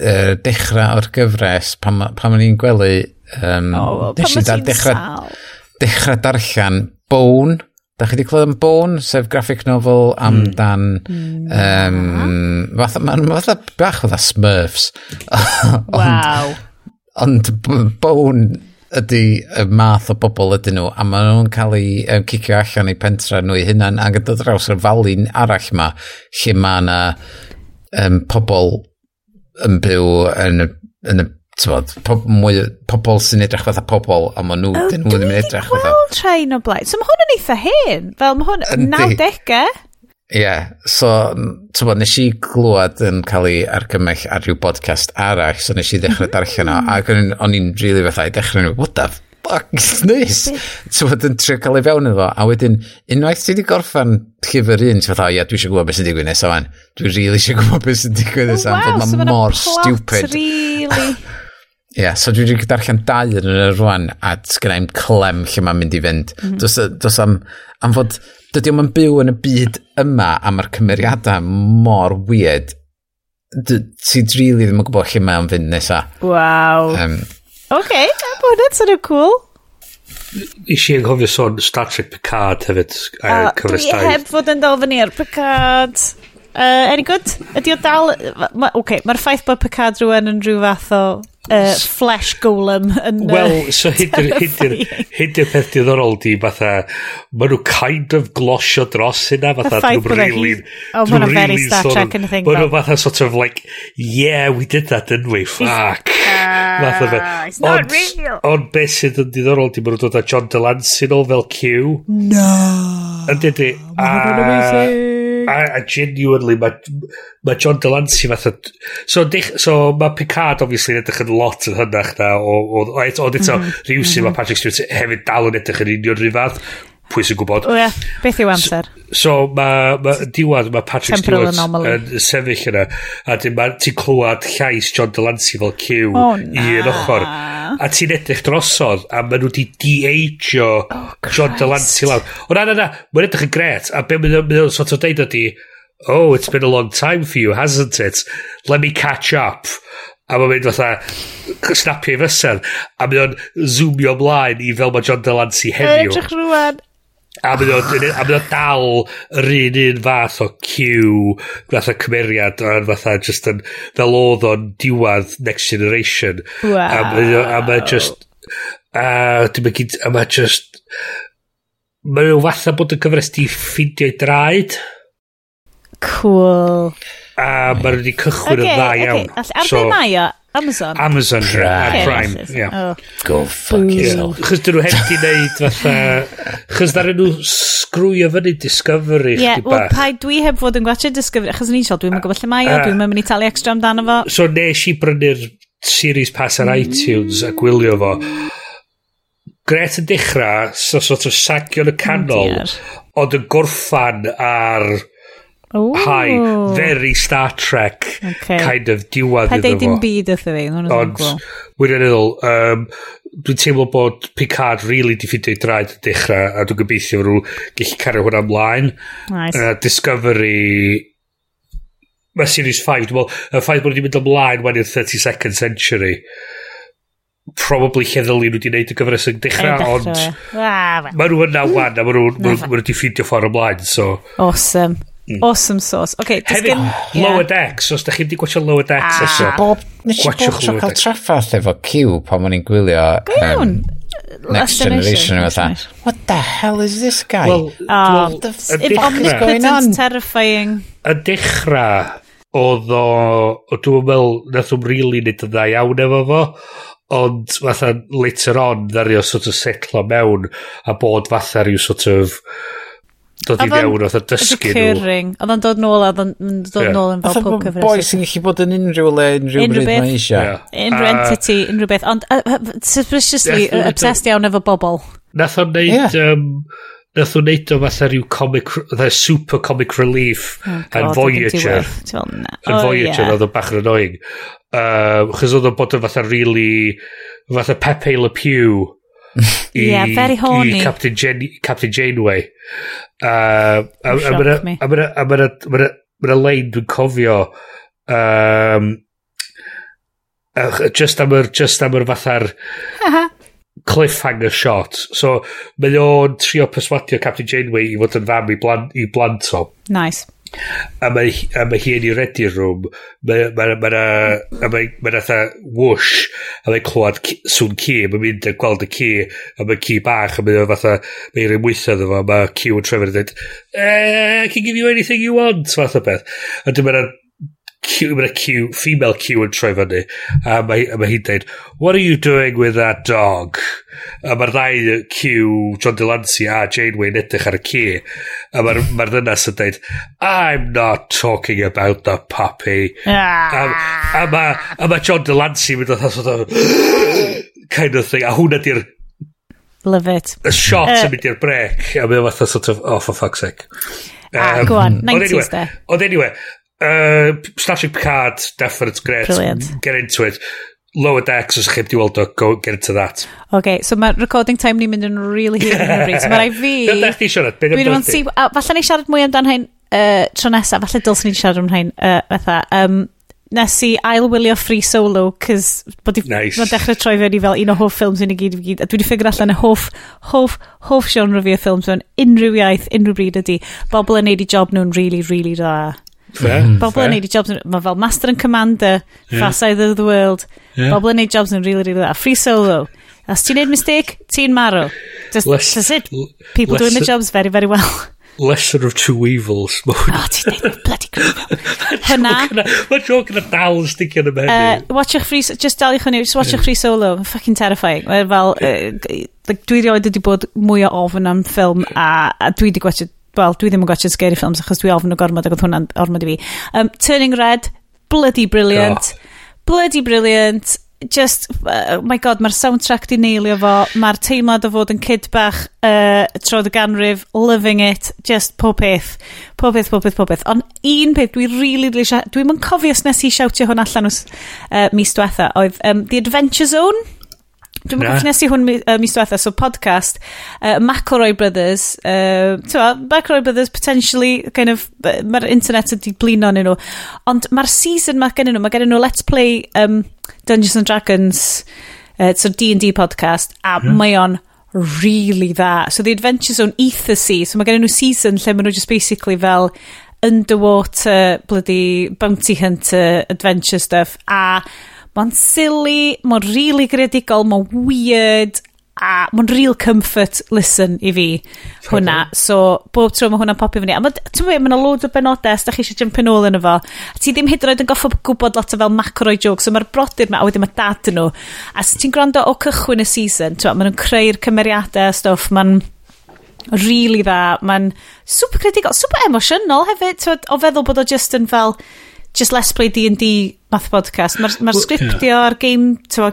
y dechrau o'r gyfres pan, pan o'n i'n gwely... Um, oh, well, pan o'n i'n dechrau, dechrau darllen Bone. Da chi wedi clywed am Bone, sef graphic novel amdan... Mm. Um, fath, ma'n fatha bach fatha Smurfs. Waw. Ond Bone ydy y math o bobl ydyn nhw a maen nhw'n cael eu um, cicio allan eu pentra nhw i hunan ac yn dod draws yr falin arall yma lle mae yna um, pobl yn byw yn y, yn y tywod, po, mwy, pobl sy'n edrych fatha pobl a maen nhw, oh, dyn nhw ddim yn edrych fatha. Wel, train o blaen. So mae hwn yn eitha hen. Fel mae hwn 90au. Ie, yeah. so, ti'n bod, nes i glwad yn cael ei argymell ar ryw podcast arall, so nes i ddechrau darllen o, ac o'n i'n rili really fatha i ddechrau nhw, what the fuck is this? ti'n bod, yn trio cael ei fewn iddo, a wedyn, unwaith ti wedi gorffan llyfr un, ti'n fatha, o ie, dwi eisiau gwybod beth sy'n digwydd nesaf fan, dwi rili eisiau gwybod beth sy'n digwydd nesaf, oh, wow, bod so mor stupid. Really Ie, yeah, so dwi wedi darllen dau yn yr rwan, a sgynna i'n clem lle mae'n mynd i fynd. Mm -hmm. Does, does am, am fod, dydy o'n byw yn y byd yma, a mae'r cymeriadau mor weird. Ti drili ddim yn gwybod lle mae'n fynd nesa. Waw. Um, OK, bod yn sort of cool. Is i anghofio sôn Star Trek Picard hefyd. Uh, oh, dwi heb fod yn dal fyny ar Picard. Uh, any good? Ydy o dal... Oce, ma, okay, mae'r ffaith bod Picard rhywun yn rhyw fath o uh, flesh golem yn Wel, so hyd yw'r hyd hyndy'r peth diddorol di, fatha, ma nhw kind of glosio dros hynna, fatha, nhw'n really... Oh, ma nhw'n very Star Trek yn thing. Ma nhw fatha sort of like, yeah, we did that, didn't we? Fuck. Ah, fatha fe. It's not real. Ond beth sydd yn diddorol di, ma nhw'n dod â John Delancey nôl fel Q. No. Yn dydy. E, ma nhw'n amazing a, a genuinely mae ma John Delancey fatha so, dech, so mae Picard obviously yn edrych yn lot yn hynach na o, o, o, o, o mhm, sy'n mm mhm. -hmm. mae Patrick Stewart hefyd dal yn edrych yn union rhyw fath pwy sy'n gwybod. O yeah, beth yw amser? So, so mae ma, diwad, mae Patrick Temporal Stewart anomaly. yn sefyll yna, a dyn ma, ti'n clywed llais John Delancey fel cyw oh, i'r ochr. A ti'n edrych drosodd, a maen nhw wedi de-ageo oh, John Delancey lawr. O na, na, na, mae'n edrych yn gret, a be mae'n mynd sort of deud ydi, oh, it's been a long time for you, hasn't it? Let me catch up a mae'n mynd fatha snapio i fysen a mae'n zoomio ymlaen i fel mae John Delancey heddiw edrych rwan A mynd o dal yr un un fath o Q, o cymeriad, a fatha just yn, fel oedd o'n diwad Next Generation. Wow. A mae just, a dim yn gyd, a mae just, mae nhw fatha bod yn cyfres di ffindio i draed. Cool. A mae nhw wedi cychwyn okay, yn dda iawn. All, ar so, mae o? Amazon? Amazon, Prime. Yeah, Prime, okay. yeah. Oh. Go fuck yourself. Chos dyn nhw heb di wneud fatha... Chos ddaru nhw sgrwio fyny Discovery yeah, chdi well, bach. Ie, dwi heb fod yn gwachio Discovery, achos ni'n siol, dwi'n mynd gwybod lle mae o, dwi'n mynd i talu extra amdano fo. So nes i brynu'r series pass ar mm. iTunes a gwylio fo. Gret yn dechrau, so sort of sagion y canol, ond yn gorffan ar... Ooh. high, very Star Trek okay. kind of diwad iddo fo. Pa dim byd ydw i, hwn yn cool. Wyna'n meddwl, um, dwi'n teimlo bod Picard really di ffindio i draed y dechrau, a dwi'n gobeithio fod nhw gallu cario hwnna ymlaen. Nice. Uh, Discovery... Mae Series 5, dwi'n meddwl, y ffaith bod nhw wedi mynd ymlaen wan i'r 32nd century probably lle ddylun nhw wedi gwneud y gyfres yn dechrau, ond mae nhw yna wan a mae nhw wedi ffidio ffordd ymlaen, so... Awesome. Mm. Awesome sauce. Okay, Hefyd, gen... Lower Decks, os da chi wedi gwachio Lower Decks. Ah, bob, nes i bob tro cael traffath efo Q pan o'n i'n gwylio um, Next Generation. Generation What the hell is this guy? Well, oh, ah, well, the, if omnipotent's terrifying. Y dechrau, oedd o, dwi'n meddwl, nath o'n really nid yn dda iawn efo fo, ond fatha later on, ddario sort of setlo mewn a bod fatha rhyw sort of dod i fewn oedd a dysgu nhw. Oedd o'n dod nôl a oedd o'n dod yeah. nôl yn fel pob cyfres. Boi sy'n gallu bod yn unrhyw le, unrhyw bryd mae eisiau. Unrhyw entity, unrhyw beth. Ond suspiciously obsessed iawn efo bobl. Nath o'n neud... Nath o'n neud o fatha rhyw comic, fatha super comic relief oh, yn Voyager. Yn oh, Voyager, oedd o'n bach yn annoying. Chos oedd o'n bod yn fatha really, fatha Pepe Le Pew i, yeah, very horny. i Captain, Jen, Captain Janeway. Uh, a mae'n lein dwi'n cofio um, just am yr just am yr fatha'r cliffhanger shot. So mae o'n trio perswadio Captain Janeway i fod yn fam i blant, i blant o nice. A mae, a mae hi yn i ready room, mae yna, mae yna, mae yna whoosh, a mae'n clywed sŵn ci, mae'n mynd yn gweld y ci, a mae'n ci bach, a mae'n fatha, mae'n rhaid mwytho iddo fo, mae ci yn trefyn yn dweud, eh, I can give you anything you want, fath o beth. A dyma yna Q, mae'n Q, female Q yn troi fyny, a mae, a mae hi'n dweud, what are you doing with that dog? A mae'r ddau Q, John Delancey a Janeway yn edrych ar y ci, a mae'r ma ddynas yn dweud, I'm not talking about the puppy. Ah. A, mae, a mae ma John Delancey yn mynd oedd sort of, kind of thing, a hwnna di'r Love it. Y shot uh, yn mynd i'r brec, a mae'n fatha sort of, oh for fuck's sake. Um, ah, go on, 90s anyway, de. Ond anyway, Uh, Star Trek Picard, definite great. Brilliant. Get into it. Lower Decks, os chi wedi weld o, go get into that. OK, so mae recording time ni'n mynd yn really hir yn hynny. So mae rai fi... Dwi'n dechrau siarad, beth yw'n si... ti? Falle ni siarad mwy amdan hyn uh, tro nesaf, falle dylsyn ni'n siarad am hyn uh, fatha. Um, nes i ailwylio Free Solo, cys bod i, nice. mae'n dechrau troi fewn i fel un o hoff ffilms yn y gyd i gyd, a dwi wedi ffigur allan y hoff, hoff, hoff genre fi o ffilms mewn unrhyw iaith, unrhyw bryd ydy. Bobl yn neud i job nhw'n really, really dda. Mhm. Bobl yn neud i jobs, mae fel Master and Commander, yeah. Fast Side of the World. Yeah. Bobl yn neud jobs yn really, really dda. Free Solo. Os ti'n neud mistake, ti'n marw. Just, less, that's it. People doing the jobs very, very well. Lesser of two evils. o, oh, ti'n neud bloody great. Hynna. Mae'n joc yn y dal yn sticio yn y. Uh, watch your free, just daliwch hynny, just watch your free solo. Fucking terrifying. Fel, uh, dwi rioed wedi bod mwy o ofn am ffilm a, a dwi wedi gwachio Wel, dwi ddim yn gwachio scary films achos dwi ofn o gormod ac oedd hwnna'n ormod i fi. Um, Turning Red, bloody brilliant. Oh. Bloody brilliant. Just, uh, my god, mae'r soundtrack di neilio fo. Mae'r teimlad o fod yn kid bach uh, troedd y ganrif, loving it, just pob peth. Pob peth, pob peth, pob peth. Ond un peth dwi really, really sia... dwi'n mynd cofio os nes i siawtio hwn allan os, uh, mis diwetha, oedd um, The Adventure Zone. Dwi'n meddwl nes i hwn uh, mis diwetha, so podcast, uh, McElroy Brothers, uh, tywa, McElroy Brothers potentially, kind of, uh, mae'r internet wedi blino yn nhw, ond mae'r season mae gen nhw, mae gen nhw Let's Play um, Dungeons and Dragons, uh, so D&D podcast, a mhm. mae o'n really dda. So The Adventure Zone Ether Sea, so mae gen nhw season lle mae nhw just basically fel underwater bloody bounty hunter adventure stuff, a Mae'n silly, mae'n rili really greadigol, mae'n weird, a mae'n real comfort listen i fi hwnna. So, bob tro mae hwnna'n popio fyny. A ti'n meddwl, mae'n load o benodau, os da chi eisiau jump yn ôl yn efo. A ti ddim hyd yn oed yn goffo gwybod lot o fel macro jokes, so mae'r brodyr ma, a wedyn mae dad yn nhw. A os ti'n gwrando o cychwyn y season, ti'n meddwl, maen nhw'n creu'r cymeriadau a stwff, mae'n really dda, mae'n super critical, super emosiynol hefyd, o feddwl bod o just yn fel, just let's play D&D math podcast. Mae'r ma, r, ma r sgriptio yeah. a'r game, to, uh,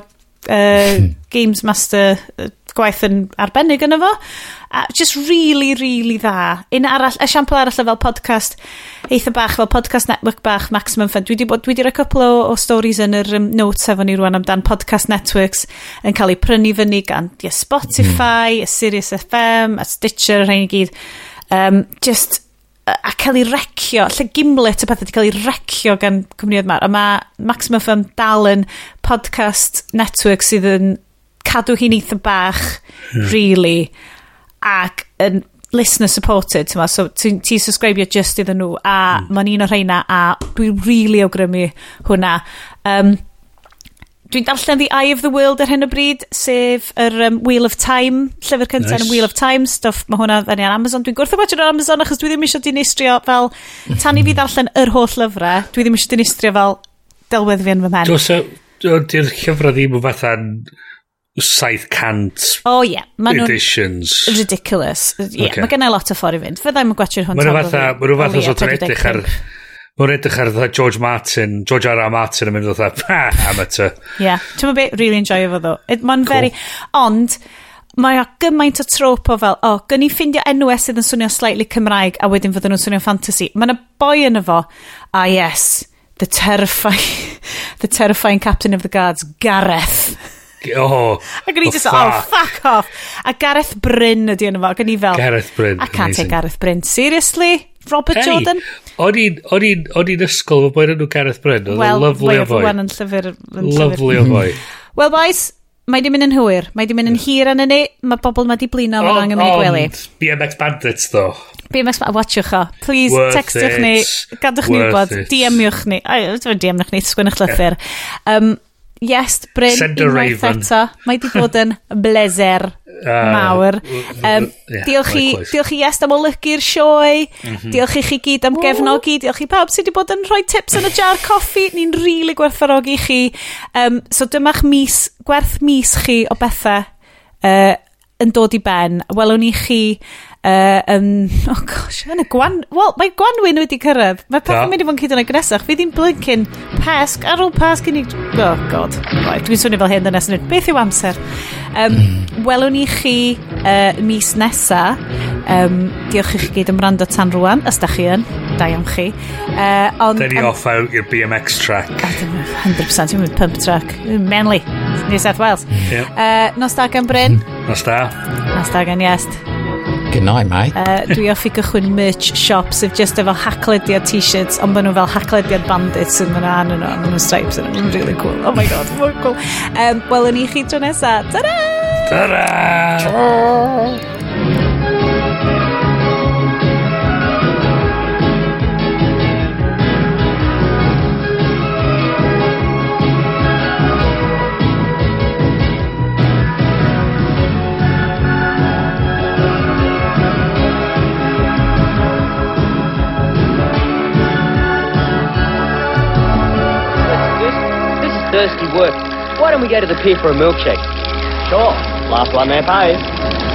hmm. Games Master uh, gwaith yn arbennig yna fo. A just really, really dda. Un arall, esiampl arall fel podcast, eitha bach fel podcast network bach, Maximum Fun. Dwi wedi bod, dwi wedi rhoi cwpl o, o stories yn yr um, notes efo ni rwan amdan podcast networks yn cael eu prynu fyny gan yeah, Spotify, mm. Sirius FM, a Stitcher, rhain i gyd. Um, just a cael ei recio, lle gimlet y pethau wedi cael ei recio gan cwmnïod ma. A mae Maximum Fun dal yn podcast network sydd yn cadw hi'n eitha bach, yeah. really, ac yn listener supported, ti'n so ti'n ti subscribio just iddyn nhw, a mm. mae'n un o'r rheina, a dwi'n really awgrymu hwnna. Um, Dwi'n darllen The Eye of the World ar hyn o bryd, sef yr um, Wheel of Time, llyfr cyntaf nice. yn Wheel of Time, stuff, mae hwnna fyny ar Amazon. Dwi'n gwrth o watch ar Amazon achos dwi ddim eisiau dinistrio fel, tan i fi darllen yr holl lyfrau, dwi ddim eisiau dinistrio fel delwedd fi yn fy men. Dwi'n llyfrau ddim yn fatha'n 700 oh, yeah. Maen editions. Ridiculous. Yeah, okay. Mae gennau lot o ffordd i fynd. Fyddai'n gwachio'r hwn. Mae'n fatha, mae'n fatha sort edrych ar... Pimp Mae'n edrych ar George Martin, George R. R. Martin yn mynd o dda, amateur. Ie, yeah. ti'n mynd beth really enjoy efo ddo. Mae'n cool. very, ond, mae o gymaint o trop o fel, o, oh, gyn i ffindio enw sydd yn swnio slightly Cymraeg a wedyn fydden nhw'n swnio fantasy. Mae'n y boi yn efo, ah yes, the terrifying, the terrifying captain of the guards, Gareth. Oh, a o'n i just, oh, oh fuck off. A Gareth Bryn ydi yn efo, ac i fel... Gareth Bryn. I can't amazing. take Gareth Bryn, seriously? Robert hey, Jordan? O'n i'n, ysgol fo boi'n enw Gareth Bryn. Oedd well, lovely o foi. Wel, yn llyfr. Lovely o foi. Hmm. Wel, boys, mae di mynd yn hwyr. Mae di mynd yn hir yn ni. Mae bobl mae di blino oh, angen mynd i gwely. Ond BMX Bandits, ddo. BMX Bandits, watchwch o. Please, Worth textwch it. ni, gadwch ni wybod, DM-iwch ni. DM-iwch ni, sgwynwch llythyr. Um, Yes, Bryn, unwaith eto. Mae di bod yn bleser uh, mawr. Um, yeah, diolch, i, diolch i Yes am olygu'r sioe. Mm -hmm. Diolch i chi gyd am gefnogi. Diolch i pawb sydd wedi bod yn rhoi tips yn y jar coffi. Ni'n rili really gwerthfarogi chi. Um, so dyma'ch mis, gwerth mis chi o bethau uh, yn dod i ben. Welwn ni chi Uh, um, oh gosh, yn y gwan... Wel, mae Gwanwyn wedi cyrraedd. Mae pethau'n mynd i fod yn cyd yn y gresach. Fi ddim blinkin pesg ar ôl pesg i ni... Oh god, right, dwi'n swnio fel hyn yn esnod. Beth yw amser? Um, mm. Welwn i chi uh, mis nesa. Um, diolch i chi gyd am rando tan rwan, os da chi yn. Da iawn chi. Uh, ond, da ni off out i'r BMX track. 100%, yw'n pump track. Menly, New South Wales. Hmm. Yep. Uh, nos da gan Bryn. Nos da. Nos da gan Iest. Good night, mate. Uh, dwi off i gychwyn merch shop sydd just efo haclediad t-shirts, ond maen nhw fel haclediad bandits sydd maen nhw anu nhw, maen nhw stripes yn nhw'n really cool. Oh my god, mor cool. Um, wel yn i chi tro nesa Ta-ra! Ta-ra! Ta-ra! Thirsty work. Why don't we go to the pier for a milkshake? Sure. Last one there pays.